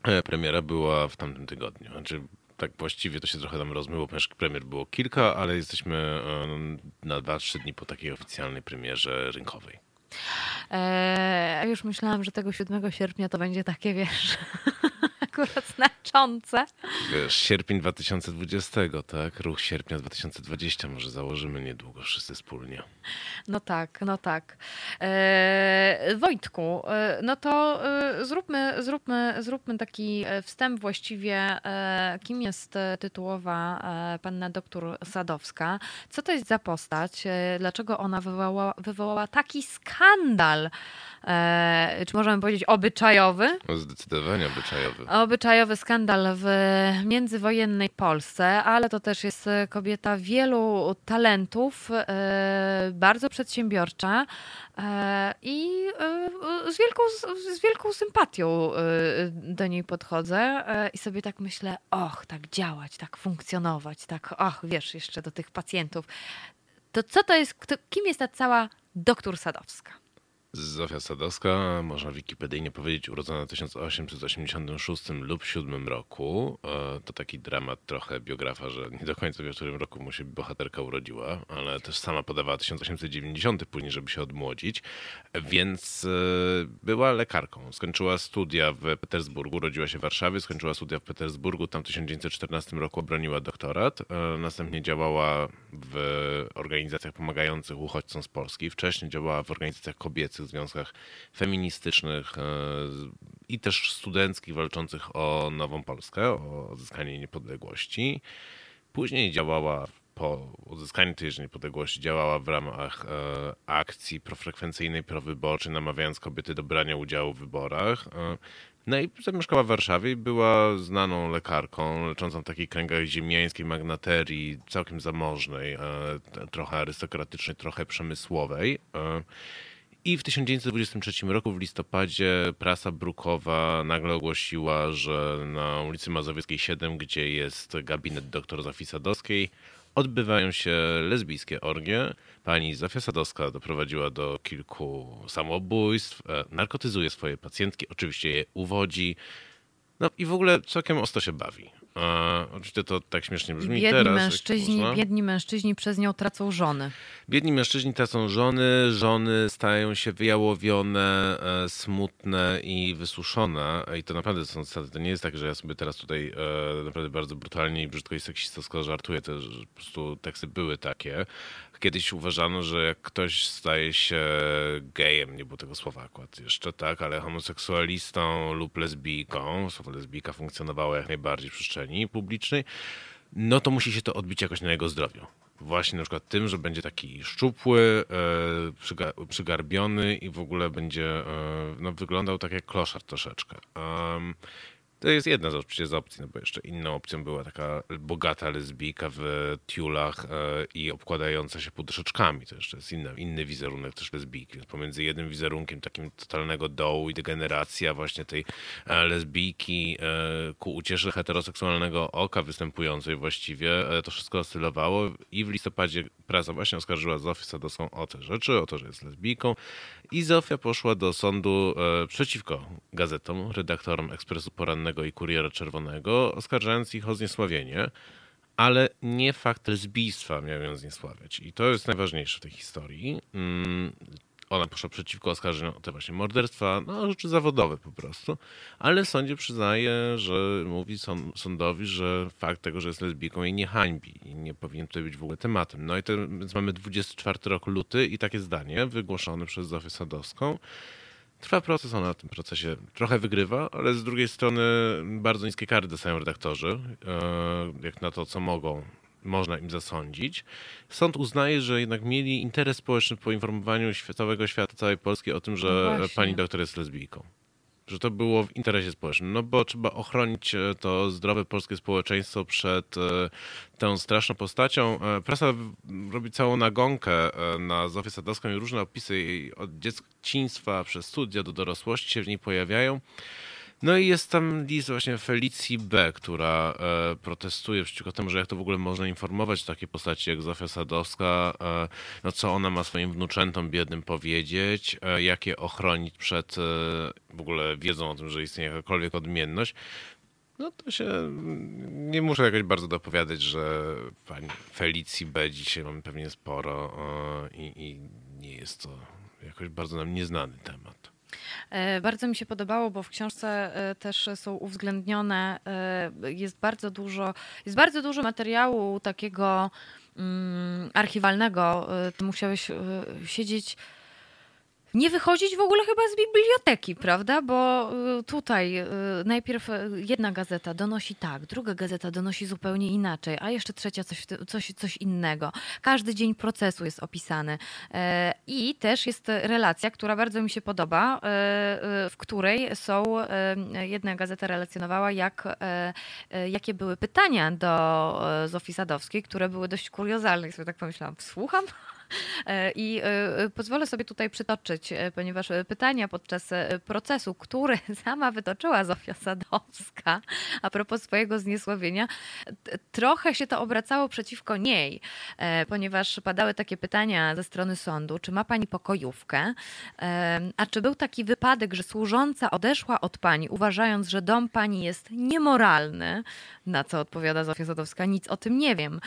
N: E, Premiera była w tamtym tygodniu. Znaczy, tak właściwie to się trochę tam rozmyło, ponieważ premier było kilka, ale jesteśmy e, na 2-3 dni po takiej oficjalnej premierze rynkowej.
B: E, a już myślałam, że tego 7 sierpnia to będzie takie, wiesz, akurat znaczące.
N: Wiesz, sierpień 2020, tak? Ruch sierpnia 2020 może założymy niedługo wszyscy wspólnie.
B: No tak, no tak. E, Wojtku, e, no to e, zróbmy, zróbmy, zróbmy taki wstęp właściwie, kim jest tytułowa panna doktor Sadowska. Co to jest za postać? Dlaczego ona wywołała, wywołała taki skandal? E, Czy możemy powiedzieć obyczajowy?
N: No, Zdecydowanie obyczajowy.
B: Obyczajowy skandal w międzywojennej Polsce, ale to też jest kobieta wielu talentów, e, bardzo przedsiębiorcza e, i e, z wielką, z wielką sympatią do niej podchodzę i sobie tak myślę, och, tak działać, tak funkcjonować, tak, och, wiesz, jeszcze do tych pacjentów. To co to jest, kto, kim jest ta cała doktor Sadowska?
N: Zofia Sadowska, można wikipedyjnie powiedzieć, urodzona w 1886 lub 7 roku. E, To taki dramat trochę biografa, że nie do końca wie, w którym roku mu się bohaterka urodziła, ale też sama podawała 1890 później, żeby się odmłodzić. Więc e, była lekarką. Skończyła studia w Petersburgu, urodziła się w Warszawie, skończyła studia w Petersburgu, tam w 1914 roku obroniła doktorat. E, Następnie działała w organizacjach pomagających uchodźcom z Polski. Wcześniej działała w organizacjach kobiecych, związkach feministycznych e, i też studenckich walczących o nową Polskę, o odzyskanie niepodległości. Później działała po uzyskaniu tej niepodległości, działała w ramach e, akcji profrekwencyjnej, prowyborczej, namawiając kobiety do brania udziału w wyborach. E, no i zamieszkała w Warszawie i była znaną lekarką, leczącą w takich kręgach ziemiańskiej magnaterii, całkiem zamożnej, trochę arystokratycznej, trochę przemysłowej. I w 1923 roku w listopadzie prasa brukowa nagle ogłosiła, że na ulicy Mazowieckiej 7, gdzie jest gabinet dr Zofii Sadowskiej, odbywają się lesbijskie orgie. Pani Zofia Sadowska doprowadziła do kilku samobójstw, e, narkotyzuje swoje pacjentki, oczywiście je uwodzi. No i w ogóle całkiem ostro się bawi. E, oczywiście to tak śmiesznie brzmi
B: Biedni
N: teraz.
B: mężczyźni, biedni mężczyźni przez nią tracą żony.
N: Biedni mężczyźni tracą żony, żony stają się wyjałowione, e, smutne i wysuszone. I to naprawdę są. To nie jest tak, że ja sobie teraz tutaj e, naprawdę bardzo brutalnie i brzydko i seksistowsko żartuję. To po prostu teksty były takie. Kiedyś uważano, że jak ktoś staje się gejem, nie było tego słowa akurat jeszcze, tak, ale homoseksualistą lub lesbijką, słowo lesbijka funkcjonowało jak najbardziej w przestrzeni publicznej, no to musi się to odbić jakoś na jego zdrowiu. Właśnie na przykład tym, że będzie taki szczupły, e, przyga- przygarbiony i w ogóle będzie e, no, wyglądał tak jak kloszar troszeczkę. To jest jedna z, oczywiście z opcji, no bo jeszcze inną opcją była taka bogata lesbijka w tiulach e, i obkładająca się poduszeczkami. To jeszcze jest inny, inny wizerunek też lesbijki. Więc pomiędzy jednym wizerunkiem takim totalnego dołu i degeneracja właśnie tej e, lesbijki e, ku uciesze heteroseksualnego oka występującej właściwie, to wszystko oscylowało i w listopadzie prasa właśnie oskarżyła Zofię Sadowską o te rzeczy, o to, że jest lesbijką i Zofia poszła do sądu e, przeciwko gazetom, redaktorom Ekspresu Porannego i Kuriera Czerwonego, oskarżając ich o zniesławienie, ale nie fakt lesbijstwa miał ją zniesławiać. I to jest najważniejsze w tej historii. Ona poszła przeciwko oskarżeniom o te właśnie morderstwa, no rzeczy zawodowe po prostu, ale w sądzie przyznaje, że mówi sąd- sądowi, że fakt tego, że jest lesbijką jej nie hańbi i nie powinien tutaj być w ogóle tematem. No i to, więc mamy 24 rok luty i takie zdanie wygłoszone przez Zofię Sadowską. Trwa proces, ona na tym procesie trochę wygrywa, ale z drugiej strony bardzo niskie kary dostają redaktorzy, e, jak na to, co mogą, można im zasądzić. Sąd uznaje, że jednak mieli interes społeczny w poinformowaniu całego świata, całej Polski o tym,
B: No
N: że
B: właśnie.
N: pani doktor jest lesbijką. Że to było w interesie społecznym. No bo trzeba ochronić e, to zdrowe polskie społeczeństwo przed e, tą straszną postacią. E, Prasa robi całą nagonkę na Zofię Sadowską i różne opisy jej od dzieciństwa przez studia do dorosłości się w niej pojawiają. No i jest tam list właśnie Felicji B., która e, protestuje przeciwko temu, że jak to w ogóle można informować takiej postaci jak Zofia Sadowska, e, no co ona ma swoim wnuczętom biednym powiedzieć, e, jak je ochronić przed e, w ogóle wiedzą o tym, że istnieje jakakolwiek odmienność. No to się mm, nie muszę jakoś bardzo dopowiadać, że pani Felicji B. dzisiaj mamy pewnie sporo e, i nie jest to jakoś bardzo nam nieznany temat.
B: E, Bardzo mi się podobało, bo w książce e, też są uwzględnione, e, jest bardzo dużo, jest bardzo dużo materiału takiego mm, archiwalnego. Ty musiałeś siedzieć nie wychodzić w ogóle chyba z biblioteki, prawda? Bo y, tutaj y, najpierw y, jedna gazeta donosi tak, druga gazeta donosi zupełnie inaczej, a jeszcze trzecia coś, coś, coś innego. Każdy dzień procesu jest opisany. E, I też jest relacja, która bardzo mi się podoba, e, e, w której są, jedna gazeta relacjonowała, jak, jakie były pytania do Zofii Sadowskiej, które były dość kuriozalne. I sobie tak pomyślałam, słucham? E, I e, pozwolę sobie tutaj przytoczyć, e, ponieważ pytania podczas procesu, który sama wytoczyła Zofia Sadowska a propos swojego zniesławienia, trochę się to obracało przeciwko niej, ponieważ padały takie pytania ze strony sądu, czy ma pani pokojówkę, a czy był taki wypadek, że służąca odeszła od pani, uważając, że dom pani jest niemoralny, na co odpowiada Zofia Sadowska, nic o tym nie wiem.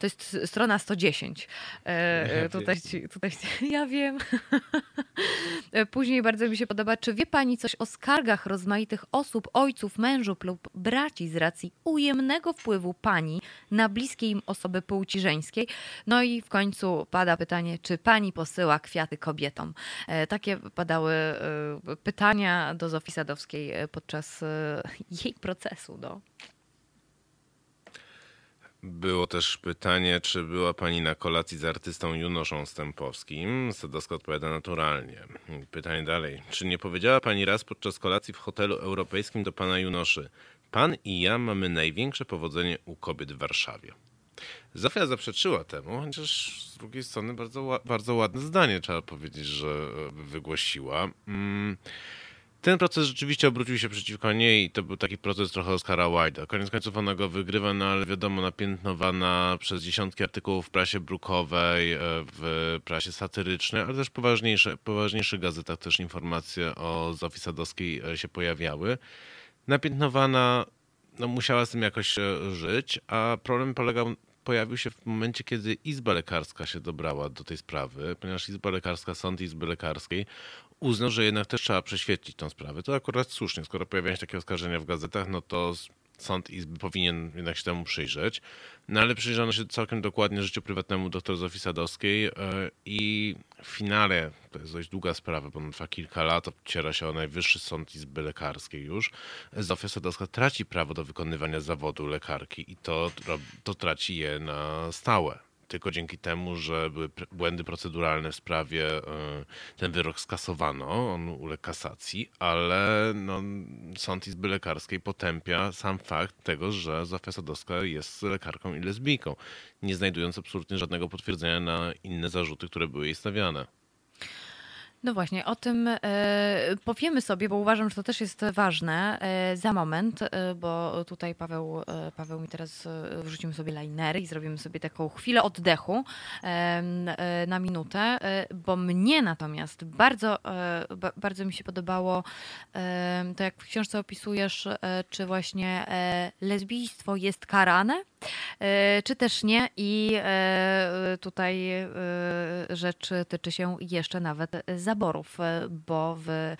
B: To jest strona 110. E,
O: Ja
B: Tutaj, ci- tutaj ci- ja wiem. E, Później bardzo mi się podoba, czy wie pani coś o skargach rozmaitych osób, ojców, mężów lub braci z racji ujemnego wpływu pani na bliskie im osoby płci żeńskiej? No i w końcu pada pytanie, czy pani posyła kwiaty kobietom? E, Takie padały e, pytania do Zofii Sadowskiej e, podczas e, jej procesu. No.
N: Było też pytanie, czy była pani na kolacji z artystą Junoszą Stępowskim. Sadowska odpowiada naturalnie. Pytanie dalej. Czy nie powiedziała pani raz podczas kolacji w hotelu europejskim do pana Junoszy? Pan i ja mamy największe powodzenie u kobiet w Warszawie. Zofia zaprzeczyła temu, chociaż z drugiej strony bardzo, bardzo ładne zdanie trzeba powiedzieć, że e, wygłosiła. Mm. Ten proces rzeczywiście obrócił się przeciwko niej i to był taki proces trochę Oscara Wilde'a. Koniec końców ona go wygrywa, no ale wiadomo, napiętnowana przez dziesiątki artykułów w prasie brukowej, e, w prasie satyrycznej, ale też poważniejsze, poważniejszych gazetach też informacje o Zofii Sadowskiej e, się pojawiały. Napiętnowana, no musiała z tym jakoś e, żyć, a problem polegał pojawił się w momencie, kiedy Izba Lekarska się dobrała do tej sprawy, ponieważ Izba Lekarska, Sąd Izby Lekarskiej uznał, że jednak też trzeba prześwietlić tą sprawę. To akurat słusznie, skoro pojawiają się takie oskarżenia w gazetach, no to Sąd Izby powinien jednak się temu przyjrzeć. No ale przyjrzano się całkiem dokładnie życiu prywatnemu dr Zofii Sadowskiej e, i w finale, to jest dość długa sprawa, bo trwa kilka lat, ociera się o Najwyższy Sąd Izby Lekarskiej już, Zofia Sadowska traci prawo do wykonywania zawodu lekarki i to, to traci je na stałe. Tylko dzięki temu, że były błędy proceduralne w sprawie, e, ten wyrok skasowano, on uległ kasacji, ale no, Sąd Izby Lekarskiej potępia sam fakt tego, że Zofia Sadowska jest lekarką i lesbijką, nie znajdując absolutnie żadnego potwierdzenia na inne zarzuty, które były jej stawiane.
B: No właśnie, o tym e, powiemy sobie, bo uważam, że to też jest ważne e, za moment, e, bo tutaj Paweł, Paweł mi teraz wrzucimy sobie linery i zrobimy sobie taką chwilę oddechu na minutę, bo mnie natomiast bardzo, ba, bardzo mi się podobało to, jak w książce opisujesz, czy właśnie lesbijstwo jest karane, czy też nie. I e, tutaj e, rzecz tyczy się jeszcze nawet zaborów, e, bo w e,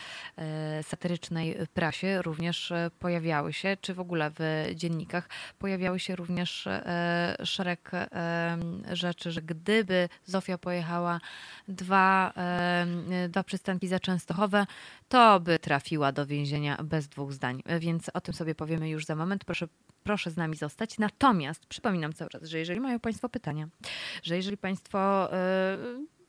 B: satyrycznej prasie również e, pojawiały się, czy w ogóle w dziennikach pojawiały się również e, szereg e, rzeczy, że gdyby Zofia pojechała dwa, e, dwa przystanki za Częstochowę, to by trafiła do więzienia bez dwóch zdań. Więc o tym sobie powiemy już za moment. Proszę proszę z nami zostać. Natomiast przypominam cały czas, że jeżeli mają Państwo pytania, że jeżeli Państwo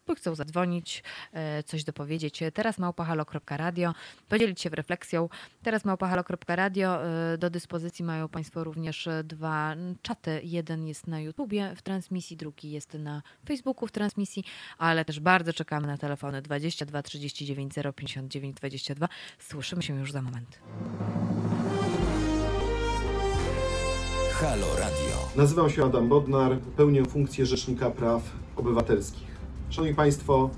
B: yy, chcą zadzwonić, yy, coś dopowiedzieć, teraz małpahalo.radio, podzielić się refleksją. Teraz małpahalo.radio. Do dyspozycji mają Państwo również dwa czaty. Jeden jest na YouTubie w transmisji, drugi jest na Facebooku w transmisji, ale też bardzo czekamy na telefony 22 39 059 22. Słyszymy się już za moment.
C: Halo Radio.
P: Nazywam się Adam Bodnar, pełnię funkcję Rzecznika Praw Obywatelskich. Szanowni Państwo,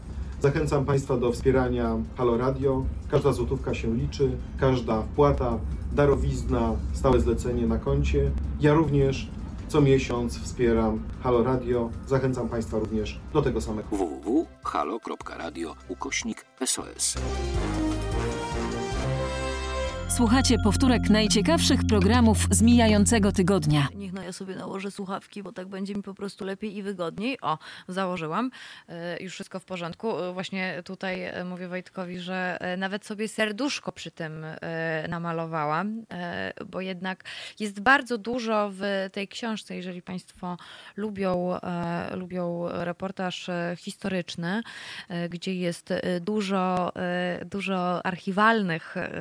P: zachęcam Państwa do wspierania Halo Radio. Każda złotówka się liczy, każda wpłata, darowizna, stałe zlecenie na koncie. Ja również Co miesiąc wspieram Halo Radio. Zachęcam Państwa również do tego samego.
J: www.halo.radio ukośnik SOS.
E: Słuchacie powtórek najciekawszych programów z mijającego tygodnia.
B: Niech no ja sobie nałożę słuchawki, bo tak będzie mi po prostu lepiej i wygodniej. O, założyłam. E, Już wszystko w porządku. E, Właśnie tutaj e, mówię Wojtkowi, że nawet sobie serduszko przy tym namalowałam, bo jednak jest bardzo dużo w tej książce, jeżeli Państwo lubią, lubią reportaż historyczny, gdzie jest dużo, dużo archiwalnych e,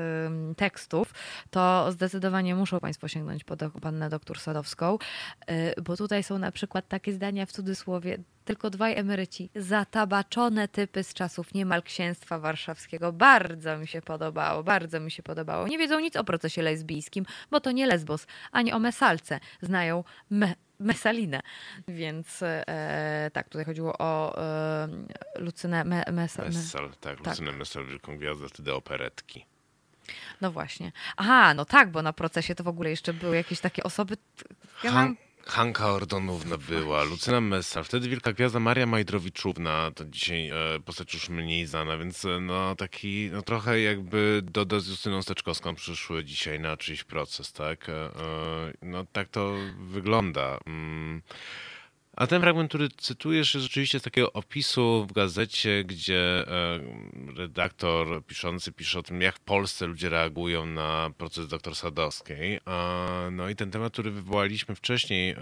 B: tekstów, to zdecydowanie muszą Państwo sięgnąć po do, pannę doktor Sadowską, y, bo tutaj są na przykład takie zdania w cudzysłowie, tylko dwaj emeryci, zatabaczone typy z czasów niemal księstwa warszawskiego. Bardzo mi się podobało, bardzo mi się podobało. Nie wiedzą nic o procesie lesbijskim, bo to nie lesbos, ani o mesalce. Znają me Mesalinę. Więc e, tak, tutaj chodziło o e, Lucynę me, mesa,
N: Messal, tak, Lucynę Messal, wielką gwiazdę, wtedy operetki.
B: No właśnie. Aha, no tak, bo na procesie to w ogóle jeszcze były jakieś takie osoby. Ja mam...
N: Han- Hanka Ordonówna była, Lucyna Messal, wtedy wielka gwiazda Maria Majdrowiczówna, to dzisiaj e, postać już mniej znana, więc e, no taki, no trochę jakby Doda z Justyną Steczkowską przyszły dzisiaj na czyjś proces, tak? E, e, no tak to wygląda. Mm. A ten fragment, który cytujesz, jest rzeczywiście z takiego opisu w gazecie, gdzie e, redaktor piszący pisze o tym, jak w Polsce ludzie reagują na proces dr Sadowskiej. No i ten temat, który wywołaliśmy wcześniej, e,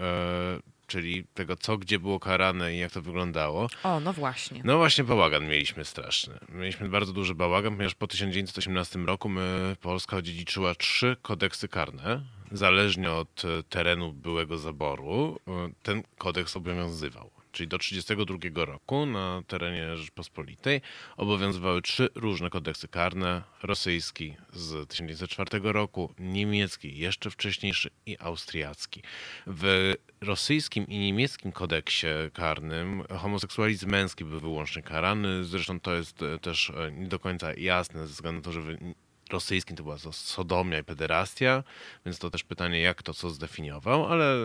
N: czyli tego, co gdzie było karane i jak to wyglądało.
B: O, no właśnie.
N: No właśnie bałagan mieliśmy straszny. Mieliśmy bardzo duży bałagan, ponieważ po 1918 roku my, Polska odziedziczyła trzy kodeksy karne. Zależnie od e, terenu byłego zaboru, e, ten kodeks obowiązywał. Czyli do 1932 roku na terenie Rzeczpospolitej obowiązywały trzy różne kodeksy karne. Rosyjski z 1904 roku, niemiecki jeszcze wcześniejszy i austriacki. W rosyjskim i niemieckim kodeksie karnym homoseksualizm męski był wyłącznie karany. Zresztą to jest też nie do końca jasne ze względu na to, że rosyjskim to była sodomia i pederastia, więc to też pytanie, jak to co zdefiniował, ale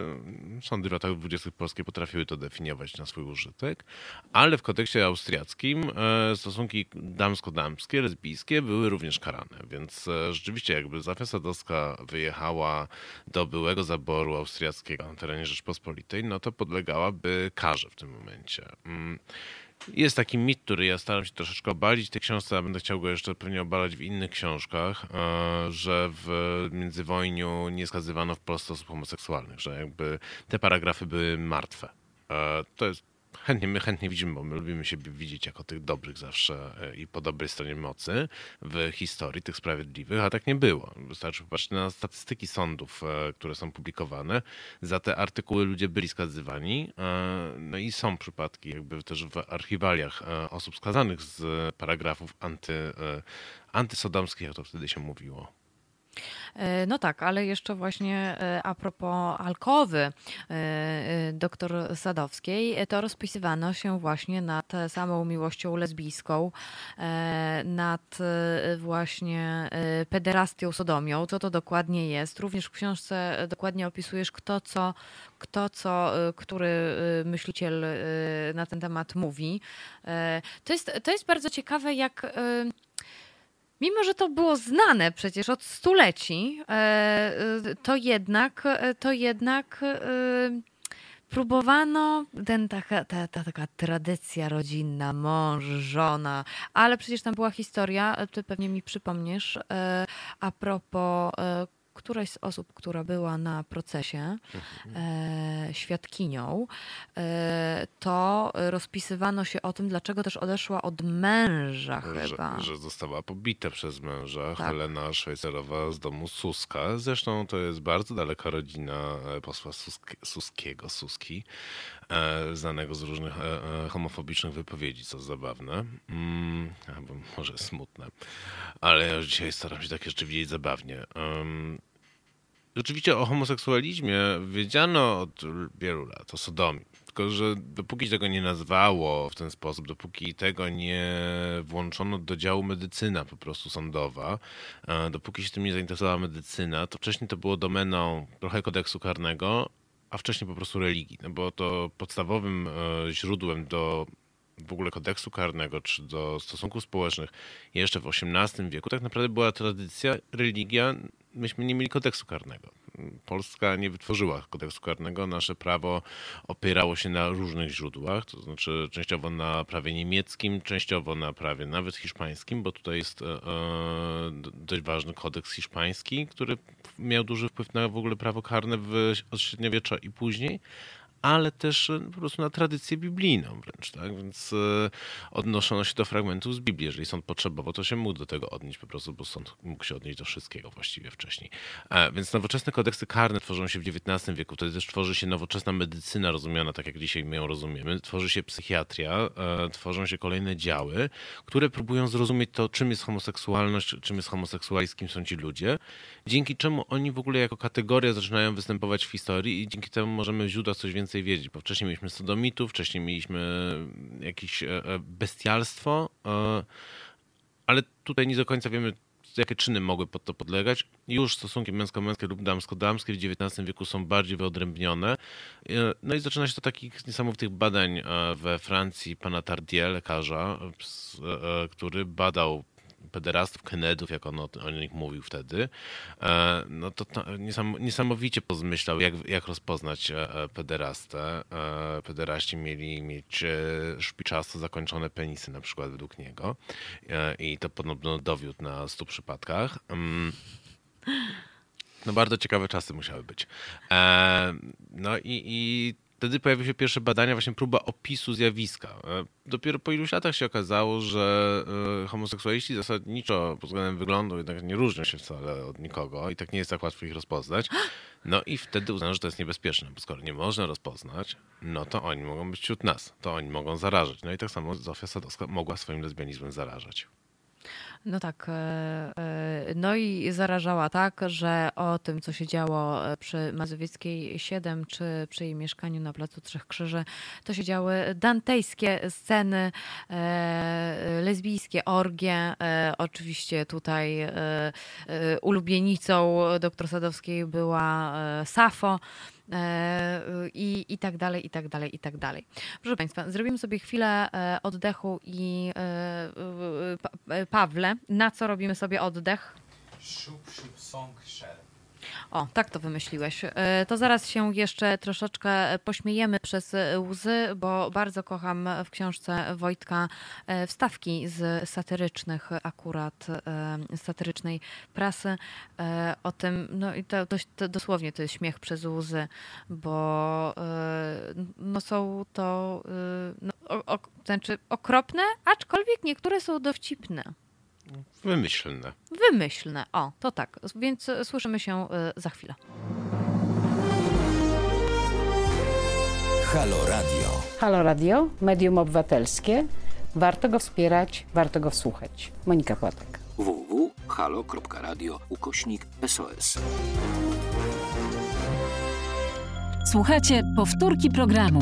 N: sądy w latach 20. polskie potrafiły to definiować na swój użytek. Ale w kodeksie austriackim e, stosunki damsko-damskie, lesbijskie były również karane, więc e, rzeczywiście jakby Zofia Sadowska wyjechała do byłego zaboru austriackiego na terenie Rzeczpospolitej, no to podlegałaby karze w tym momencie. Jest taki mit, który ja staram się troszeczkę obalić w tej książce, a będę chciał go jeszcze pewnie obalać w innych książkach, e, że w międzywojniu nie skazywano w Polsce osób homoseksualnych, że jakby te paragrafy były martwe. E, To jest chętnie, my chętnie widzimy, bo my lubimy siebie widzieć jako tych dobrych zawsze e, i po dobrej stronie mocy w historii, tych sprawiedliwych, a tak nie było. Wystarczy popatrzeć na statystyki sądów, e, które są publikowane. Za te artykuły ludzie byli skazywani. e, No i są przypadki jakby też w archiwaliach osób skazanych z paragrafów anty, antysodomskich, jak to wtedy się mówiło.
B: E, No tak, ale jeszcze właśnie e, a propos alkowy e, doktor Sadowskiej, to rozpisywano się właśnie nad samą miłością lesbijską, nad właśnie pederastią, sodomią, co to dokładnie jest. Również w książce dokładnie opisujesz, kto co, kto co, który myśliciel na ten temat mówi. To jest, to jest bardzo ciekawe, jak Mimo, że to było znane przecież od stuleci, e, e, to jednak, e, to jednak próbowano, ten, taka, ta, ta taka tradycja rodzinna, mąż, żona, ale przecież tam była historia, ty pewnie mi przypomniesz, e, a propos któraś z osób, która była na procesie e, świadkinią, e, to rozpisywano się o tym, dlaczego też odeszła od męża chyba.
N: Że, że została pobita przez męża
B: Tak.
N: Helena Szwajcarowa z domu Suska. Zresztą to jest bardzo daleka rodzina e, posła Susk Suskiego, Suski, znanego z różnych homofobicznych wypowiedzi, co zabawne. Mm, albo może smutne. Ale ja już dzisiaj staram się takie rzeczy widzieć zabawnie. Em, Rzeczywiście o homoseksualizmie wiedziano od wielu lat, o sodomii. Tylko, że dopóki tego nie nazwało w ten sposób, dopóki tego nie włączono do działu medycyna po prostu sądowa, e, dopóki się tym nie zainteresowała medycyna, to wcześniej to było domeną trochę kodeksu karnego, a wcześniej po prostu religii. No bo to podstawowym e, źródłem do w ogóle kodeksu karnego czy do stosunków społecznych jeszcze w XVIII wieku tak naprawdę była tradycja, religia. Myśmy nie mieli kodeksu karnego. Polska nie wytworzyła kodeksu karnego. Nasze prawo opierało się na różnych źródłach, to znaczy częściowo na prawie niemieckim, częściowo na prawie nawet hiszpańskim, bo tutaj jest e, e, dość ważny kodeks hiszpański, który miał duży wpływ na w ogóle prawo karne w, od średniowiecza i później ale też e, po prostu na tradycję biblijną wręcz, tak? Więc e, odnoszono się do fragmentów z Biblii. Jeżeli sąd potrzebował, to się mógł do tego odnieść po prostu, bo sąd mógł się odnieść do wszystkiego właściwie wcześniej. E, Więc nowoczesne kodeksy karne tworzą się w XIX wieku. Wtedy też tworzy się nowoczesna medycyna rozumiana tak, jak dzisiaj my ją rozumiemy. Tworzy się psychiatria, tworzą się kolejne działy, które próbują zrozumieć to, czym jest homoseksualność, czym jest homoseksualizm, kim są ci ludzie, dzięki czemu oni w ogóle jako kategoria zaczynają występować w historii i dzięki temu możemy w źródłach coś więcej wiedzieć, bo wcześniej mieliśmy sodomitów, wcześniej mieliśmy jakieś e, e, bestialstwo, e, ale tutaj nie do końca wiemy, jakie czyny mogły pod to podlegać. Już stosunki męsko-męskie lub damsko-damskie w XIX wieku są bardziej wyodrębnione. No i zaczyna się to takich niesamowitych badań we Francji pana Tardieu, lekarza, który badał pederastów, kenedów, jak on o, o nich mówił wtedy, e, no to, to niesam, niesamowicie pozmyślał, jak, jak rozpoznać e, e, pederastę. Pederaści mieli mieć szpiczasto zakończone penisy, na przykład według niego. I to podobno dowiódł na stu przypadkach. Mm. No bardzo ciekawe czasy musiały być. No i, i wtedy pojawiły się pierwsze badania, właśnie próba opisu zjawiska. E, Dopiero po iluś latach się okazało, że e, homoseksualiści zasadniczo pod względem wyglądu jednak nie różnią się wcale od nikogo i tak nie jest tak łatwo ich rozpoznać. No i wtedy uznano, że to jest niebezpieczne, bo skoro nie można rozpoznać, no to oni mogą być wśród nas, to oni mogą zarażać. No i tak samo Zofia Sadowska mogła swoim lesbianizmem zarażać.
B: No tak. e, e, No i zarażała tak, że o tym, co się działo e, przy Mazowieckiej 7 czy przy jej mieszkaniu na Placu Trzech Krzyży, to się działy dantejskie sceny, lesbijskie orgie. Oczywiście tutaj ulubienicą dr Sadowskiej była Safo. E, I, I tak dalej, i tak dalej, i tak dalej. Proszę Państwa, zrobimy sobie chwilę e, oddechu i e, Pa- Pawle, na co robimy sobie oddech?
A: Szup, szup, song, share.
B: O, tak to wymyśliłeś. E, To zaraz się jeszcze troszeczkę pośmiejemy przez łzy, bo bardzo kocham w książce Wojtka e, wstawki z satyrycznych akurat, e, satyrycznej prasy o tym, no i to, to dosłownie to jest śmiech przez łzy, bo no są to no, o, o, znaczy okropne, aczkolwiek niektóre są dowcipne.
N: Wymyślne.
B: Wymyślne. O, to tak. Więc e, słyszymy się e, za chwilę.
C: Halo Radio.
Q: Halo Radio, medium obywatelskie. Warto go wspierać, warto go wsłuchać. Monika Płatek.
C: www.halo.radio ukośnik SOS.
E: Słuchajcie powtórki programu.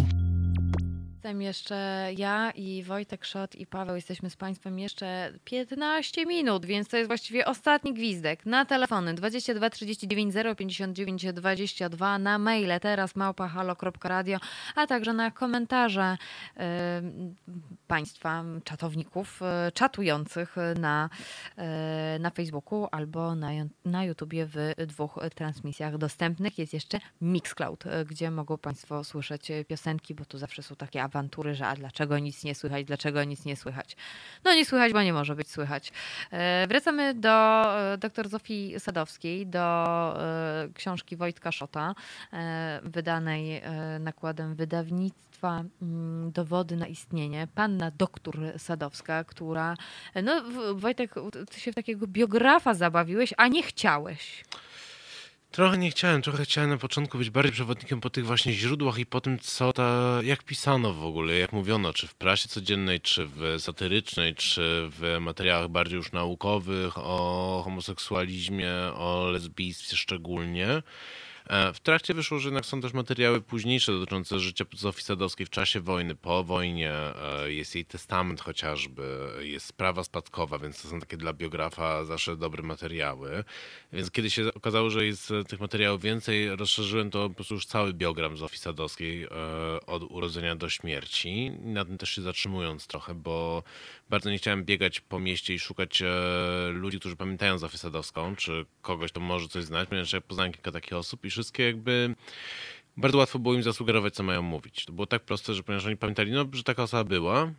B: Jestem jeszcze ja i Wojtek Szot i Paweł. Jesteśmy z Państwem jeszcze 15 minut, więc to jest właściwie ostatni gwizdek. Na telefony 22 39 059 22, na maile teraz małpa halo.radio, a także na komentarze y, Państwa, czatowników, y, czatujących na, y, na Facebooku albo na, na YouTubie w dwóch transmisjach dostępnych. Jest jeszcze Mixcloud, y, gdzie mogą Państwo słyszeć piosenki, bo tu zawsze są takie awantury, że a dlaczego nic nie słychać, dlaczego nic nie słychać. No nie słychać, bo nie może być słychać. E, Wracamy do e, dr Zofii Sadowskiej, do e, książki Wojtka Szota, wydanej nakładem wydawnictwa mm, Dowody na istnienie. Panna doktor Sadowska, która... No Wojtek, ty się w takiego biografa zabawiłeś, a nie chciałeś.
N: Trochę nie chciałem, trochę chciałem na początku być bardziej przewodnikiem po tych właśnie źródłach i po tym, co ta, jak pisano w ogóle, jak mówiono, czy w prasie codziennej, czy w satyrycznej, czy w materiałach bardziej już naukowych o homoseksualizmie, o lesbijstwie szczególnie. E, W trakcie wyszło, że jednak są też materiały późniejsze dotyczące życia Zofii Sadowskiej w czasie wojny, po wojnie. E, Jest jej testament chociażby, jest sprawa spadkowa, więc to są takie dla biografa zawsze dobre materiały. Więc kiedy się okazało, że jest tych materiałów więcej, rozszerzyłem to po prostu już cały biogram Zofii Sadowskiej e, od urodzenia do śmierci. Na tym też się zatrzymując trochę, bo bardzo nie chciałem biegać po mieście i szukać e, ludzi, którzy pamiętają Zofię Sadowską, czy kogoś, kto może coś znać, ponieważ ja poznałem kilka takich osób i wszystkie jakby bardzo łatwo było im zasugerować, co mają mówić. To było tak proste, że ponieważ oni pamiętali, no, że taka osoba była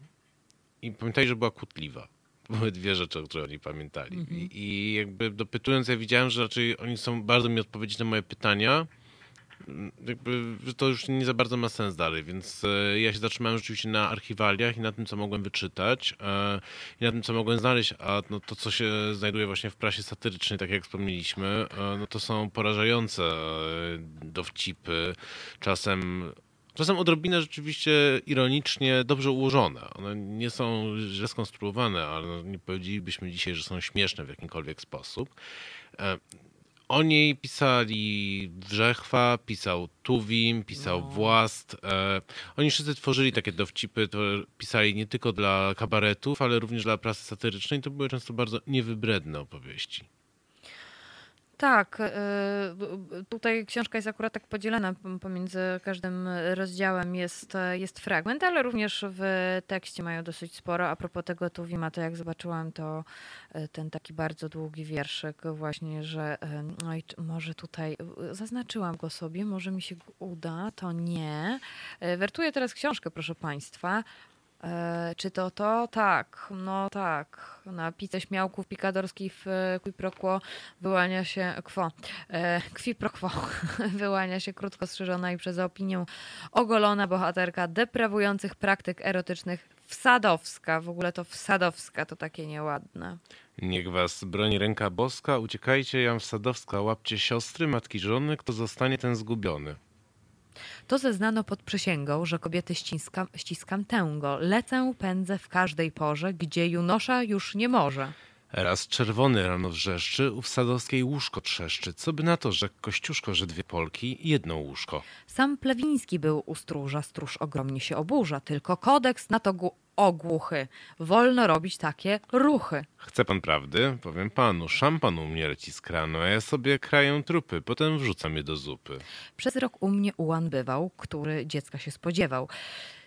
N: i pamiętali, że była kłótliwa. To były dwie rzeczy, które oni pamiętali. I, I jakby dopytując, ja widziałem, że raczej oni są bardzo mi odpowiedzieć na moje pytania, Mm, jakby to już nie za bardzo ma sens dalej, więc e, ja się zatrzymałem rzeczywiście na archiwaliach i na tym, co mogłem wyczytać e, i na tym, co mogłem znaleźć, a no, to, co się znajduje właśnie w prasie satyrycznej, tak jak wspomnieliśmy, e, no, to są porażające dowcipy, czasem Czasem odrobinę rzeczywiście ironicznie dobrze ułożone. One nie są źle skonstruowane, ale no, nie powiedzielibyśmy dzisiaj, że są śmieszne w jakimkolwiek sposób. O niej pisali Wrzechwa, pisał Tuwim, pisał Włast. E, oni wszyscy tworzyli takie dowcipy, to pisali nie tylko dla kabaretów, ale również dla prasy satyrycznej. To były często bardzo niewybredne opowieści.
B: Tak, y, tutaj książka jest akurat tak podzielona pomiędzy każdym rozdziałem jest, e, jest fragment, ale również w tekście mają dosyć sporo. A propos tego Tuwima, to jak zobaczyłam, to e, ten taki bardzo długi wierszyk właśnie, że e, oj, czy- może tutaj e, zaznaczyłam go sobie, może mi się uda, to nie. E, Wertuję teraz książkę, proszę Państwa. E, czy to to? Tak, no tak. Na pizzę śmiałków pikadorskiej w e, qui pro quo wyłania się quo. E, wyłania się krótko strzyżona i przez opinię ogolona bohaterka deprawujących praktyk erotycznych wsadowska. W ogóle to wsadowska to takie nieładne.
N: Niech was broni ręka boska, uciekajcie, jam Sadowska, łapcie siostry, matki żony, kto zostanie ten zgubiony.
B: To zeznano pod przysięgą, że kobiety ściskam, ściskam tęgo. Lecę, pędzę w każdej porze, gdzie junosza już nie może.
N: Raz czerwony rano wrzeszczy, u Sadowskiej łóżko trzeszczy. Co by na to, że Kościuszko, że dwie Polki, jedno łóżko.
B: Sam Plewiński był u stróża, stróż ogromnie się oburza, tylko kodeks na to ogłuchy. Wolno robić takie ruchy.
N: Chce pan prawdy? Powiem panu, szampan u mnie leci z kranu, a ja sobie kraję trupy, potem wrzucam je do zupy.
B: Przez rok u mnie ułan bywał, który dziecka się spodziewał.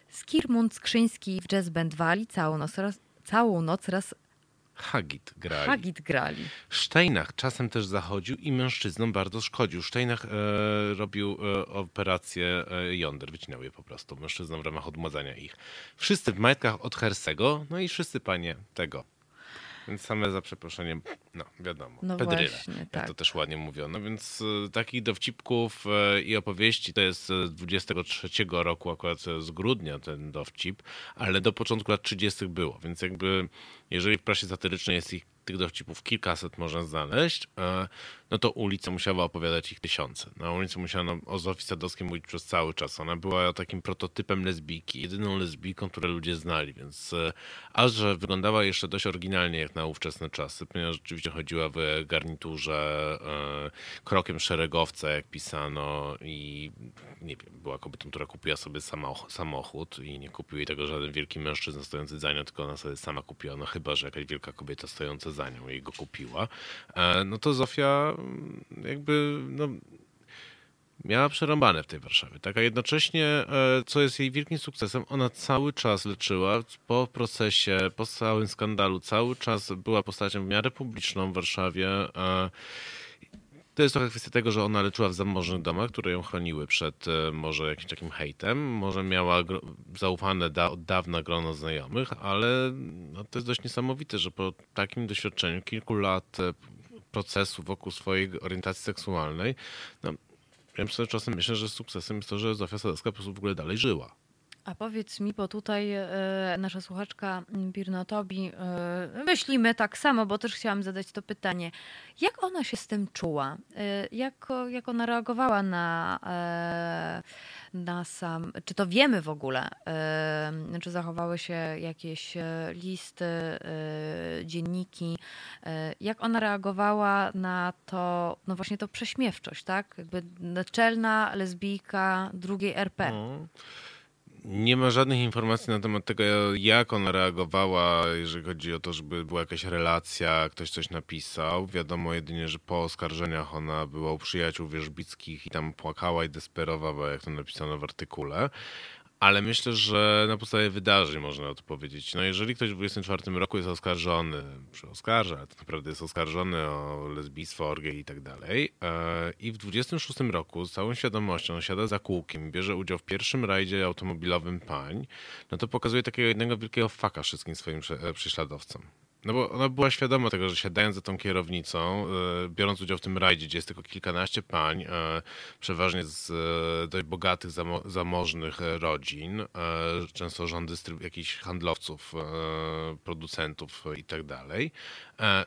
B: Skirmund Skrzyński w jazz band wali, całą noc raz, całą noc raz
N: Hagit grali.
B: hagit grali.
N: Steinach czasem też zachodził i mężczyznom bardzo szkodził. Steinach e, robił e, operację e, jąder, wycinał je po prostu mężczyznom w ramach odmładzania ich. Wszyscy w majtkach od Hersego, no i wszyscy panie tego. Więc same za przeproszeniem, no wiadomo,
B: No
N: pedryle,
B: właśnie,
N: jak
B: tak.
N: to też ładnie mówiono. Więc e, takich dowcipków e, i opowieści to jest e, z 23 roku, akurat z grudnia ten dowcip, ale do początku lat 30 było, więc jakby jeżeli w prasie satyrycznej jest ich tych dowcipów kilkaset można znaleźć, no to ulica musiała opowiadać ich tysiące. Na ulicy musiano o Zofii Sadowskiej mówić przez cały czas. Ona była takim prototypem lesbijki, jedyną lesbijką, które ludzie znali, więc e, a że wyglądała jeszcze dość oryginalnie jak na ówczesne czasy, ponieważ rzeczywiście chodziła w garniturze e, krokiem szeregowca, jak pisano i nie wiem, była kobietą, która kupiła sobie samoch- samochód i nie kupił jej tego żaden wielki mężczyzna stojący za nią, tylko ona sobie sama kupiła, no chyba, że jakaś wielka kobieta stojąca za nią jej go kupiła. E, no to Zofia mm, jakby no, miała przerąbane w tej Warszawie, tak? A jednocześnie, e, co jest jej wielkim sukcesem, ona cały czas leczyła po procesie, po całym skandalu, cały czas była postacią w miarę publiczną w Warszawie. To jest trochę kwestia tego, że ona leczyła w zamożnych domach, które ją chroniły przed e, może jakimś takim hejtem. Może miała zaufane da, od dawna grono znajomych, ale no, to jest dość niesamowite, że po takim doświadczeniu kilku lat e, procesu wokół swojej orientacji seksualnej, no, ja sobie czasem myślę, że sukcesem jest to, że Zofia Sadowska po prostu w ogóle dalej żyła.
B: A powiedz mi, bo tutaj e, nasza słuchaczka mm, Birno Tobi e, myślimy tak samo, bo też chciałam zadać to pytanie. Jak ona się z tym czuła? E, jak, jak ona reagowała na, na sam. Czy to wiemy w ogóle? Czy zachowały się jakieś listy, dzienniki? Jak ona reagowała na to, no właśnie to prześmiewczość, tak? Jakby naczelna lesbijka drugiej RP.
N: No. Nie ma żadnych informacji na temat tego, jak ona reagowała, jeżeli chodzi o to, żeby była jakaś relacja, ktoś coś napisał. Wiadomo jedynie, że po oskarżeniach ona była u przyjaciół wierzbickich i tam płakała i desperowała, jak to napisano w artykule. Ale myślę, że na podstawie wydarzeń można to powiedzieć. No jeżeli ktoś w 24 roku jest oskarżony, czy oskarża, to naprawdę jest oskarżony o lesbijstwo, orgię i tak dalej, e, i w 26 roku z całą świadomością siada za kółkiem, bierze udział w pierwszym rajdzie automobilowym pań, no to pokazuje takiego jednego wielkiego faka wszystkim swoim e, prześladowcom. No bo ona była świadoma tego, że siadając za tą kierownicą, e, biorąc udział w tym rajdzie, gdzie jest tylko kilkanaście pań, e, przeważnie z e, dość bogatych, zamo- zamożnych rodzin, często dystryb- jakichś handlowców, producentów i tak dalej,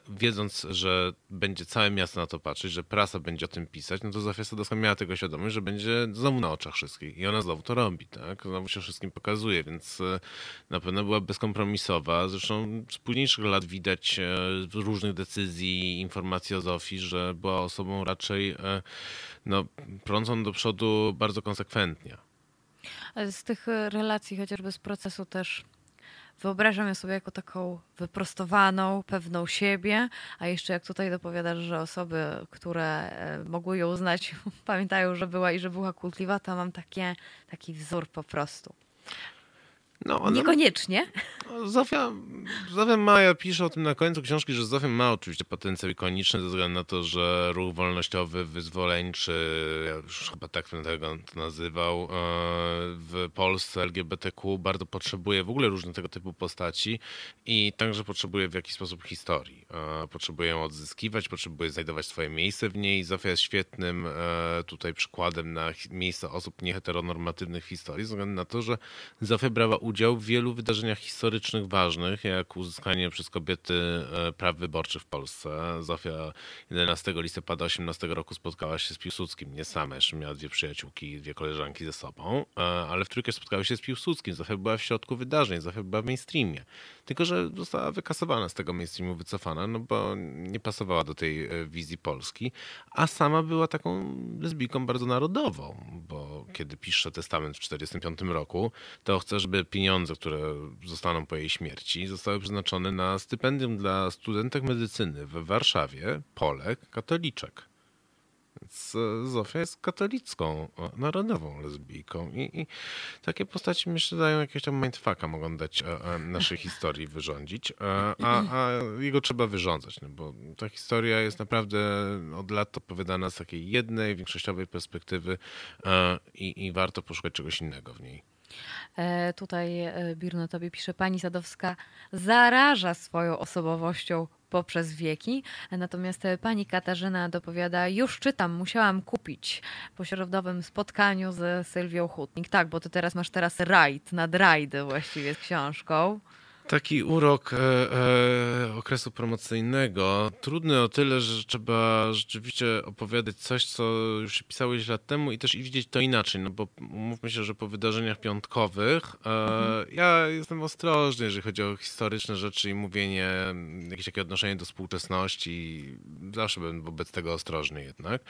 N: wiedząc, że będzie całe miasto na to patrzeć, że prasa będzie o tym pisać, no to Zofia Sadowska miała tego świadomość, że będzie znowu na oczach wszystkich i ona znowu to robi, tak? Znowu się wszystkim pokazuje, więc e, na pewno była bezkompromisowa. Zresztą z późniejszych lat widać e, różnych decyzji, informacji o Zofii, że była osobą raczej e, no, prącą do przodu bardzo konsekwentnie.
B: Z tych e, relacji, chociażby z procesu też wyobrażam ją sobie jako taką wyprostowaną, pewną siebie, a jeszcze jak tutaj dopowiadasz, że osoby, które e, mogły ją znać, pamiętają, że była i że była kłótliwa, to mam takie, taki wzór po prostu.
N: No, ona-
B: Niekoniecznie.
N: No, Zofia, Zofia Maja pisze o tym na końcu książki, że Zofia ma oczywiście potencjał ikoniczny ze względu na to, że ruch wolnościowy, wyzwoleńczy, ja już chyba tak bym tego to nazywał, e, w Polsce LGBTQ bardzo potrzebuje w ogóle różnych tego typu postaci i także potrzebuje w jakiś sposób historii. E, Potrzebuje ją odzyskiwać, potrzebuje znajdować swoje miejsce w niej. Zofia jest świetnym e, tutaj przykładem na miejsce osób nieheteronormatywnych w historii, ze względu na to, że Zofia brała udział w wielu wydarzeniach historycznych ważnych, jak uzyskanie przez kobiety e, praw wyborczych w Polsce. Zofia 11 listopada 18 roku spotkała się z Piłsudskim, nie sama, jeszcze miała dwie przyjaciółki, dwie koleżanki ze sobą, e, ale w trójkę spotkały się z Piłsudskim. Zofia była w środku wydarzeń, Zofia była w mainstreamie. Tylko, że została wykasowana z tego mainstreamu, wycofana, no bo nie pasowała do tej e, wizji Polski, a sama była taką lesbijką bardzo narodową, bo kiedy pisze testament w 1945 roku, to chce, żeby pieniądze, które zostaną po jej śmierci, zostały przeznaczone na stypendium dla studentek medycyny w Warszawie, Polek, katoliczek. Więc e, Zofia jest katolicką, narodową lesbijką i, i takie postaci myślę dają jakiegoś tam mindfucka, mogą dać e, e, naszej historii wyrządzić, a, a jego trzeba wyrządzać, no bo ta historia jest naprawdę od lat opowiadana z takiej jednej, większościowej perspektywy i, i warto poszukać czegoś innego w niej.
B: E, tutaj e, Birno tobie pisze, pani Sadowska zaraża swoją osobowością poprzez wieki, natomiast e, pani Katarzyna dopowiada, już czytam, musiałam kupić po środowym spotkaniu z Sylwią Hutnik. Tak, bo ty teraz masz teraz rajd, nad rajdy właściwie z książką.
N: Taki urok e, e, okresu promocyjnego. Trudny o tyle, że trzeba rzeczywiście opowiadać coś, co już się pisało ileś lat temu i też i widzieć to inaczej, no bo mówmy się, że po wydarzeniach piątkowych e, ja jestem ostrożny, jeżeli chodzi o historyczne rzeczy i mówienie, jakieś takie odnoszenie do współczesności. Zawsze będę wobec tego ostrożny jednak.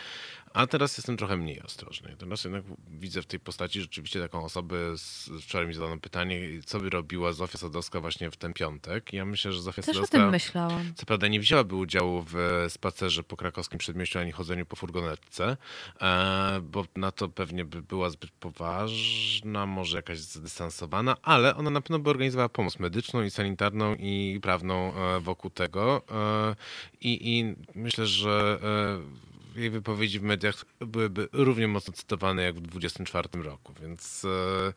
N: A teraz jestem trochę mniej ostrożny. Teraz jednak widzę w tej postaci rzeczywiście taką osobę, z, wczoraj mi zadano pytanie, co by robiła Zofia Sadowska właśnie w ten piątek. Ja myślę, że Zofia
B: Też o
N: Sadowska...
B: tym myślałam.
N: Co prawda nie wzięłaby udziału w spacerze po krakowskim przedmieściu ani chodzeniu po furgonetce, e, bo na to pewnie by była zbyt poważna, może jakaś zdystansowana, ale ona na pewno by organizowała pomoc medyczną i sanitarną i prawną e, wokół tego. E, I, I myślę, że e, jej wypowiedzi w mediach byłyby równie mocno cytowane jak w 24 roku, więc e,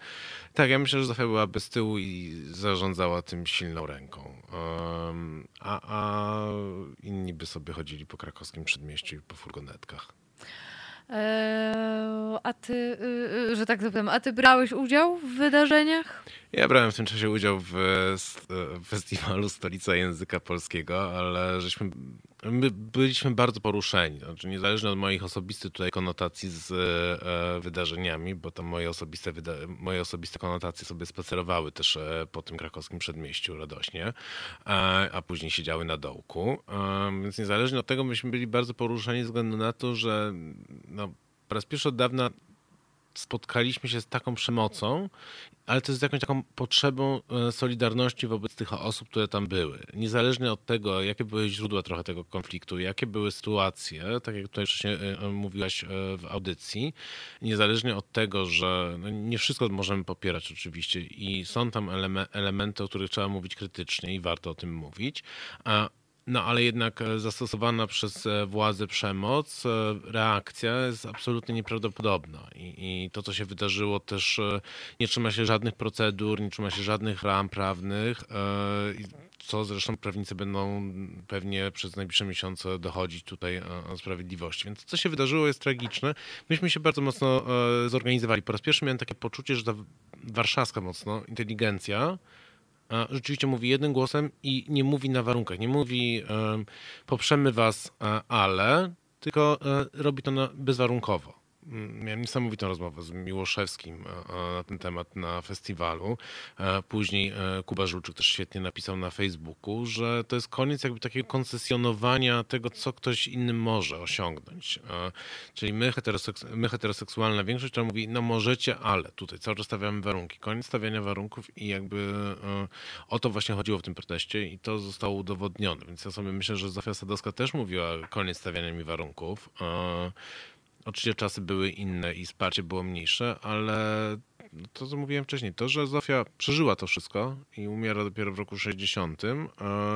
N: tak, ja myślę, że Zofia byłaby z tyłu i zarządzała tym silną ręką. A, a inni by sobie chodzili po krakowskim przedmieściu i po furgonetkach.
B: Eee, a ty, y, y, że tak powiem, a ty brałeś udział w wydarzeniach?
N: Ja brałem w tym czasie udział w w festiwalu Stolica Języka Polskiego, ale żeśmy, my byliśmy bardzo poruszeni. Znaczy, niezależnie od moich osobistych tutaj konotacji z e, wydarzeniami, bo tam moje osobiste, moje osobiste konotacje sobie spacerowały też e, po tym krakowskim przedmieściu radośnie, a, a później siedziały na dołku. E, więc niezależnie od tego myśmy byli bardzo poruszeni ze względu na to, że no, po raz pierwszy od dawna spotkaliśmy się z taką przemocą, ale to jest jakąś taką potrzebą e, solidarności wobec tych osób, które tam były. Niezależnie od tego, jakie były źródła trochę tego konfliktu, jakie były sytuacje, tak jak tutaj wcześniej e, e, mówiłaś w audycji, niezależnie od tego, że no nie wszystko możemy popierać oczywiście i są tam eleme- elementy, o których trzeba mówić krytycznie i warto o tym mówić, a no ale jednak e, zastosowana przez e, władze przemoc, e, reakcja jest absolutnie nieprawdopodobna. I, I to, co się wydarzyło, też nie trzyma się żadnych procedur, nie trzyma się żadnych ram prawnych, co zresztą prawnicy będą pewnie przez najbliższe miesiące dochodzić tutaj o sprawiedliwości. Więc to, co się wydarzyło, jest tragiczne. Myśmy się bardzo mocno zorganizowali. Po raz pierwszy miałem takie poczucie, że ta warszawska mocno inteligencja rzeczywiście mówi jednym głosem i nie mówi na warunkach. Nie mówi em, poprzemy was, ale tylko e, robi to bezwarunkowo. Mm, Miałem niesamowitą rozmowę z Miłoszewskim e, e, na ten temat na festiwalu. E, Później Kuba Żulczyk też świetnie napisał na Facebooku, że to jest koniec jakby takiego koncesjonowania tego, co ktoś inny może osiągnąć. Czyli my, heteroseks- my heteroseksualna większość, która mówi, no możecie, ale tutaj cały czas stawiamy warunki. Koniec stawiania warunków i jakby o to właśnie chodziło w tym proteście i to zostało udowodnione. Więc ja sobie myślę, że Zofia Sadowska też mówiła koniec stawiania mi warunków. Oczywiście czasy były inne i wsparcie było mniejsze, ale to, co mówiłem wcześniej, to, że Zofia przeżyła to wszystko i umiera dopiero w roku 60, e,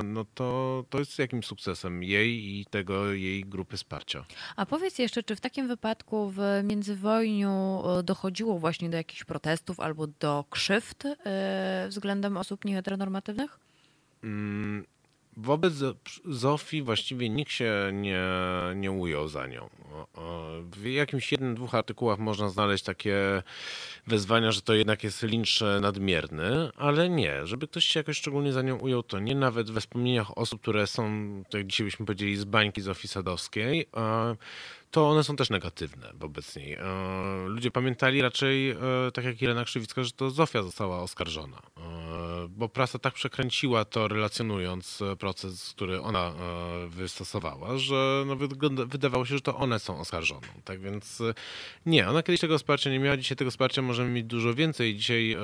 N: no to, to jest jakimś sukcesem jej i tego jej grupy wsparcia.
B: A powiedz jeszcze, czy w takim wypadku w międzywojniu e, dochodziło właśnie do jakichś protestów albo do krzywd e, względem osób nieheteronormatywnych?
N: Mm, Wobec Zo- Zofii właściwie nikt się nie, nie ujął za nią. W jakimś jednym, dwóch artykułach można znaleźć takie wezwania, że to jednak jest lincz nadmierny, ale nie, żeby ktoś się jakoś szczególnie za nią ujął, to nie nawet we wspomnieniach osób, które są, tak jak dzisiaj byśmy powiedzieli, z bańki Zofii Sadowskiej, e, to one są też negatywne wobec niej. E, Ludzie pamiętali raczej, e, tak jak Irena Krzywicka, że to Zofia została oskarżona, E, bo prasa tak przekręciła to, relacjonując proces, który ona wystosowała, że no wydawało się, że to one są oskarżoną. Tak więc nie, ona kiedyś tego wsparcia nie miała, dzisiaj tego wsparcia możemy mieć dużo więcej. Dzisiaj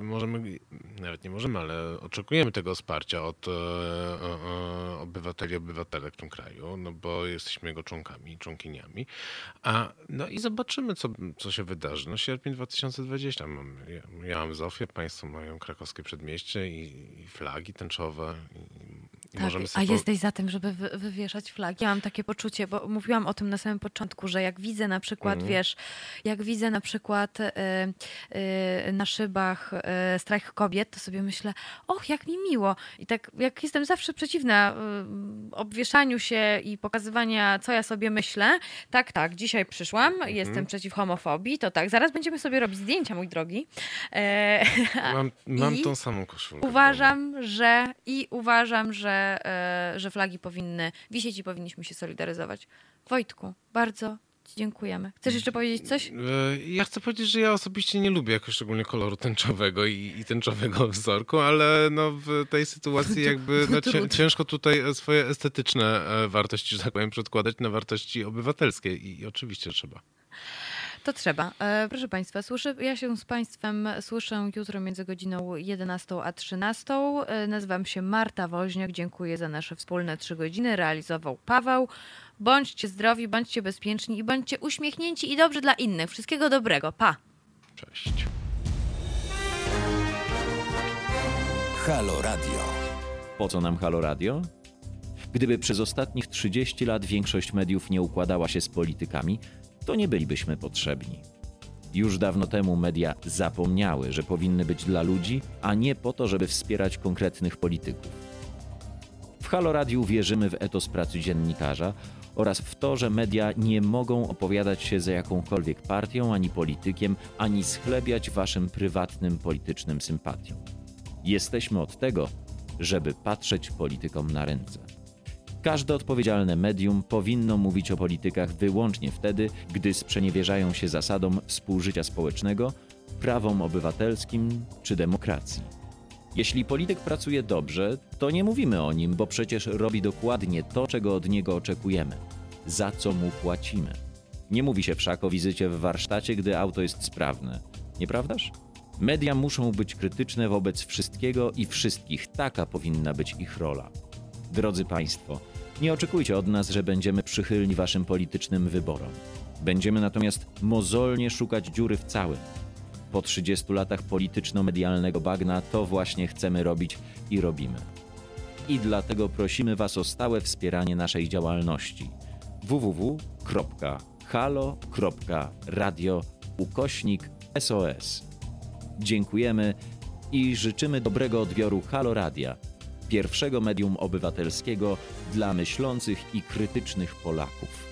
N: możemy, nawet nie możemy, ale oczekujemy tego wsparcia od obywateli, obywatelek w tym kraju, no bo jesteśmy jego członkami, A, no i zobaczymy, co, co się wydarzy. No sierpień 2020 mamy. Ja, ja mam Zofię, państwo mają krakowskie przedmieście i, i flagi tęczowe. I
B: Tak, a jesteś za tym, żeby wy, wywieszać flagi? Ja mam takie poczucie, bo mówiłam o tym na samym początku, że jak widzę na przykład,
N: Mhm.
B: wiesz, jak widzę na przykład y, y, na szybach y, strajk kobiet, to sobie myślę, och, jak mi miło. I tak jak jestem zawsze przeciwna y, obwieszaniu się i pokazywania, co ja sobie myślę, tak, tak, dzisiaj przyszłam, jestem przeciw homofobii, to tak, zaraz będziemy sobie robić zdjęcia, mój drogi. E,
N: Mam, mam tą samą koszulkę.
B: Uważam, że i uważam, że, e, że flagi powinny wisieć i powinniśmy się solidaryzować. Wojtku, bardzo Ci dziękujemy. Chcesz jeszcze powiedzieć coś?
N: E, Ja chcę powiedzieć, że ja osobiście nie lubię jakoś szczególnie koloru tęczowego i, i tęczowego wzorku, ale no w tej sytuacji jakby no, ciężko tutaj swoje estetyczne e, wartości, że tak powiem, przedkładać na wartości obywatelskie i, i oczywiście trzeba.
B: To trzeba. E, proszę Państwa, słyszę, ja się z Państwem słyszę jutro między godziną 11 a 13. E, nazywam się Marta Woźniak. Dziękuję za nasze wspólne trzy godziny. Realizował Paweł. Bądźcie zdrowi, bądźcie bezpieczni i bądźcie uśmiechnięci i dobrzy dla innych. Wszystkiego dobrego. Pa!
N: Cześć.
C: Halo Radio.
R: Po co nam Halo Radio? Gdyby przez ostatnich 30 lat większość mediów nie układała się z politykami, to nie bylibyśmy potrzebni. Już dawno temu media zapomniały, że powinny być dla ludzi, a nie po to, żeby wspierać konkretnych polityków. W Halo Radiu wierzymy w etos pracy dziennikarza oraz w to, że media nie mogą opowiadać się za jakąkolwiek partią ani politykiem, ani schlebiać waszym prywatnym politycznym sympatiom. Jesteśmy od tego, żeby patrzeć politykom na ręce. Każde odpowiedzialne medium powinno mówić o politykach wyłącznie wtedy, gdy sprzeniewierzają się zasadom współżycia społecznego, prawom obywatelskim czy demokracji. Jeśli polityk pracuje dobrze, to nie mówimy o nim, bo przecież robi dokładnie to, czego od niego oczekujemy, za co mu płacimy. Nie mówi się wszak o wizycie w warsztacie, gdy auto jest sprawne. Nieprawdaż? Media muszą być krytyczne wobec wszystkiego i wszystkich. Taka powinna być ich rola. Drodzy Państwo, nie oczekujcie od nas, że będziemy przychylni Waszym politycznym wyborom. Będziemy natomiast mozolnie szukać dziury w całym. Po 30 latach polityczno-medialnego bagna to właśnie chcemy robić i robimy. I dlatego prosimy Was o stałe wspieranie naszej działalności www.halo.radio ukośnik SOS. Dziękujemy i życzymy dobrego odbioru Halo Radia, pierwszego medium obywatelskiego dla myślących i krytycznych Polaków.